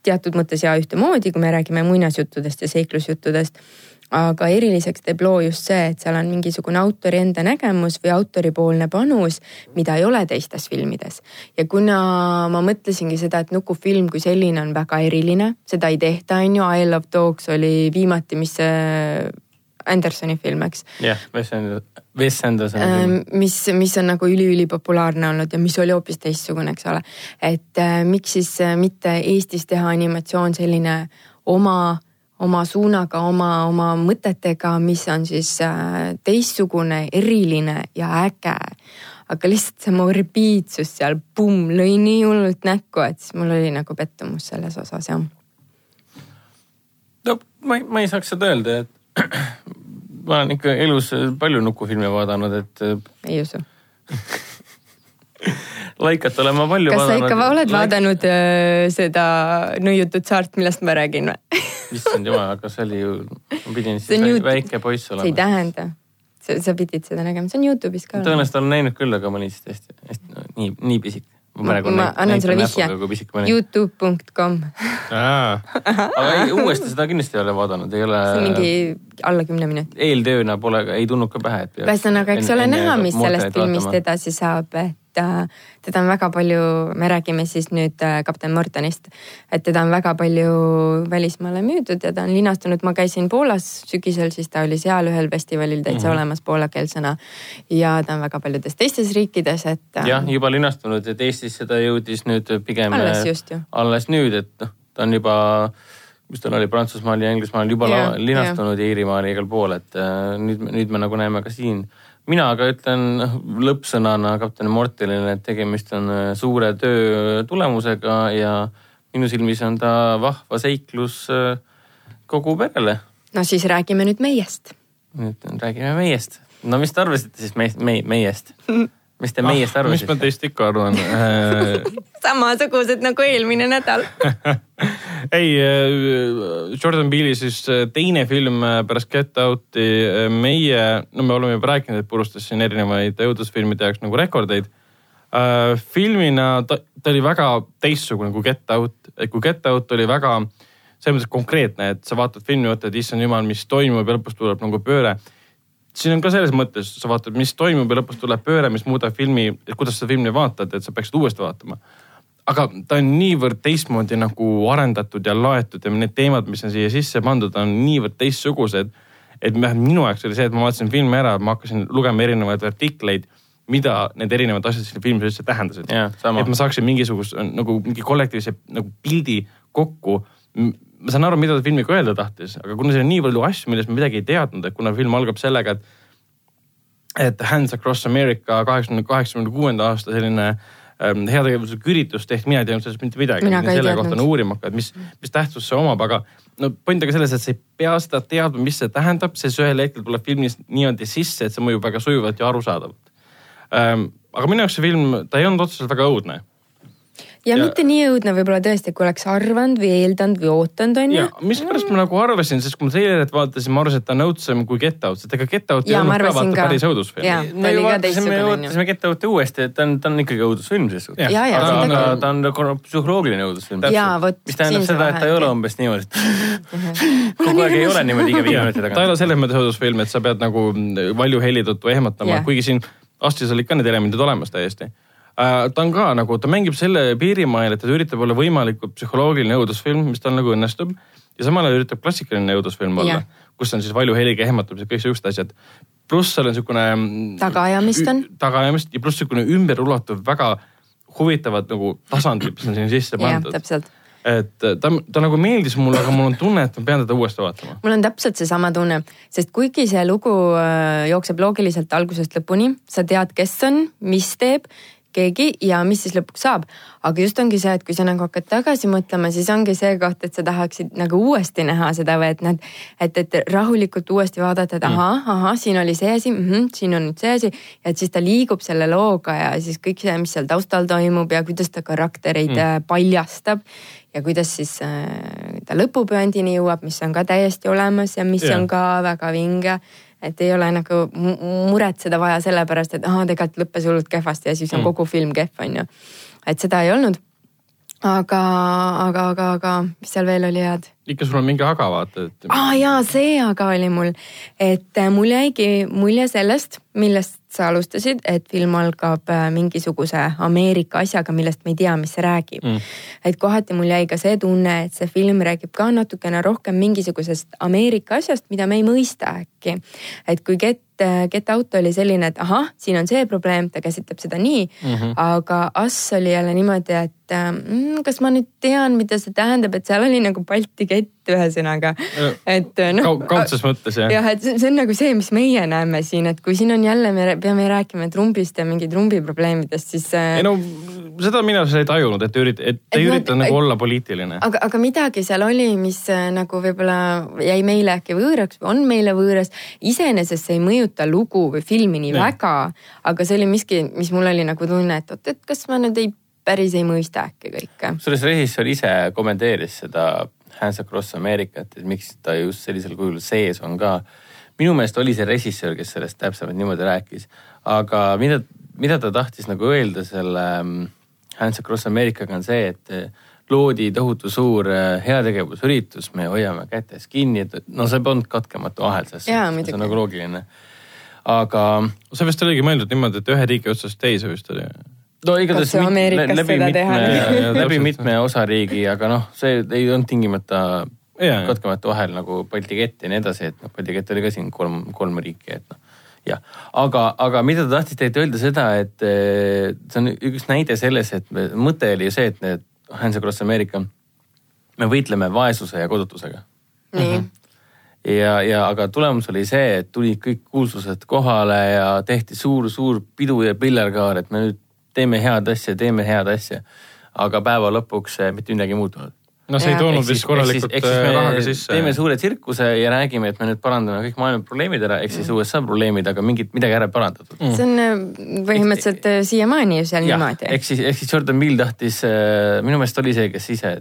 teatud mõttes ja ühtemoodi, kui me räägime muinasjuttudest ja seiklusjuttudest aga eriliseks teeb loo just see, et seal on mingisugune autori enda nägemus või autoripoolne panus, mida ei ole teistes filmides. ja kuna ma mõtlesingi seda, et nukufilm kui selline on väga eriline, seda ei tehta, on ju, I love dogs oli viimati, mis see Andersoni film, eks. jah yeah,, Wes Anderson, Wes Andersoni film. mis, mis on nagu üliülipopulaarne olnud ja mis oli hoopis teistsugune, eks ole. et äh, miks siis äh, mitte Eestis teha animatsioon selline oma oma suunaga, oma, oma mõtetega, mis on siis äh, teistsugune, eriline ja äge. aga lihtsalt see morbiidsus seal, pumm, lõi nii hullult näkku, et siis mul oli nagu pettumus selles osas jah. no ma ei, ma ei saaks seda öelda, et [clears throat] ma olen ikka elus palju nukufilme vaadanud, et. ei usu [laughs] Laikat olen ma palju kas vaadanud. kas sa ikka oled Laik... vaadanud äh, seda nõiutut saart, millest ma räägin või [laughs] issand jumal, aga see oli ju, ma pidin siis YouTube... väike poiss olema. see ei tähenda, sa pidid seda nägema, see on Youtube'is ka. tõenäoliselt olen näinud küll, aga ma olin siis tõesti hästi no, nii, nii pisik. ma, ma annan sulle vihje, Youtube.com. aga ei, uuesti seda kindlasti ei ole vaadanud, ei ole. see on mingi alla kümne minuti. eeltööna pole, ei tulnud ka pähe, et. ühesõnaga, eks ole näha, mis sellest filmist edasi saab, et et teda on väga palju, me räägime siis nüüd äh, kapten Mortonist, et teda on väga palju välismaale müüdud ja ta on linastunud, ma käisin Poolas sügisel, siis ta oli seal ühel festivalil täitsa mm -hmm. olemas poolakeelsena. ja ta on väga paljudes teistes riikides, et. Äh, jah, juba linastunud, et Eestis seda jõudis nüüd pigem. alles just ju. alles nüüd, et noh, ta on juba mis tal oli Prantsusmaal ja Inglismaal juba ja, linastunud ja, ja Iirimaal ja igal pool, et äh, nüüd, nüüd me nagu näeme ka siin mina aga ütlen lõppsõnana kapten Mortelile, et tegemist on äh, suure töö tulemusega ja minu silmis on ta vahva seiklus äh, kogu perele. no siis räägime nüüd meiest. nüüd räägime meiest. no mis te arvasite siis meist, me, meiest? [laughs] mis te meiest ah, arvasite? mis ma teist ikka arvan [laughs] samasugused nagu eelmine nädal [laughs] ei, äh, Jordan Peele'i siis äh, teine film äh, pärast Get Out'i meie, no me oleme juba rääkinud, et purustas siin erinevaid õudusfilmide jaoks nagu rekordeid. filmina ta, ta oli väga teistsugune kui Get Out, et kui Get Out oli väga selles mõttes konkreetne, et sa vaatad filmi, mõtled, issand jumal, mis toimub ja lõpus tuleb nagu pööre siin on ka selles mõttes, sa vaatad, mis toimub ja lõpus tuleb pööre, mis muudab filmi, kuidas sa filmi vaatad, et sa peaksid uuesti vaatama. aga ta on niivõrd teistmoodi nagu arendatud ja laetud ja need teemad, mis on siia sisse pandud, on niivõrd teistsugused. et minu jaoks oli see, et ma vaatasin filmi ära, ma hakkasin lugema erinevaid artikleid mida need erinevad asjad siin filmis üldse tähendasid. et ma saaksin mingisugust nagu mingi kollektiivse nagu pildi kokku ma saan aru, mida ta filmiga öelda tahtis, aga kuna siin on nii palju asju, millest me midagi ei teadnud, et kuna film algab sellega, et et Hands Across America kaheksakümne, kaheksakümne kuuenda aasta selline ähm, heategevuslik üritus tehti, mina ei teadnud sellest mitte midagi. selle kohta on uurima hakanud, mis, mis tähtsust see omab, aga no point on ka selles, et sa ei pea seda teadma, mis see tähendab, sest ühel hetkel tuleb filmis niimoodi sisse, et see mõjub väga sujuvalt ja arusaadavalt ähm,. aga minu jaoks see film, ta ei olnud otseselt väga õudne ja, ja mitte nii õudne võib-olla tõesti, kui oleks arvanud või eeldanud või ootanud, onju. mispärast ma nagu arvasin, sest kui ma treilerit vaatasin, ma arvasin, et ta on õudsem kui Get Out, sest ega Get Out ei olnud ka vaata päris õudusfilm. me ju vaatasime, ootasime Get Out'i uuesti, et ta on, ta on ikkagi õudusfilm ses suhtes. aga ta on nagu psühholoogiline õudusfilm. mis tähendab seda, et ta ei ole umbes niimoodi, et kogu aeg ei ole niimoodi iga viie minuti tagant. ta ei ole selles mõttes õudusfilm, et sa pead nagu valju heli tõttu ehmatama, kuigi siin Astris olid ka need elemendid olemas täiesti ta on ka nagu, ta mängib selle piirimail, et ta üritab olla võimalikult psühholoogiline õudusfilm, mis tal nagu õnnestub. ja samal ajal üritab klassikaline õudusfilm olla, kus on siis valju heliga ehmatamised, kõik siuksed asjad. pluss seal on niisugune. Mm, tagaajamist on. tagaajamist ja pluss niisugune ümberulatuv, väga huvitavad nagu tasandid, mis on sinna sisse pandud. täpselt et ta, ta nagu meeldis mulle, aga mul on tunne, et ma pean teda uuesti vaatama. mul on täpselt seesama tunne, sest kuigi see lugu äh, jookseb loogiliselt algusest lõpuni, sa tead, kes on, mis teeb keegi ja mis siis lõpuks saab. aga just ongi see, et kui sa nagu hakkad tagasi mõtlema, siis ongi see koht, et sa tahaksid nagu uuesti näha seda või et nad, et, et rahulikult uuesti vaadata, et ahah, ahah, siin oli see asi mm, -hmm, siin on nüüd see asi. ja et siis ta liigub selle looga ja siis kõik see, mis seal taustal toimub ja kuidas ta karaktereid mm. paljastab ja kuidas siis äh, ta lõpupööndini jõuab, mis on ka täiesti olemas ja mis yeah. on ka väga vinge et ei ole nagu muretseda vaja sellepärast, et ahah, tegelikult lõppes hullult kehvasti ja siis on mm. kogu film kehv, on ju. et seda ei olnud. Aga, aga, aga, aga mis seal veel oli head? ikka sul on mingi aga vaata, et. aa ah, jaa, see aga oli mul, et äh, mul jäigi mulje sellest, millest sa alustasid, et film algab äh, mingisuguse Ameerika asjaga, millest me ei tea, mis see räägib mm.. et kohati mul jäi ka see tunne, et see film räägib ka natukene rohkem mingisugusest Ameerika asjast, mida me ei mõista äkki. et kui Get, äh, Get Out oli selline, et ahah, siin on see probleem, ta käsitleb seda nii mm. -hmm. aga Us oli jälle niimoodi, et mm, kas ma nüüd tean, mida see tähendab, et seal oli nagu Balti kett ühesõnaga. et noh Kau,. kaudses mõttes jah. jah, et see on nagu see, mis meie näeme siin, et kui siin on jälle, me peame rääkima trumbist ja mingi trumbi probleemidest, siis. Äh, ei no seda mina ei tajunud, et ürit-, et ei ürita nagu olla poliitiline. aga, aga midagi seal oli, mis äh, nagu võib-olla jäi meile äkki võõraks või on meile võõras. iseenesest see ei mõjuta lugu või filmi nii ja. väga, aga see oli miski, mis mul oli nagu tunne, et oot, et kas ma nüüd ei päris ei mõista äkki kõike. kusjuures režissöör ise kommenteeris seda Hands Across Americat, et miks ta just sellisel kujul sees on ka. minu meelest oli see režissöör, kes sellest täpsemalt niimoodi rääkis, aga mida, mida ta tahtis nagu öelda selle mm, Hands Across Americaga on see, et eh, loodi tohutu suur eh, heategevusüritus, me hoiame kätes kinni, et no see polnud katkematu ahel, selles suhtes, see on nagu loogiline. aga. see vist oligi mõeldud niimoodi, et ühe riigi otsast teise vist oli no igatahes mit, läbi mitme, [laughs] läbi mitme osariigi, aga noh, see ei olnud tingimata yeah. katkematu vahel nagu Balti kett ja nii edasi, et noh, Balti kett oli ka siin kolm, kolm riiki, et noh jah, aga, aga mida ta tahtis tegelikult öelda seda, et eh, see on üks näide selles, et mõte oli ju see, et need Hands Across America, me võitleme vaesuse ja kodutusega. nii. Mm -hmm ja, ja aga tulemus oli see, et tulid kõik kuulsused kohale ja tehti suur-suur pidu ja pillerkaar, et me nüüd teeme head asja, teeme head asja. aga päeva lõpuks mitte midagi ei muutunud no see ja. ei toonud vist korralikult äh, raha ka sisse. teeme suure tsirkuse ja räägime, et me nüüd parandame kõik maailma probleemid ära, ehk siis mm. USA probleemid, aga mingit, midagi ära ei parandatud mm.. see on äh, põhimõtteliselt siiamaani ju seal ja, niimoodi. ehk siis, ehk siis Jordan Peele tahtis, minu meelest oli see, kes ise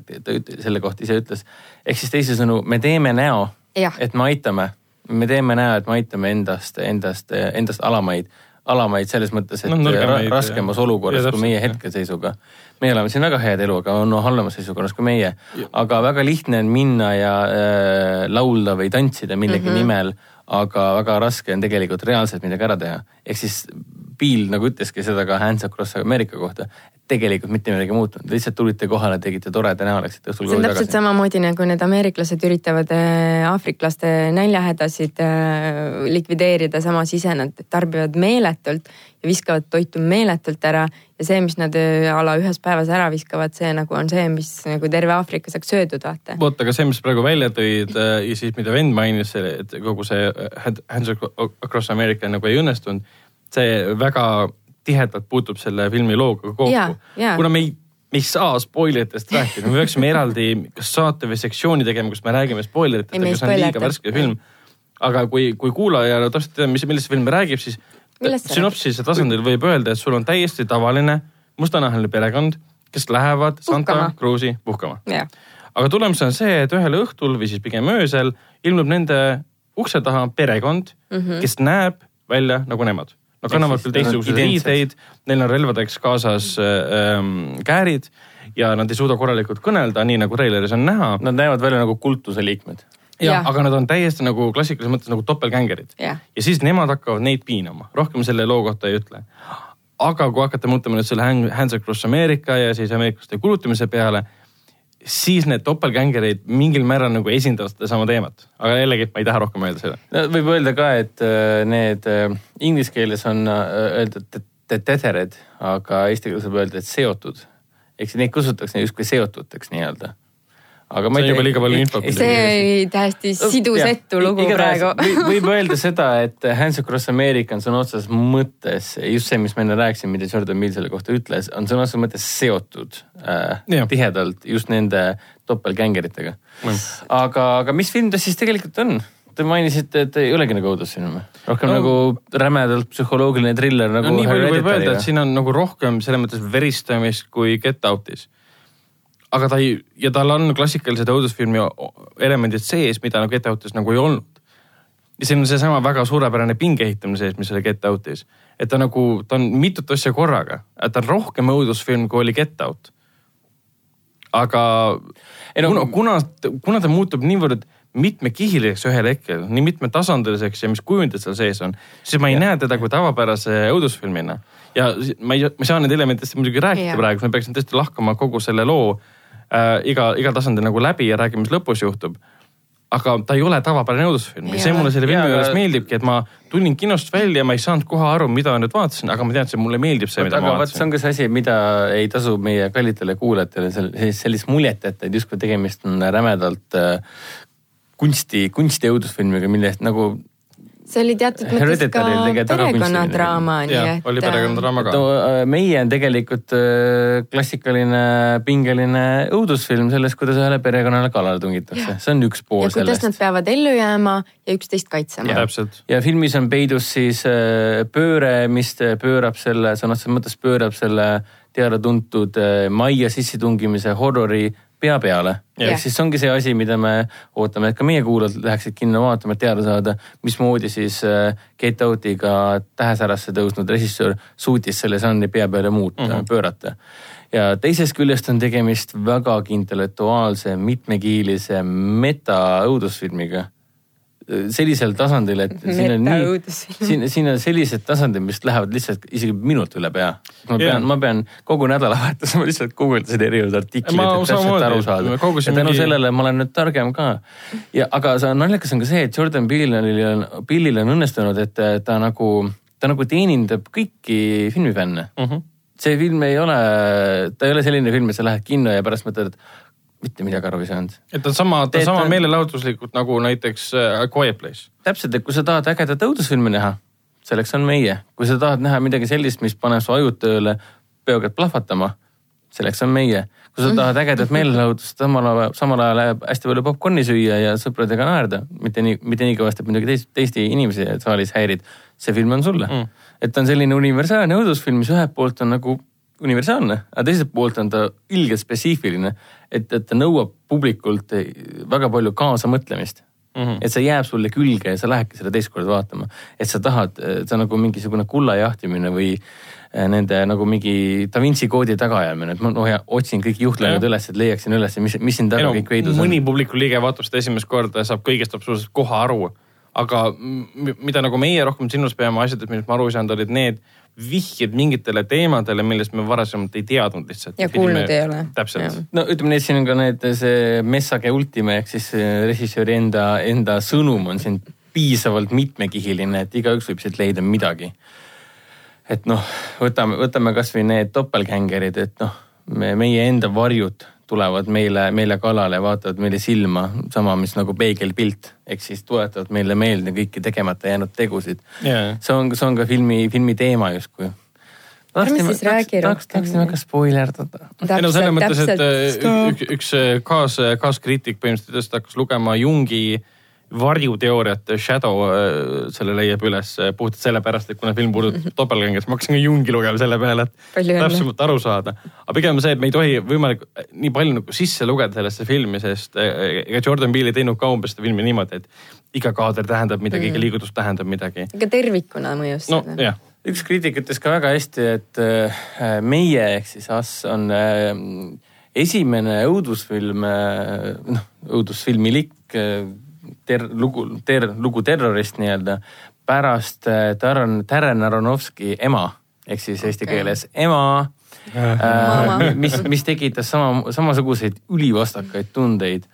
selle kohta ise ütles. ehk siis teisisõnu, me teeme näo, et me aitame, me teeme näo, et me aitame endast, endast, endast alamaid alamaid selles mõttes, et no, raskemas ja. olukorras ja, kui meie hetkeseisuga. meie oleme siin väga head elu, aga on no, halvemas seisukorras kui meie. aga väga lihtne on minna ja äh, laulda või tantsida millegi mm -hmm. nimel, aga väga raske on tegelikult reaalselt midagi ära teha. ehk siis Bill nagu ütleski seda ka Hands Across America kohta, tegelikult mitte midagi muutunud, lihtsalt tulite kohale, tegite toreda näo, läksite õhtul koju tagasi. see on täpselt samamoodi nagu need ameeriklased üritavad äh, aafriklaste näljahädasid äh, likvideerida, samas ise nad tarbivad meeletult ja viskavad toitu meeletult ära. ja see, mis nad äh, a la ühes päevas ära viskavad, see nagu on see, mis nagu terve Aafrika saaks söödud, vaata. vot, aga see, mis praegu välja tõid ja siis mida vend mainis, et kogu see Hands Across America nagu ei õnnestunud see väga tihedalt puutub selle filmi looga kokku. kuna me ei, me ei saa spoileritest rääkida, me peaksime eraldi kas saate või sektsiooni tegema, kus me räägime spoileritest, aga see on liiga värske film. aga kui, kui kuulaja täpselt teab, mis, millest film räägib, siis sünopsise tasandil võib öelda, et sul on täiesti tavaline mustanahaline perekond, kes lähevad Santa Cruise'i puhkama. aga tulemus on see, et ühel õhtul või siis pigem öösel ilmub nende ukse taha perekond mm, -hmm. kes näeb välja nagu nemad Nad kannavad küll teistsuguseid riideid, neil on relvadeks kaasas ähm, käärid ja nad ei suuda korralikult kõnelda, nii nagu treileris on näha. Nad näevad välja nagu kultuse liikmed. ja, aga nad on täiesti nagu klassikalises mõttes nagu topeltgängerid. ja siis nemad hakkavad neid piinama, rohkem selle loo kohta ei ütle. aga kui hakata mõtlema nüüd selle Hands Across America ja siis ameeriklaste kulutamise peale siis need topeltgängereid mingil määral nagu esindavad sedasama teemat. aga jällegi, ma ei taha rohkem öelda seda no,. võib öelda ka, et äh, need äh, inglise keeles on äh, öeldud tethered, aga eesti keeles võib öelda, et seotud. ehk siis neid kasutatakse justkui seotuteks nii-öelda. Aga See on juba liiga palju infot see oli täiesti sidusetu lugu praegu võib [laughs] öelda seda, et Hands Across America on sõna otseses mõttes just see, mis ma enne rääkisin, mida Jordan Peele selle kohta ütles, on sõna otseses mõttes seotud äh, Jah. tihedalt just nende doppelgängeritega. aga, aga mis film ta siis tegelikult on? Te mainisite, et ei olegi nagu õudusfilm, rohkem No. nagu rämedalt psühholoogiline triller nagu no nii palju võib öelda, et siin on nagu rohkem selles mõttes veristamist kui Get Out'is. Aga ta ei, ja tal on klassikalised õudusfilmi elemendid sees, mida nagu Get Out'is nagu ei olnud. ja siin on seesama väga suurepärane pinge ehitamine sees, mis oli Get Out'is. et ta nagu, ta on mitut asja korraga, et ta on rohkem õudusfilm, kui oli Get Out. aga Ei no- kuna, kuna, kuna ta muutub niivõrd mitmekihiliseks ühel hetkel, nii mitmetasandiliseks ja mis kujundid seal sees on, siis ma ei ja. näe teda kui tavapärase õudusfilmina. ja ma ei, ma ei saa neid elementidest muidugi rääkida Jaa. praegu, me peaksime tõesti lahkama kogu selle loo äh, iga, igal tasandil nagu läbi ja räägime, mis lõpus juhtub. aga ta ei ole tavapärane õudusfilm ja see mulle selle filmi juures meeldibki, et ma tulin kinost välja, ma ei saanud kohe aru, mida ma nüüd vaatasin, aga ma tean, et see mulle meeldib see, mida aga ma vot see vaatasin. on ka see asi, mida ei tasu meie kallitele kuulajatele sel- sellist muljet jätta, et justkui tegemist on rämedalt äh, kunsti, kunsti õudusfilmiga, millest nagu see oli teatud mõttes ka perekonnadraama, nii et. oli perekonnadraama ka äh, meie on tegelikult äh, klassikaline pingeline õudusfilm sellest, kuidas ühele perekonnale kallale tungitakse, see on üks pool ja kuidas nad sellest. peavad ellu jääma ja üksteist kaitsema. täpselt. ja filmis on peidus siis äh, pööre, mis pöörab selle, sõna otseses mõttes pöörab selle teada-tuntud majja sissetungimise horrori pea peale. Jah. ehk siis see ongi see asi, mida me ootame, et ka meie kuulajad läheksid kinno vaatama, et teada saada, mismoodi siis äh, Get Out'iga tähesärasse tõusnud režissöör suutis selle žanri pea peale muuta mm, -hmm. pöörata. ja teisest küljest on tegemist vägagi intellektuaalse, mitmekiilise metaõudusfilmiga sellisel tasandil, et siin on nii, siin, siin on sellised tasandid, mis lähevad lihtsalt isegi minut üle pea. ma Jaa. pean, ma pean kogu nädalavahetuse [laughs] ma lihtsalt guugeldasin erinevaid artikleid, et täpselt aru saada. ja tänu mingi- sellele ma olen nüüd targem ka. ja aga see naljakas on ka see, et Jordan Peele'il on, Peele'il on õnnestunud, et ta nagu, ta nagu teenindab kõiki filmifänne Mm -hmm. see film ei ole, ta ei ole selline film, et sa lähed kinno ja pärast mõtled, et mitte midagi aru ei saanud. et ta on sama, ta on sama meelelahutuslikult nagu näiteks äh, Quiet Place. täpselt, et kui sa tahad ägedat õudusfilmi näha, selleks on meie. kui sa tahad näha midagi sellist, mis paneb su ajud tööle, peo hakkab plahvatama, selleks on meie. kui sa tahad ägedat meelelahutust, samal ajal, samal ajal hästi palju popkorni süüa ja sõpradega naerda, mitte nii, mitte nii kõvasti, et muidugi teist, teisi inimesi saalis häirid, see film on sulle mm.. et ta on selline universaalne õudusfilm, mis ühelt poolt on nagu universaalne, aga teiselt poolt on ta ilgelt spetsiifiline, et, et ta nõuab publikult väga palju kaasamõtlemist mm. -hmm. et see jääb sulle külge ja sa lähedki seda teist korda vaatama. et sa tahad, see on nagu mingisugune kulla jahtimine või eh, nende nagu mingi Da Vinci koodi tagaajamine, et ma no, ja, otsin kõik Jah. üles, et leiaksin üles, mis, mis siin taga no, kõik veidus mõni on. publiku liige vaatab seda esimest korda ja saab kõigest absoluutselt kohe aru. Aga mida nagu meie rohkem silmas peame asjadest, millest ma aru ei saanud, olid need vihjed mingitele teemadele, millest me varasemalt ei teadnud lihtsalt. Ja kuulnud ei ole. täpselt. no ütleme nii, et siin on ka need, see Message Ultima ehk siis eh, režissööri enda, enda sõnum on siin piisavalt mitmekihiline, et igaüks võib siit leida midagi. et noh, võtame, võtame kasvõi need doppelgängerid, et noh, me, meie enda varjud tulevad meile, meile kallale, vaatavad meile silma, sama, mis nagu peegelpilt, ehk siis tuletavad meile meelde kõiki tegemata jäänud tegusid Jaa. see on, see on ka filmi, filmi teema justkui. Ärme siis räägi rohkem. tahaks väga spoilerdada. ei no selles mõttes, et äh, üks, üks äh, kaas, kaaskriitik põhimõtteliselt hakkas lugema Jungi varjuteooriat, Shadow äh, selle leiab üles äh, puhtalt sellepärast, et kuna film puudutab doppelgängerit, siis ma hakkasin ka Jungi lugema selle peale, et täpsemalt aru saada. aga pigem see, et me ei tohi võimalik nii palju nagu sisse lugeda sellesse filmi, sest äh, ega Jordan Peele ei teinud ka umbes seda filmi niimoodi, et iga kaader tähendab midagi mm., iga liigutus tähendab midagi. aga tervikuna mõjus no jah, üks kriitik ütles ka väga hästi, et äh, meie ehk siis Us on äh, esimene õudusfilm, noh õudusfilmilik äh, ter-, lugu, ter-, lugu terrorist nii-öelda pärast äh, Darren, Darren Aronofsky ema ehk siis eesti Okei. keeles ema Mama. äh, mis, mis tekitas sama, samasuguseid ülivastakaid tundeid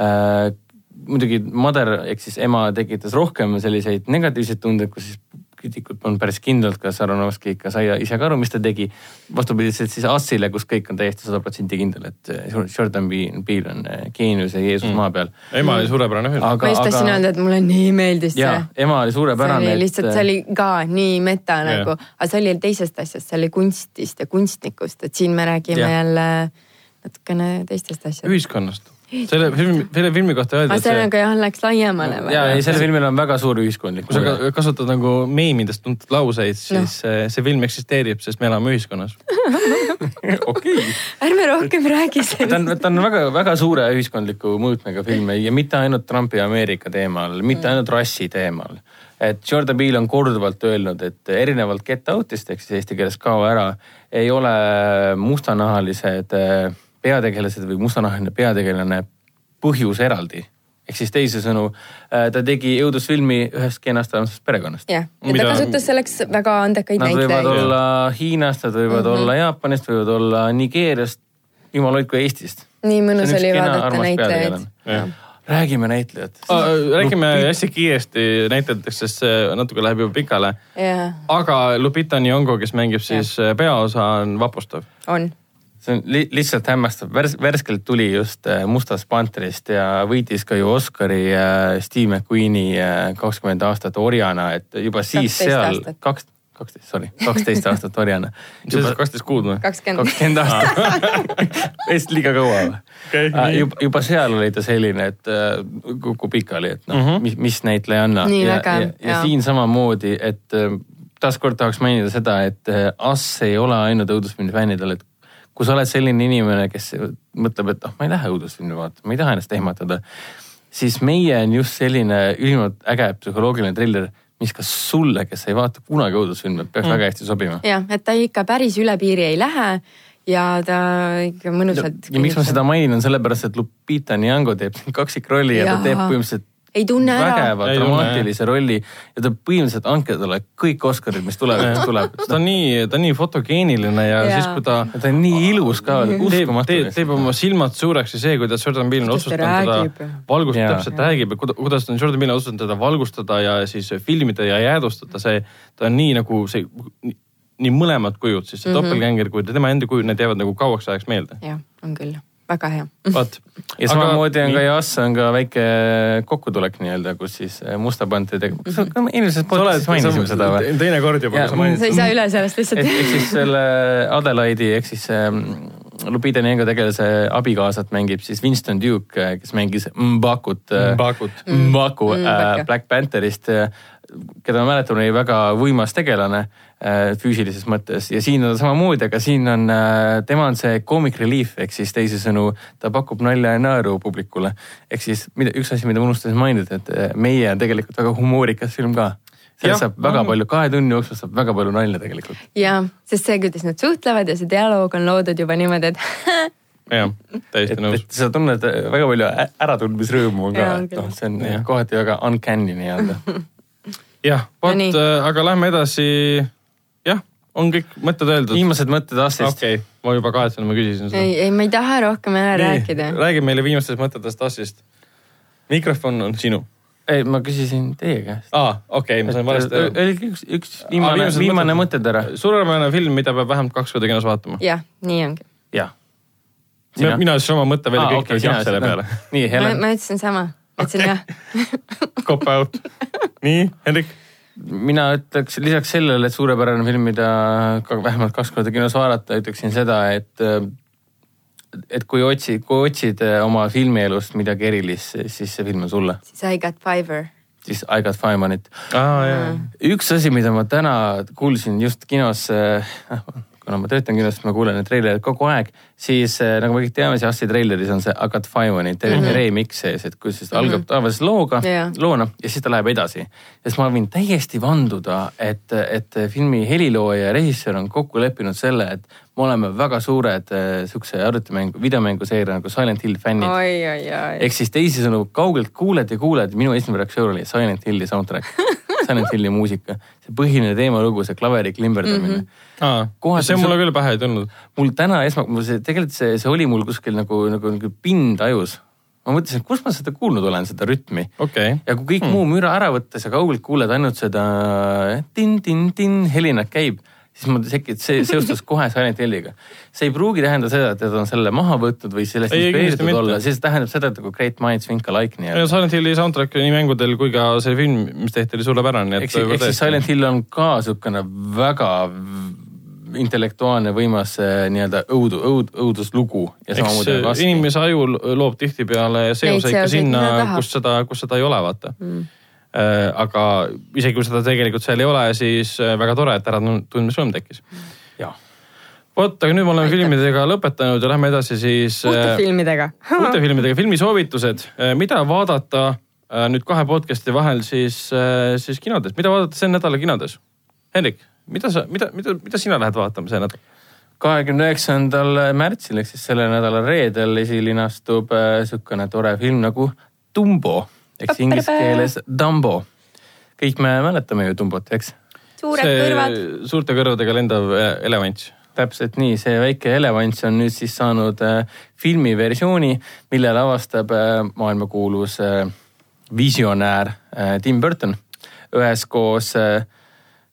äh, muidugi Mother ehk siis ema tekitas rohkem selliseid negatiivseid tundeid, kus siis kriitikud polnud päris kindlad, kas Aronovski ikka sai ise ka aru, mis ta tegi. vastupidiselt siis Assile, kus kõik on täiesti sada protsenti kindel, et eh, Jordan Peele on eh, geenius ja Jeesus mm. maa peal. ema oli suurepärane film. ma just tahtsin öelda, et mulle nii meeldis ja, see. ema oli suurepärane. see oli lihtsalt, see oli ka nii meta Yeah. nagu, aga see oli teisest asjast, see oli kunstist ja kunstnikust, et siin me räägime Jah. jälle natukene teistest asjadest. ühiskonnast. Selle filmi, selle filmi kohta öeldi, aga nagu jah, läks laiemale või? ja ei, sellel filmil on väga suur ühiskondlik kui sa ka- kasutad nagu meemidest tuntud lauseid, siis no. see film eksisteerib, sest me elame ühiskonnas. [laughs] okei okay. ärme rohkem räägi ta sellest. on, ta on väga-väga suure ühiskondliku mõõtmega film ja mitte ainult Trumpi ja Ameerika teemal, mitte ainult rassi teemal. et Jordan Peele on korduvalt öelnud, et erinevalt Get Out'ist ehk siis eesti keeles Kao ära, ei ole mustanahalised eh, peategelased või mustanahaline peategelane põhjus eraldi. ehk siis teisisõnu, ta tegi õudusfilmi ühest kenast armsast perekonnast. jah, ja ta Mida- kasutas selleks väga andekaid Nad võivad olla Hiinast, nad võivad mm -hmm. olla Jaapanist, võivad olla Nigeeriast, jumal hoidku Eestist. nii mõnus oli vaadata. Jah. räägime näitlejatest. räägime hästi kiiresti näitlejatest, sest see natuke läheb juba pikale. jah, aga Lupita Nyong'o, kes mängib siis äh, peaosa, on vapustav. on. See on li lihtsalt hämmastav, Värs värskelt tuli just äh, Mustast pantrist ja võitis ka ju Oscari äh, Steve McQueeni äh, kakskümmend aastat orjana, et juba siis 12 seal aastat. kaks, kaksteist, sorry, kaksteist aastat orjana. [laughs] on kaksteist kuud või? kakskümmend. aastat [laughs] vist liiga kaua või okay, nii. juba, juba seal oli ta selline, et äh, kukub pikali, et noh mm. -hmm. mis, mis näitlejanna. Ja, ja, ja jaa. siin samamoodi, et äh, taaskord tahaks mainida seda, et äh, Ass ei ole ainult õudusfilmi fännidel, et kui sa oled selline inimene, kes mõtleb, et noh, ma ei lähe õudusfilmi vaatama, ma ei taha ennast ehmatada, siis meie on just selline ülimalt äge psühholoogiline triller, mis ka sulle, kes ei vaata kunagi õudusfilme, peaks mm. väga hästi sobima. jah, et ta ikka päris üle piiri ei lähe ja ta ikka mõnusalt. ja miks ma seda mainin, on sellepärast, et Lupita Nyong'o teeb siin kaksikrolli ja ta Jaa. teeb põhimõtteliselt ei tunne ära. vägeva dramaatilise rolli ja ta põhimõtteliselt andke talle kõik Oscarid, mis tulevad, tuleb. [laughs] ta on nii, ta on nii fotogeeniline ja, ja. Siis, kui ta ta on nii ilus ka, teeb, uskumatu teeb, teeb oma silmad suureks ja see, kuidas Jordan Peele on otsustanud teda valgustada, täpselt räägib ja kuida- kuidas on Jordan Peele otsustanud teda valgustada ja siis filmida ja jäädvustada, see, ta on nii nagu see, nii, mõlemad kujud, siis see mm -hmm. doppelgänger kui tema enda kujud, need jäävad nagu kauaks ajaks meelde. jah, on küll, väga hea. vaat. ja samamoodi on ka Jass on ka väike kokkutulek nii-öelda, kus siis Musta pandi tegema. kas me eelmises podcast'is mainisime seda või? teine kord juba, kui sa mainisid. sa ei saa üle sellest lihtsalt. ehk siis selle Adelaide'i ehk siis ähm, Lupita Nyong'o tegelase abikaasat mängib siis Winston Duke, kes mängis Mbakut. Mbaku Mm. Black Pantherist, keda ma mäletan, oli väga võimas tegelane äh, füüsilises mõttes ja siin on samamoodi, aga siin on äh,, tema on see comic relief ehk siis teisisõnu, ta pakub nalja ja naeru publikule. ehk siis mida, üks asi, mida ma unustasin mainida, et äh, meie on tegelikult väga humoorikas film ka. Sellest saab väga on. palju, kahe tunni jooksul saab väga palju nalja tegelikult. ja, sest see, kuidas nad suhtlevad ja see dialoog on loodud juba niimoodi, et [laughs] jah, täiesti et, nõus sa tunned väga palju äratundmisrõõmu ka et noh, see on Jah. kohati väga uncanny nii-öelda. [laughs] [laughs] jah, vot nii., aga lähme edasi. jah, on kõik mõtted öeldud. viimased mõtted Assist okei okay., ma juba kahetsen, ma küsisin seda. ei, ei, ma ei taha rohkem ära rääkida. räägi meile viimastest mõtetest Assist. mikrofon on sinu. ei, ma küsisin teie käest. aa, okei okay,, ma sain valesti aru. öelge üks, üks viimane, viimane mõtted. mõttetera. suurepärane film, mida peab vähemalt kaks korda kinos vaatama. jah, nii ongi. jah. mina ütlesin oma mõtte välja, kõik olid jah selle peale. nii, ma, Helen, ma ütlesin sama, ütlesin Okei. jah. [laughs] Cop out. nii, Hendrik. mina ütleks lisaks sellele, et suurepärane film, mida ka vähemalt kaks korda kinos vaadata, ütleksin seda, et et kui otsid, kui otsid äh, oma filmielust midagi erilist, siis see film on sulle. siis I got fiver. siis I got five on it. aa, jaa. üks asi, mida ma täna kuulsin just kinos, [laughs] kuna ma töötan siis ma kuulen neid treilereid kogu aeg, siis eh, nagu me kõik teame, see Assi treileris on see I got five on it mm -hmm. remix sees, et kus siis ta algab tavaliselt looga Jaa. loona ja siis ta läheb edasi. ja siis ma võin täiesti vanduda, et, et filmi helilooja ja režissöör on kokku leppinud selle, et me oleme väga suured eh, siukse arvutimängu, videomänguseeria nagu Silent Hill fännid ehk siis teisisõnu kaugelt kuuled ja kuuled, minu esimene reaktsioon oli Silent Hilli soundtrack, [laughs] Silent Hilli muusika, see põhiline teemalugu, see klaveri klimberdamine mm. -hmm. aa, Kohati see mulle küll pähe ei tulnud. mul täna esma, mul see tegelikult see, see oli mul kuskil nagu, nagu, nagu pind ajus. ma mõtlesin, et kust ma seda kuulnud olen, seda rütmi. okei, ja kui kõik hmm. muu müra ära võtta, sa kaugelt kuuled ainult seda tin-tin-tin helinat käib, siis mul tekib, see seostus kohe Silent Hilliga. see ei pruugi tähendada seda, et nad on selle maha võtnud või sellest inspireeritud olla, see tähendab seda, et nagu Great Minds think alike nii-öelda. Silent Hilli soundtrack nii mängudel kui ka see film, mis tehti, oli suurepärane. eks, eks siis Silent Hill on ka niisugune väga intellektuaalne võimas eh, nii-öelda õudu, õud, õuduslugu inimese aju loob tihtipeale seoseid ka sinna kus seda, kus seda ei ole, vaata mm.. Aga isegi kui seda tegelikult seal ei ole, siis äh, väga tore, et äratundmisrõõm tekkis. jah, vot, aga nüüd me oleme filmidega lõpetanud ja lähme edasi siis uute äh, filmidega. [laughs] uute filmidega, filmisoovitused, mida vaadata äh, nüüd kahe podcast'i vahel siis, siis kinodes, mida vaadata sel nädalal kinodes? Hendrik, mida sa, mida, mida, mida sina lähed vaatama see nädal? kahekümne üheksandal märtsil ehk siis selle nädala reedel esilinastub niisugune tore film nagu Dumbo ehk siis inglise keeles Dumbo. kõik me mäletame ju Dumbot, eks? suured kõrvad. suurte kõrvadega lendav äh, elevant. täpselt nii, see väike elevant on nüüd siis saanud äh, filmiversiooni, mille lavastab äh, maailmakuulus äh, visionäär äh, Tim Burton üheskoos äh,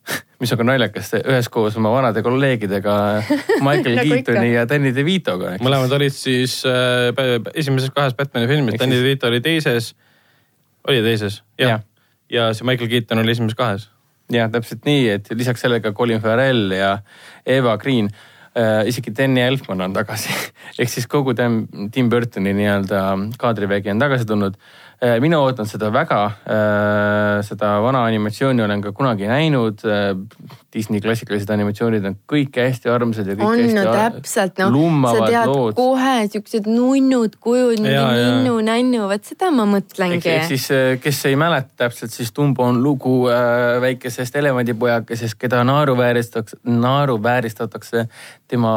[laughs] mis on ka naljakas, üheskoos oma vanade kolleegidega [laughs] Michael Nagu. Keatoni ja Danny DeVitoga. mõlemad olid siis äh, esimeses kahes Batman'i filmis, Danny DeVito oli teises, oli teises, jah Jah.. ja see Michael Keaton oli esimeses kahes. ja täpselt nii, et lisaks sellega Colin Farrell ja Eva Green äh,, isegi Danny Elfman on tagasi. [laughs] ehk siis kogu Tim, Tim Burtoni nii-öelda kaadrivägi on tagasi tulnud. Mina ootan seda väga äh,, seda vana animatsiooni olen ka kunagi näinud äh,. Disney klassikalised animatsioonid on kõik hästi armsad ja kõik on hästi no täpselt, sa lummavad tead lood. kohe siuksed nunnud kujud, jaa. ninnu-nännu, vot seda ma mõtlengi. ehk siis, kes ei mäleta täpselt, siis Dumbo on lugu äh, väikesest elevandipojakesest, keda naeruvääristatakse, naeruvääristatakse tema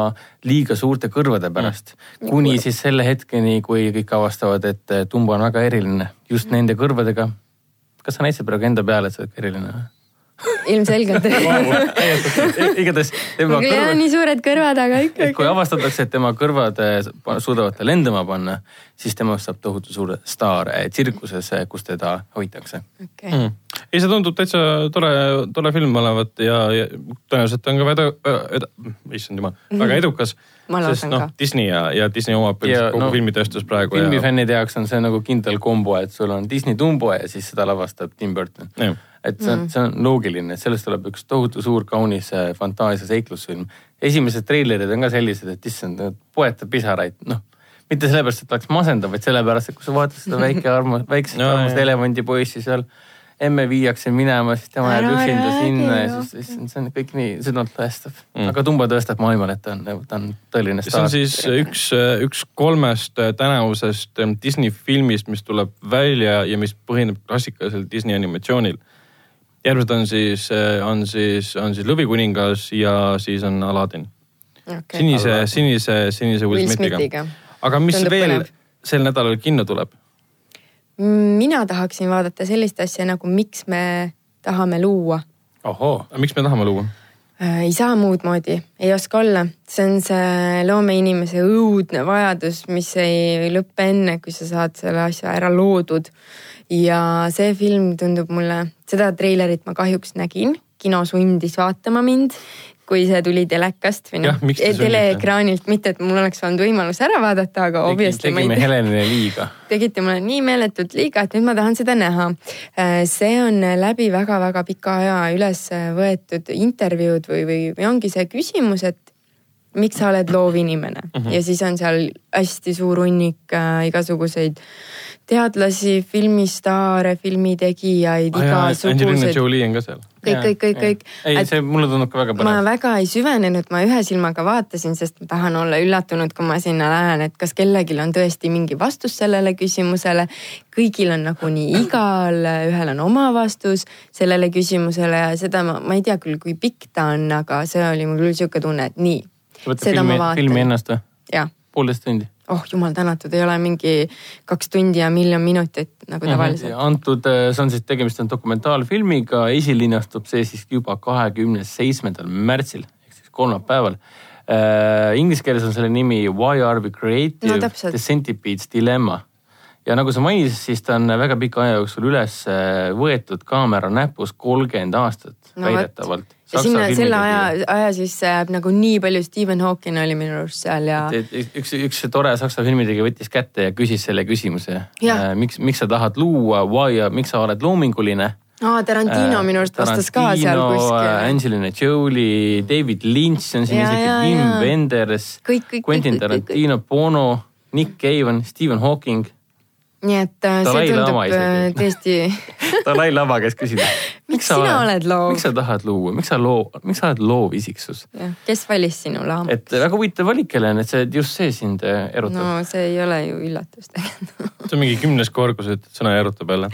liiga suurte kõrvade pärast mm.. kuni siis selle hetkeni, kui kõik avastavad, et äh, Dumbo on väga eriline just nende kõrvadega. kas sa näitasid praegu enda peale, et sa oled eriline või? ilmselgelt. igatahes tema mul ei ole kõrvad, nii suured kõrvad, aga et kui ikkagi. avastatakse, et tema kõrvad äh, suudavad ta lendama panna, siis temast saab tohutu suur staar äh, tsirkuses, kus teda hoitakse okei, Mm. ei, see tundub täitsa tore, tore film olevat ja, ja tõenäoliselt on ka väga, issand jumal, väga edukas. Sest noh Disney ja, ja Disney omab Ja, kogu no, filmitööstus praegu ja. filmifännide jaoks on see nagu kindel kombo, et sul on Disney Dumbo ja siis seda lavastab Tim Burton. Et see on, see on loogiline, et sellest tuleb üks tohutu suur kaunis äh, fantaasia seiklusfilm. esimesed treilerid on ka sellised, et issand, poetab pisaraid, noh mitte sellepärast, et oleks masendav, vaid sellepärast, et kui sa vaatad seda väike [laughs] armas, väikest armast jaa. elevandipoissi seal, emme viiakse minema, siis tema jääb üksinda sinna ja siis, siis see on kõik nii südantlõhestav Mm. mm.. aga Dumbo tõestab maailmale, et ta on, ta on tõeline see on staar. siis üks, üks kolmest tänavusest ähm, Disney filmist, mis tuleb välja ja mis põhineb klassikalisel Disney animatsioonil. Järgmised on siis, on siis, on siis Lõvikuningas ja siis on Aladdin. okei. sinise, sinise, sinise Will Smithiga. Aga mis Tundub veel põnev. sel nädalal kinno tuleb? mina tahaksin vaadata sellist asja nagu Miks me tahame luua ohoo, miks me tahame luua? Äh, ei saa muud moodi, ei oska olla, see on see loomeinimese õudne vajadus, mis ei lõppe enne, kui sa saad selle asja ära loodud. Ja see film tundub mulle, seda treilerit ma kahjuks nägin, kino sundis vaatama mind, kui see tuli telekast või noh teleekraanilt, mitte et mul oleks olnud võimalus ära vaadata, aga obviously ma tegime ei Helenile liiga tegite mulle nii meeletult liiga, et nüüd ma tahan seda näha. see on läbi väga-väga pika aja üles võetud intervjuud või, või, ongi see küsimus, et miks sa oled loovinimene mm. -hmm. ja siis on seal hästi suur hunnik äh, igasuguseid teadlasi, filmistaare, filmitegijaid, Angelina igasuguseid. Jolie on ka seal. kõik, kõik, kõik, kõik. ei, see mulle tundub ka väga ma põnev. väga ei süvenenud, ma ühe silmaga vaatasin, sest ma tahan olla üllatunud, kui ma sinna lähen, et kas kellelgi on tõesti mingi vastus sellele küsimusele. kõigil on nagunii igal ühel on oma vastus sellele küsimusele ja seda ma, ma ei tea küll, kui pikk ta on, aga see oli mul küll sihuke tunne, et nii, võtta seda filmi ma, filmi ennast või? poolteist tundi. Oh jumal tänatud, ei ole mingi kaks tundi ja miljon minutit nagu tavaliselt. antud, see on siis, tegemist on dokumentaalfilmiga, esilinastub see siis juba kahekümne seitsmendal märtsil ehk siis kolmapäeval äh,. Inglise keeles on selle nimi Why are we creative No. The centipede's dilemma. ja nagu sa mainisid, siis ta on väga pika aja jooksul üles äh, võetud kaamera näpus kolmkümmend aastat No väidetavalt. Ja sinna selle aja, aja sisse jääb nagu nii palju, Stephen Hawking oli minu arust seal ja üks, üks tore saksa filmitegija võttis kätte ja küsis selle küsimuse Jah.. miks, miks sa tahad luua, why miks sa oled loominguline? aa, Tarantino minu arust vastas ka seal kuskil. Angelina Jolie, David Lynch on siin Ja, isegi Wim. Wenders, Quentin. Tarantino, Bono, Nick Cave, Stephen Hawking. nii et äh, see tundub äh, tõesti, [laughs] Dalai-Lama käest küsida. [laughs] miks sina oled loov miks? sa tahad luua, miks sa loo, miks sa oled loovisiksus? kes valis sinu laama? et väga huvitav valik, Helen, et see just see sind äh, erutab no.. see ei ole ju üllatus tegelikult. see on mingi kümnes kord, kui sa ütled sõna erutab jälle.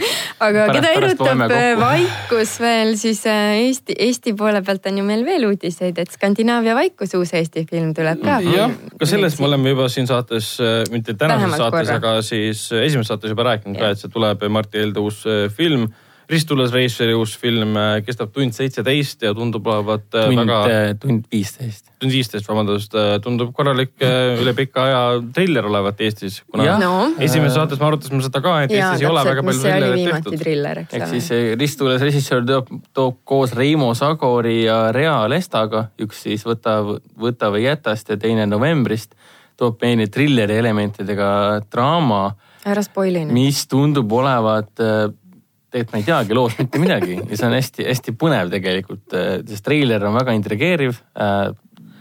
aga Pärast- keda erutab äh, vaikus veel, siis äh, Eesti, Eesti poole pealt on ju meil veel uudiseid, et Skandinaavia vaikus uus Eesti film tuleb ka. jah, ka sellest me oleme juba siin saates, mitte tänases Vähemalt saates, aga siis esimeses saates juba rääkinud ka, Jah. et see tuleb Martti Helde uus film. Ristulas Reisjoni uus film äh, kestab tund seitseteist ja tundub olevat äh, tund väga, tund viisteist. tund viisteist, vabandust, tundub korralik äh, üle pika aja triller olevat Eestis. kuna no esimeses saates me arutasime seda ka, et ja Eestis ei ole väga täpselt, palju see oli trillereid viimati tehtud. triller, eks ehk siis. ristules režissöör toob, toob koos Reimo Sagori ja Rea Lestaga, üks siis Võta, Võta või jätast ja teine novembrist, toob meile trilleri elementidega draama, ära spoil'i nüüd. mis tundub olevat, tegelikult ma ei teagi loost mitte midagi ja see on hästi-hästi põnev tegelikult, sest treiler on väga intrigeeriv.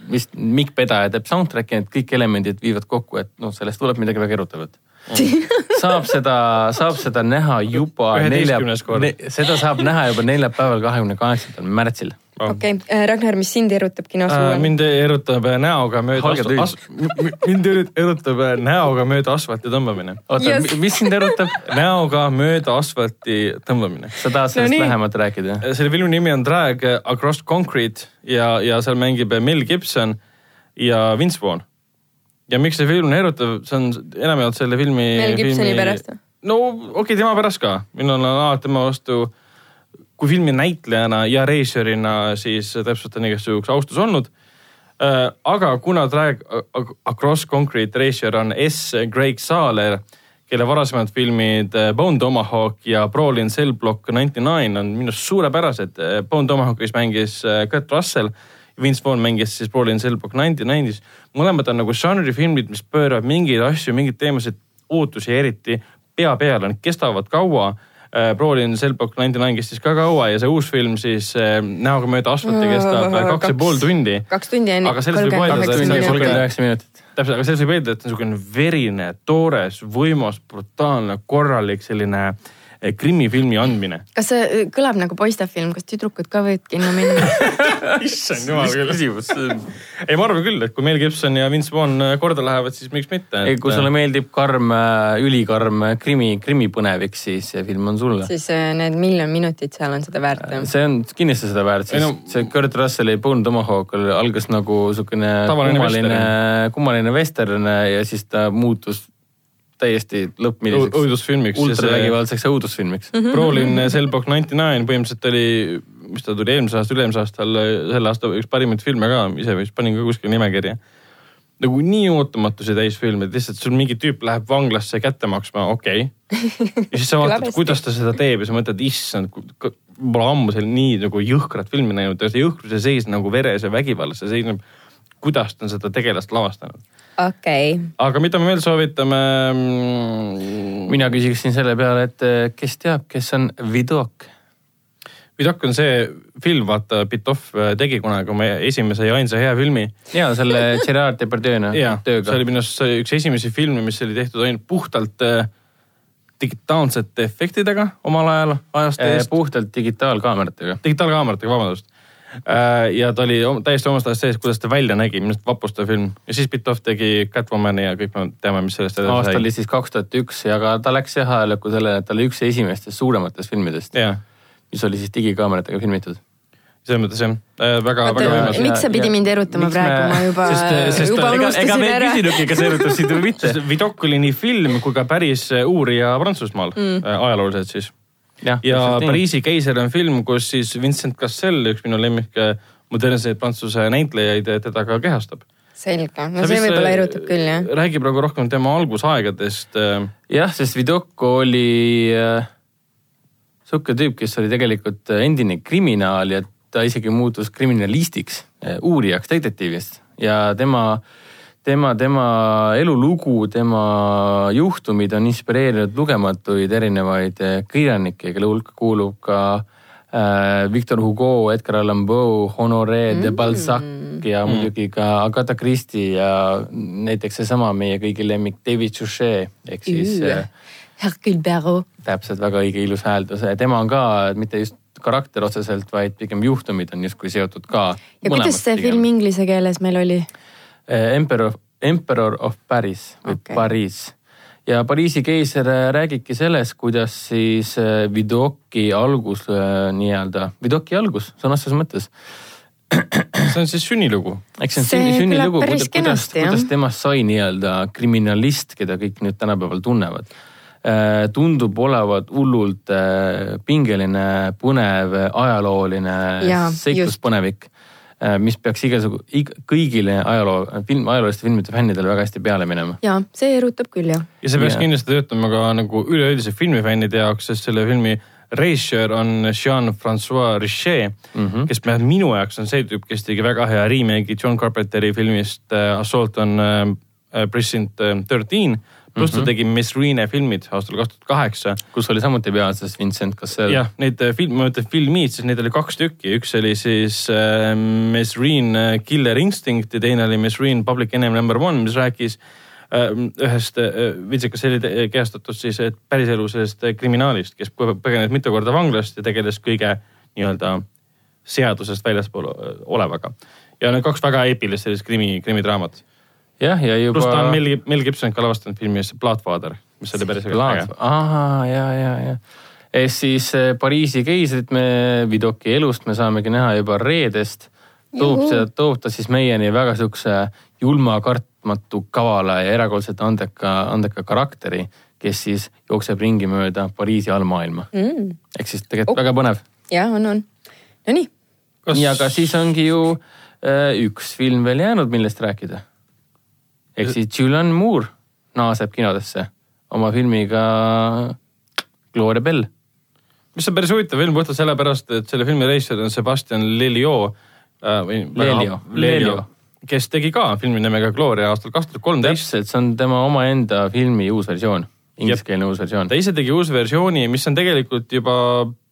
vist Mikk Pedaja teeb soundtrack'i, et kõik elemendid viivad kokku, et noh, sellest tuleb midagi väga erutavat. [laughs] saab seda, saab seda näha juba Üheteistkümnes kord. ne, seda saab näha juba neljapäeval, kahekümne kaheksandal märtsil. okei, Ragnar, mis sind erutab kinos Äh, uuel? mind erutab äh, näoga mööda Halge asfalt, as, mind eru- erutab äh, näoga mööda asfalti tõmbamine. oota Yes. mis sind erutab? näoga mööda asfalti tõmbamine. sa tahad sellest No lähemalt rääkida? selle filmi nimi on Drag Across Concrete ja, ja seal mängib Mel Gibson ja Vince Vaughn. ja miks see film erutab, see on enamjaolt selle filmi. Mel Gibsoni pärast või? no okei okay,, tema pärast ka, minul on alati tema vastu, kui filmi näitlejana ja režissöörina, siis täpselt on igasuguse austus olnud. aga kuna Drag Across Concrete režissöör on S. Craig Saaler, kelle varasemad filmid äh, Bone Tomahawk ja Brawl in Cell Block 99 on minu arust suurepärased. Bone Tomahawkis mängis äh, Kurt Russell, Vince Vaughn mängis siis Brawl in Cell Block 99-is. mõlemad on nagu žanrifilmid, mis pööravad mingeid asju, mingeid teemasid, ootusi eriti pea peale, need kestavad kaua. Brawl in Cell Block 99 kestis ka kaua ja see uus film siis äh, Näoga mööda asfalti kestab äh, kaks ja pool tundi. kaks tundi on Aga sellest võib öelda, et see on kolmkümmend üheksa minutit. täpselt, aga sellest võib eeldada, et see on niisugune verine, toores, võimas, brutaalne, korralik selline eh, krimifilmi andmine. kas see kõlab nagu poistefilm, kas tüdrukud ka võivad kinno minna? [laughs] issand jumal küll. küsimus. ei, ma arvan küll, et kui Mel Gibson ja Vince Vaughn äh, korda lähevad, siis miks mitte. ei, kui sulle meeldib karm, ülikarm krimi, krimipõnevik, siis see film on sulle. siis need miljon minutit seal on seda väärt. see on kindlasti seda väärt, Ei sest no- see Kurt Russelli Bone Tomahawk algas nagu niisugune kummaline, kummaline western ja siis ta muutus täiesti lõppmilliseks õudusfilmiks. ultravägivaldseks õudusfilmiks. Brawl in Cell Block 99 põhimõtteliselt oli, mis ta tuli eelmise aasta, üle-eelmise aastal, selle aasta üks parimaid filme ka, ise vist panin ka kuskile nimekirja. nagu nii ootamatusi täis film, et lihtsalt sul mingi tüüp läheb vanglasse kätte maksma, okei okay.. ja siis sa vaatad, kuidas ta seda teeb ja sa mõtled, issand, pole ammu seal nii nagu jõhkrat filmi näinud ja see jõhkruse seis nagu veres ja vägivallas, see seisneb, kuidas ta on seda tegelast lavastanud. okei, aga mida me veel soovitame mina küsiksin selle peale, et eh, kes teab, kes on Vidok? Vidok on see film, vaata, Pitoff tegi kunagi oma esimese ja ainsa hea filmi. ja selle [laughs] Gerard Depardieu'na see tööga oli. minu arust see üks esimesi filme, mis oli tehtud ainult puhtalt äh, digitaalsete efektidega omal ajal, ajast eest. puhtalt digitaalkaameratega. digitaalkaameratega, vabandust. Ja ta oli täiesti omast ajast sees, kuidas ta välja nägi, minu arust vapustav film ja siis Pitoff tegi Catwomani ja kõik me teame, mis sellest edasi aasta sai oli siis kaks tuhat üks ja ka ta läks jah ajalukku sellele, et ta oli üks esimestest suurematest filmidest, jah, mis oli siis digikaameratega filmitud. selles mõttes jah, väga, väga võimas. miks sa pidi mind erutama Miks praegu ma juba sest juba unustasin me ei ära. küsinudki, kas erutab sind või mitte. Vidok oli nii film kui ka päris uurija Prantsusmaal mm., ajalooliselt siis jah, ja Pariisi keiser on film, kus siis Vincent Cassel, üks minu lemmik äh, modernseid prantsuse näitlejaid, teda ka kehastab. selge, no see võib-olla erutab küll jah. räägi praegu rohkem tema algusaegadest. jah, sest Vidoko oli äh, sihuke tüüp, kes oli tegelikult äh, endine kriminaal ja ta isegi muutus kriminalistiks, uurijaks, detektiivist ja tema, tema, tema elulugu, tema juhtumid on inspireerinud lugematuid erinevaid äh, kirjanikke, kelle hulka kuulub ka äh, Victor Hugo, Edgar Allan Poe, Honoré de Balzac ja Mm. muidugi ka Agatha Christie ja näiteks seesama meie kõigi lemmik David Suchet ehk siis äh, Hercule Poirot. täpselt väga õige ilus hääldus, tema on ka mitte just karakter otseselt, vaid pigem juhtumid on justkui seotud ka. ja kuidas see film inglise keeles meil oli? Emperor, Emperor of Paris või okay. Pariis ja Pariisi keiser äh, räägibki sellest, kuidas siis äh, Vidoki algus nii-öelda, Vidoki algus sõna otseses mõttes, see on siis sünnilugu. eks see on See sünni, sünnilugu, kuidas, kuidas, kuidas temast sai nii-öelda kriminalist, keda kõik nüüd tänapäeval tunnevad. tundub olevat hullult pingeline, põnev, ajalooline seikluspõnevik, mis peaks igasugu, kõigile ajaloo, film, ajalooliste filmide fännidele väga hästi peale minema. ja see erutab küll jah. ja see peaks Jaa. kindlasti töötama ka nagu üleüldise filmifännide jaoks, sest selle filmi režissöör on Jean-Francois Richet mm. -hmm. kes minu jaoks on see tüüp, kes tegi väga hea remake'i John Carpenteri filmist äh, Assault on äh, Precinct äh, thirteen. Pluss Mhm. ta tegi Miss Rene filmid aastal kaks tuhat kaheksa kus oli samuti peaasjades Vincent Cassel. jah, neid äh, film, ma mõtlen filmid, siis neid oli kaks tükki, üks oli siis äh, Miss Reen äh, Killer Instinct ja teine oli Miss Reen Public Enemy Number One, mis rääkis äh, ühest äh, Vincent Casselli te- kehastatud siis äh, päriselu sellest äh, kriminaalist, kes põgenes mitu korda vanglast ja tegeles kõige nii-öelda seadusest väljaspool äh, olevaga. ja need kaks väga eepilist sellist krimi, krimidraamat. jah, ja juba. pluss ta on Mel, Mel Gibson ka lavastanud filmis Bloodfather, mis oli päris äge. ahah, ja, ja, ja. ehk siis eh, Pariisi keisrit me Vidoki elust me saamegi näha juba reedest. toob see, toob ta siis meieni väga siukse julma, kartmatu, kavala ja erakordselt andeka, andeka karakteri, kes siis jookseb ringi mööda Pariisi allmaailma. mm.. ehk siis tegelikult Oh. väga põnev. ja on, on. Nonii, Kas... nii, aga siis ongi ju äh, üks film veel jäänud, millest rääkida. Ehk siis Julian Moore naaseb kinodesse oma filmiga Gloria Bell. mis on päris huvitav film puhtalt sellepärast, et selle filmi režissöör on Sebastian Lelio äh,. Lelio. Lelio. kes tegi ka filmi nimega Gloria aastal kaks tuhat kolmteist. täpselt, see on tema omaenda filmi uus versioon, ingliskeelne uus versioon ta. ise tegi uus versiooni, mis on tegelikult juba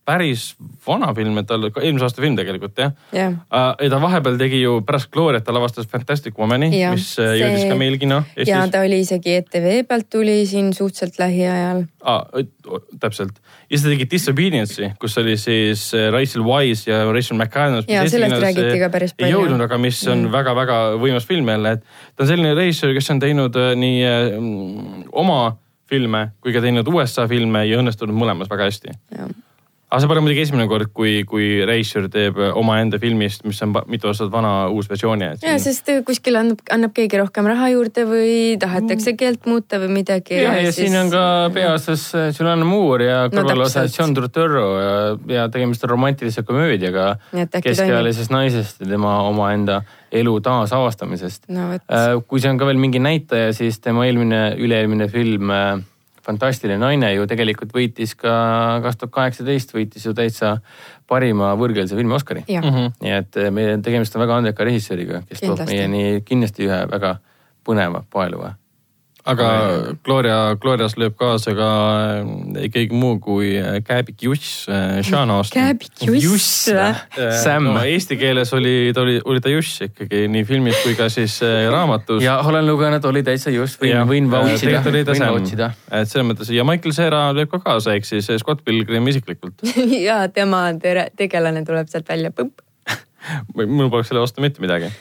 päris vana film, et tal eelmise aasta film tegelikult jah jah. uh,. ja ta vahepeal tegi ju pärast Gloriat ta lavastas Fantastic Womani, Jah, mis äh, jõudis see- ka meil kino ja Eestis. ta oli isegi ETV pealt tuli siin suhteliselt lähiajal. Ah, täpselt ja siis ta tegi Disobedience'i, kus oli siis äh, Rachel Wise ja Rachel McAdams. Jaa, sellest räägiti ka päris palju. ei jõudnud, aga mis on Mm. väga-väga võimas film jälle, et ta on selline režissöör, kes on teinud äh, nii äh, mm, oma filme kui ka teinud USA filme ja õnnestunud mõlemas väga hästi. Aga see pole muidugi esimene kord, kui, kui režissöör teeb äh, omaenda filmist, mis on mitu aastat vana uus versiooni. ja sest kuskil annab, annab keegi rohkem raha juurde või tahetakse keelt muuta või midagi. ja, ja siin on ka peaosas äh, Julianne Moore ja No kõrvalosas täpselt. John Turturro ja, ja tegemist on romantilise komöödiaga keskealisest naisest ja tema omaenda elu taasavastamisest. no vot, kui see on ka veel mingi näitaja, siis tema eelmine, üle-eelmine film äh, Fantastiline naine ju tegelikult võitis ka kaks tuhat kaheksateist võitis ju täitsa parima võõrkeelse filmi Oscari. jah, -hmm. nii et äh, meie tegemist on väga andeka režissööriga, kes toob Kindlasti. meieni kindlasti ühe väga põneva paeluva. Aga Gloria, Glorias lööb kaasa ka äh, keegi muu kui äh, Kääbik Juss, Sean Austin. Kääbik Juss või? Sam. no,. Eesti keeles oli, ta oli, oli ta Juss ikkagi nii filmis kui ka siis raamatus. ja olen lugenud, oli täitsa just, võin, võin vouch ida, tegelikult oli ta Sam et selles mõttes ja Michael Cera lööb ka kaasa, ehk siis Scott Pilgrim isiklikult. [laughs] ja tema tere- tegelane tuleb sealt välja, põmp. mul poleks selle vastu mitte midagi.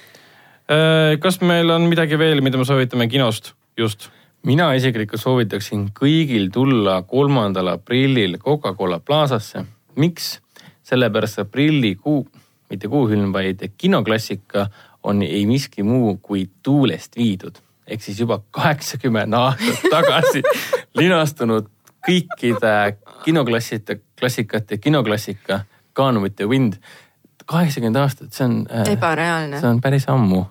kas meil on midagi veel, mida me soovitame kinost just? mina isiklikult soovitaksin kõigil tulla kolmandal aprillil Coca-Cola Plazasse. miks? sellepärast aprillikuu, mitte kuufilm, vaid kinoklassika on ei miski muu kui tuulest viidud ehk siis juba kaheksakümmend aastat [laughs] tagasi linastunud kõikide kinoklassite, klassikate kinoklassika Gone with the wind. kaheksakümmend aastat, see on, ebareaalne see. on päris ammu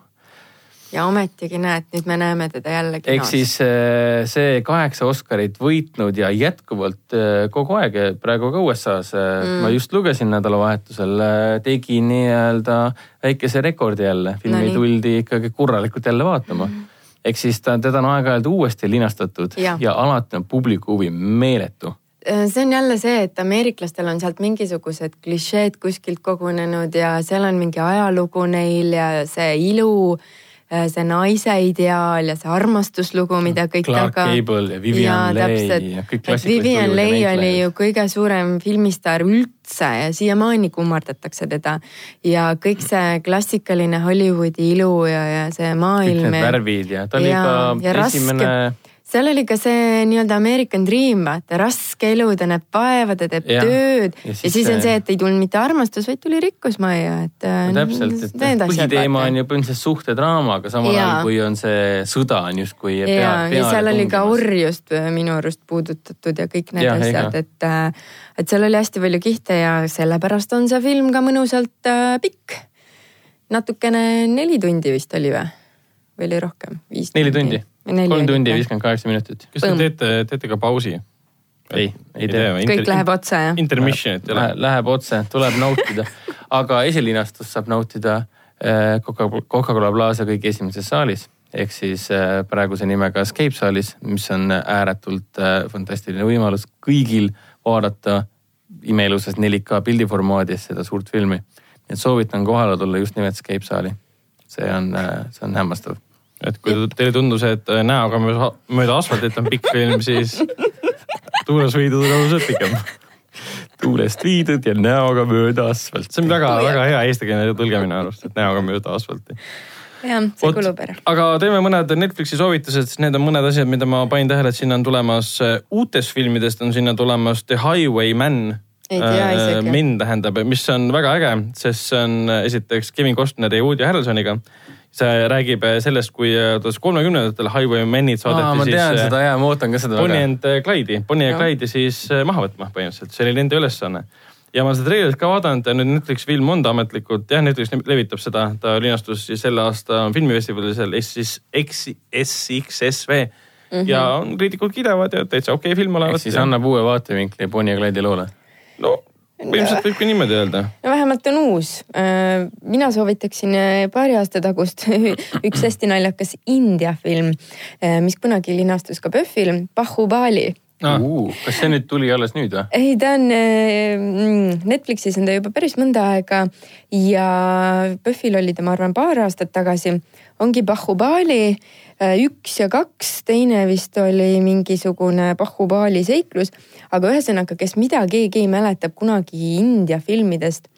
ja ometigi näed, nüüd me näeme teda jälle ehk kinos. siis äh, see kaheksa Oscarit võitnud ja jätkuvalt äh, kogu aeg praegu ka USA-s mm., ma just lugesin nädalavahetusel, tegi nii-öelda väikese rekordi jälle, filmi no tuldi ikkagi korralikult jälle vaatama mm.. ehk siis ta, teda on aeg-ajalt uuesti linastatud ja, ja alati on publiku huvi meeletu Äh, see on jälle see, et ameeriklastel on sealt mingisugused klišeed kuskilt kogunenud ja seal on mingi ajalugu neil ja see ilu, see naise ideaal ja see armastuslugu, mida kõik Clark Gable ja Vivian Leigh ja kõik klassikalised Vivian Leigh oli ju kõige suurem filmistaar üldse ja siiamaani kummardatakse teda. ja kõik see klassikaline Hollywoodi ilu ja, ja see kõik maailm need. värvid ja ta oli ja, ka ja esimene raske seal oli ka see nii-öelda American Dream, vaata raske elu, ta näeb vaeva, ta teeb Jah. tööd Ja ja siis siis, siis on see- et ei tulnud mitte armastus, vaid tuli rikkus majja, et. no täpselt, et põhiteema on ju põhimõtteliselt suhtedraama, aga samal ajal kui on see sõda on justkui ja, ja seal oli ka. orjust äh, minu arust puudutatud ja kõik need Jah, asjad, et, et seal oli hästi palju kihte ja sellepärast on see film ka mõnusalt äh, pikk. natukene neli tundi vist oli või? või oli rohkem? neli tundi, kolm tundi ja viiskümmend kaheksa minutit. kas te teete, teete ka pausi? ei, ei tee. kõik läheb otsa jah? Intermission'it ei ole Läheb,. läheb otse, tuleb nautida, [laughs] aga esilinastust saab nautida eh, Coca- Coca-Cola Plaza kõige esimeses saalis ehk siis eh, praeguse nimega Escape saalis, mis on ääretult eh, fantastiline võimalus kõigil vaadata imeilusas 4K pildiformaadis seda suurt filmi. nii et soovitan kohale tulla just nimelt Escape saali. see on, see on hämmastav. Et kui teile tundus, et äh, näoga mööda, asfaltit on pikk film, [laughs] siis tuules võidud on oluliselt pikem. tuulest viidud ja näoga mööda asfalt. see on väga-väga hea eestikeelne tõlge minu arust, et näoga mööda asfalti. jah, see kulub ära. aga teeme mõned Netflixi soovitused, sest need on mõned asjad, mida ma panin tähele, et sinna on tulemas äh, uutest filmidest on sinna tulemas The Highwayman. Isegi. Min tähendab, mis on väga äge, sest see on äh, esiteks Kevin Costneri ja Woody Harrelsoniga. See räägib äh, sellest, kui tuhat kolmekümnendatel Highwaymanid Aa, saadeti ma tean siis seda ja ma ootan ka seda Bonnie and Clyde'i, Bonnie ja. Clyde'i siis maha võtma põhimõtteliselt, see oli nende ülesanne. ja ma seda treilerit ka vaadanud ja nüüd Netflix film on ta ametlikult, jah, Netflix levitab seda, ta linastus siis selle aasta filmifestivalil siis SXSV mm. -hmm. ja on kriitikud kiidavad ja täitsa okei okay film ehk olevat. siis annab uue vaatevinkli Bonnie ja Clyde'i loole. no põhimõtteliselt võib ka niimoodi öelda. no vähemalt on uus. mina soovitaksin äh, paari aasta tagust [laughs] üks hästi naljakas India film, mis kunagi linastus ka PÖFFil, Bahubali Ah. Uh, kas see nüüd tuli alles nüüd või? ei, ta on äh, Netflixis on ta juba päris mõnda aega ja PÖFFil oli ta, ma arvan, paar aastat tagasi. ongi Bahubali äh, üks ja kaks, teine vist oli mingisugune Bahubali seiklus, aga ühesõnaga, kes mida keegi mäletab kunagi India filmidest,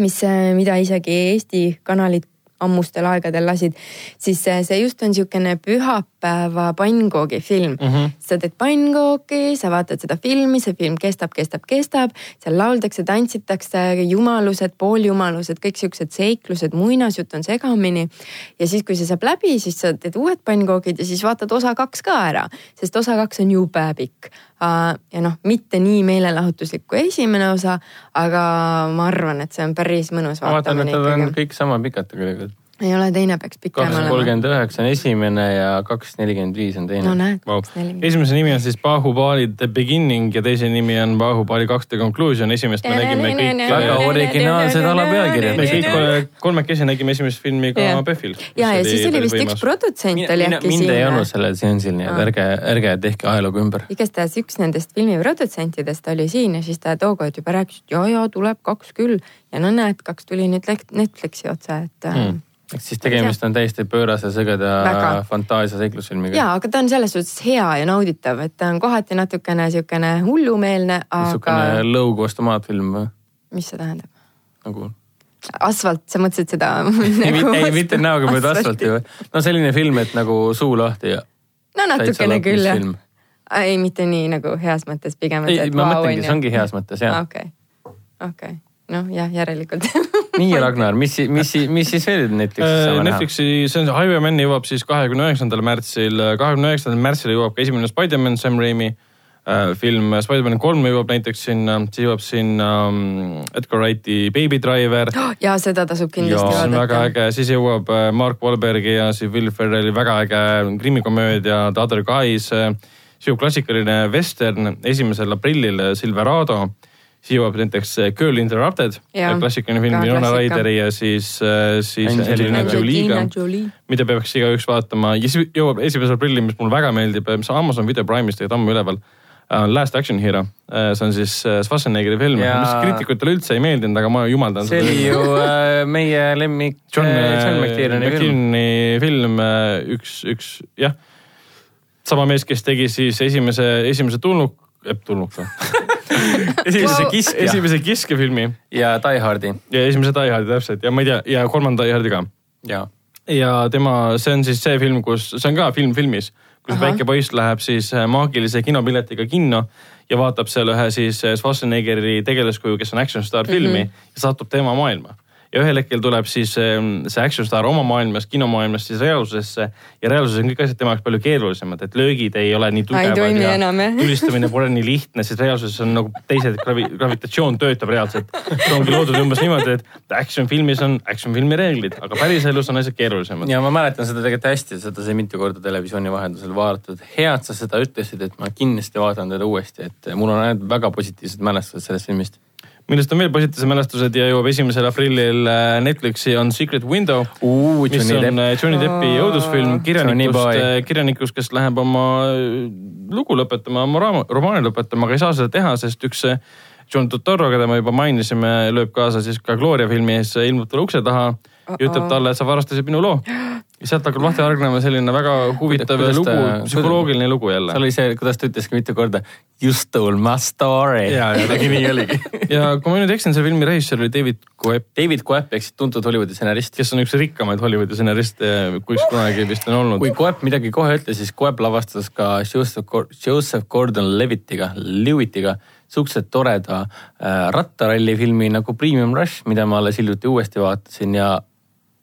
mis, mida isegi Eesti kanalid ammustel aegadel lasid, siis see just on niisugune pühapäeva pannkoogi film mm. -hmm. sa teed pannkooki, sa vaatad seda filmi, see film kestab, kestab, kestab, seal lauldakse, tantsitakse, jumalused, pooljumalused, kõik siuksed seiklused, muinasjutt on segamini. ja siis, kui see saab läbi, siis sa teed uued pannkoogid ja siis vaatad osa kaks ka ära, sest osa kaks on jube pikk. Ja noh, mitte nii meelelahutuslik kui esimene osa, aga ma arvan, et see on päris mõnus ma vaatan, et nad on kõik sama pikad tegelikult. Ei ole, teine peaks pikem kaks olema. kolmkümmend üheksa on esimene ja kaks nelikümmend viis on teine no näed Wow. kaks neli. esimese nimi on siis Bahubali The Beginning ja teise nimi on Bahubali kaks The Conclusion, esimest me nägime kõik. Väga originaalsed alapealkirjad. me kõik kolmekesi nägime esimest filmi ka. PÖFFil. ja, ja siis oli vist üks produtsent oli äkki mind ei olnud siin. sellel seansil, nii et ärge, ärge tehke ajalugu ümber. igastahes üks nendest filmiprodutsentidest oli siin ja siis ta tookord juba rääkis, et ja, ja tuleb kaks küll ja no näed, kaks tuli nüüd Netflixi otsa, et mm.. Siis tegemist on täiesti pöörase, sõgeda Väga. fantaasia seiklusfilmiga. ja, aga ta on selles suhtes hea ja nauditav, et ta on kohati natukene siukene hullumeelne, niisugune aga lõugu ostumaatfilm või? mis see tähendab? nagu. asfalt, sa mõtlesid seda ei, [laughs] nagu ei mitte näoga mööda asfalti või? no selline film, et nagu suu lahti ja. no natukene küll jah ei, mitte nii nagu heas mõttes, pigem. ei, ma mõtlengi, see ongi heas mõttes jah. okei, okei, noh jah, järelikult [laughs] nii, Ragnar, mis, mis, mis siis veel Netflixis saame näha? Äh, Netflixi, see on see Highwayman jõuab siis kahekümne üheksandal märtsil, kahekümne üheksandal märtsil jõuab ka esimene Spider-man Sam Raimi. äh, film Spider-man kolm jõuab näiteks sinna, siis jõuab sinna um, Edgar Wrighti Baby Driver. [gasps] ja seda tasub kindlasti see on väga vaadata. äge, siis jõuab äh, Mark Wahlbergi ja siis Will Ferrelli väga äge krimikomöödia The Other Guys. siis jõuab klassikaline western esimesel aprillil Silverado. Siis jõuab näiteks Girl Interrupted, Jaa, klassikaline film Winona. Ryderi ja siis, siis Angelina Jolie'ga Jolie. mida peaks igaüks vaatama ja siis jõuab esimesel aprillil, mis mulle väga meeldib, mis on Amazon Video Prime'is tegelikult ammu üleval. Last Action Hero, see on siis äh, Schwarzeneggeri film, Ja- mis kriitikutele üldse ei meeldinud, aga ma jumaldan see oli ju äh, meie lemmik [laughs] John, äh, John McTiernani film. Film, üks, üks jah, sama mees, kes tegi siis esimese, esimese tulnuk, tulnuk või? [laughs] esimese kiskja esimese kiskefilmi ja Die Hardi. Ja esimese Die Hardi täpselt. Ja ma ei tea, ja kolmanda Die Hardi ka. Ja. Ja tema, see on siis see film, kus, see on ka film filmis, kus Ahah. väike poiss läheb siis äh, maagilise kinopiletiga kinno ja vaatab seal ühe siis äh, Schwarzeneggeri tegelaskuju, kes on action staar filmi mm -hmm. ja satub tema maailma. Ja ühel hetkel tuleb siis ähm, see action staar oma maailmast, kinomaailmast siis reaalsusesse ja reaalsuses on kõik asjad tema jaoks palju keerulisemad, et löögid ei ole nii tugevad ja enam, [laughs] tulistamine pole nii lihtne, sest reaalsuses on nagu teised gravi,, gravitatsioon töötab reaalselt. see ongi loodud umbes niimoodi, et action filmis on action filmi reeglid, aga päriselus on asjad keerulisemad. ja ma mäletan seda tegelikult hästi, seda sai mitu korda televisiooni vahendusel vaadatud. hea, et sa seda ütlesid, et ma kindlasti vaatan teda uuesti, et mul on ainult väga positiivsed mälestused sellest filmist. Millest on veel positiivsed mälestused ja jõuab esimesel aprillil äh, Netflixi on Secret Window, mis Johnny on Depp. äh, Johnny Deppi õudusfilm kirjanikust boy., kirjanikust, kes läheb oma äh, lugu lõpetama, oma romaani lõpetama, aga ei saa seda teha, sest üks äh, John Turturro, keda me juba mainisime, lööb kaasa siis ka Gloria filmi ees, ilmub talle ukse taha ja ütleb talle, et sa varastasid minu loo. [gasps] ja sealt hakkab lahti hargnema selline väga huvitav Kuidas lugu ta-, psühholoogiline lugu jälle seal. oli see, kuidas ta ütles ka mitu korda. You stole my story. ja, ja tegi nii oligi. [laughs] ja kui ma nüüd eksin, selle filmi režissöör oli David Coep, David ehk siis tuntud Hollywoodi stsenarist. kes on üks rikkamaid Hollywoodi stsenariste, kus kunagi vist on olnud. kui Coep midagi kohe ütles, siis Coep lavastas ka Joseph, Joseph Gordon-Levittiga, Lewittiga suhteliselt toreda äh, rattaralli filmi nagu Premium Rush, mida ma alles hiljuti uuesti vaatasin ja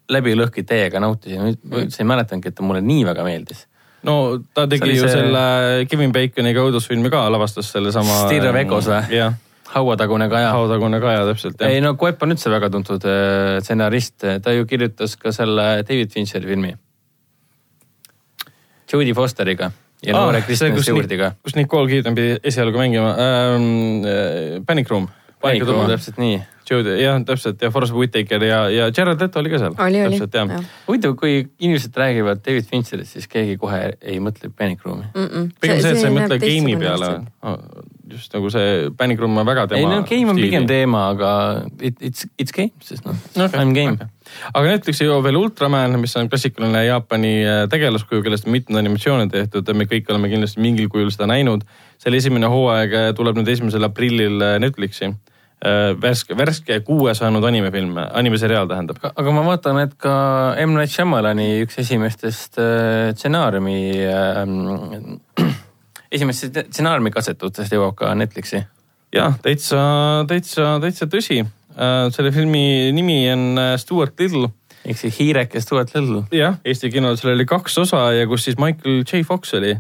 läbi lõhki täiega nautisin. ma üldse ei mäletanudki, et ta mulle nii väga meeldis. no ta See tegi oli ju see- selle Kevin Baconiga õudusfilmi ka, lavastas sellesama. Stirra Vekos või? hauatagune kaja. Hautagune Kaja täpselt ei no Coep on üldse väga tuntud äh, stsenarist, ta ju kirjutas ka selle David Fincheri filmi. Jodie Fosteriga ja Ah, noore Kristen Stewartiga. kus Nicole Kidman pidi esialgu mängima ähm,. Panic Room. Panic Room, täpselt nii. Jodie, jah, täpselt ja Forrest Whitaker ja, ja Jared Leto oli ka seal. oli, oli. täpselt jah. huvitav, kui inimesed räägivad David Fincherist, siis keegi kohe ei mõtle Panic Roomi. pigem see, et sa ei mõtle game'i peale. just nagu see Panic Room on väga tema. ei no game on pigem teema, aga it, it's, it's game, sest noh okay,, I m game okay.. aga Netflixi jõuab veel Ultraman, mis on klassikaline Jaapani äh, tegelaskuju, kellest on mitmeid animatsioone tehtud, me kõik oleme kindlasti mingil kujul seda näinud. selle esimene hooaeg äh, tuleb nüüd esimesel aprillil äh, Netflixi. värske, värske kuue saanud animefilm, animeseriaal tähendab. aga ma vaatan, et ka M. Night Shyamalani üks esimestest äh, stsenaariumi äh, [clears throat] esimestest stsenaariumi katsetutest jõuab ka Netflixi. jah, täitsa, täitsa, täitsa tõsi. selle filmi nimi on äh, Stuart Little ehk siis Hiireke Stuart Little. jah, Eesti kinodel seal oli kaks osa ja kus siis Michael J Fox oli.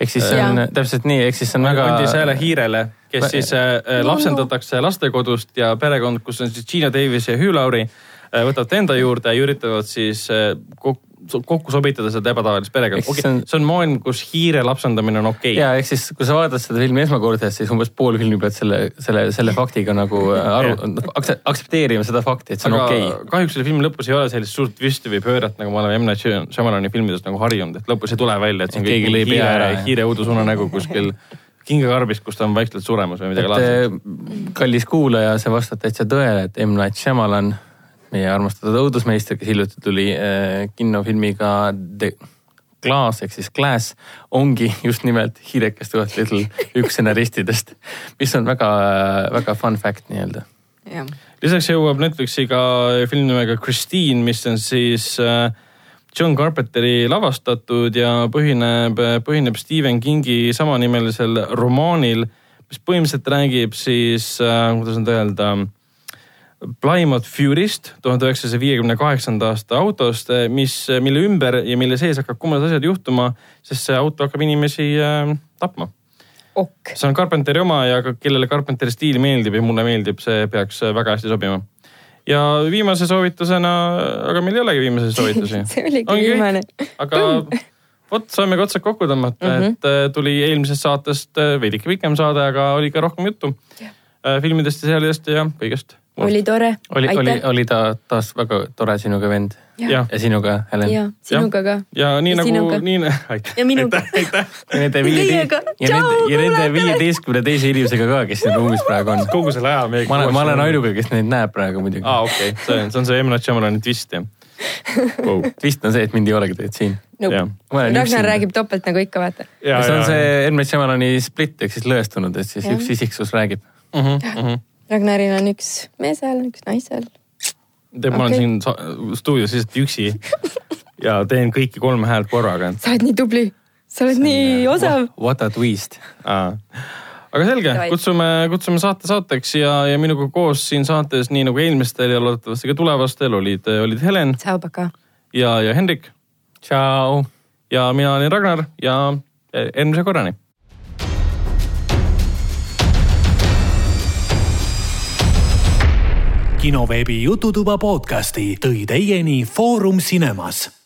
Ehk siis see on Jaa. täpselt nii, ehk siis see on väga. andis hääle hiirele, kes Vä- siis äh, lapsendatakse lastekodust ja perekond, kus on siis Gina Davis ja Hugh Laurie äh, võtavad ta enda juurde ja üritavad siis äh, kok- kokku sobitada seda ebatavalist perekonda. Okei see on- okay,, see on maailm, kus hiire lapsendamine on okei okay.. ja ehk siis, kui sa vaatad seda filmi esmakordselt, siis umbes pool filmi pead selle, selle, selle faktiga nagu äh, aru, aktsepteerima seda fakti, et see on okei okay. kahjuks selle filmi lõpus ei ole sellist suurt twisti või pööret, nagu me oleme M. Night Shyamalani filmidest nagu harjunud, et lõpus ei tule välja, et see on keegi lõi pea hiire ära,, hiire õudusunenägu kuskil kingakarbis, kus ta on vaikselt suremas või midagi et laadset. äh, kallis kuulaja, see vastab täitsa tõele, et M. Night Shyamalan, meie armastatud õudusmeister, kes hiljuti tuli äh, kinofilmiga The Glass ehk siis Glass, ongi just nimelt Hiireke Stuart Little üks stsenaristidest, mis on väga, väga fun fact nii-öelda. lisaks jõuab Netflixi ka film nimega Christine, mis on siis äh, John Carpenteri lavastatud ja põhineb, põhineb Stephen Kingi samanimelisel romaanil, mis põhimõtteliselt räägib siis äh,, kuidas nüüd öelda, Plymouth Fury'st, tuhande üheksasaja viiekümne kaheksanda aasta autost, mis, mille ümber ja mille sees hakkab kummalised asjad juhtuma, sest see auto hakkab inimesi äh, tapma ok. see on Carpenteri oma ja ka kellele Carpenteri stiil meeldib ja mulle meeldib, see peaks väga hästi sobima. ja viimase soovitusena, aga meil ei olegi viimaseid soovitusi. [laughs] see oligi Ongi viimane. aga vot saimegi otsad kokku tõmmata mm, Mhm. -hmm. et äh, tuli eelmisest saatest veidike pikem saade, aga oli ka rohkem juttu äh, filmidest ja seerialidest ja kõigest. Oli tore. oli, oli, oli ta taas väga tore sinuga vend ja sinuga, Helen. ja sinuga ka. ja nii Ja nagu nii, [laughs] aitäh. Ja minuga. aitäh, ja nende ja ja viieteistkümne teise inimesega ka, kes siin ruumis praegu on. kogu selle aja meiega. ma olen, ma olen ainuke, kes neid näeb praegu muidugi aa, okei, see on, see on see M. Night Shyamalani twist jah wow.. twist on see, et mind ei olegi tegelikult siin. olen Ragnar räägib topelt nagu ikka, vaata. ja, see on see M. Night Shyamalani split ehk siis lõhestunud, et siis Jah. üks isiksus räägib. mm. -hmm. Ragnaril on üks mees seal, üks naisel. tead, ma olen siin stuudios lihtsalt üksi ja teen kõiki kolme häält korraga. sa oled nii tubli, sa oled nii osav. What a twist. aga selge kutsume, kutsume saate saateks ja, ja minuga koos siin saates, nii nagu eelmistel ja loodetavasti ka tulevastel olid, olid Helen Ciao, paka. ja, ja Hendrik tšau. ja mina olin Ragnar ja järgmise korrani. Kinoveebi Jututuba podcasti tõi teieni Foorum Cinemas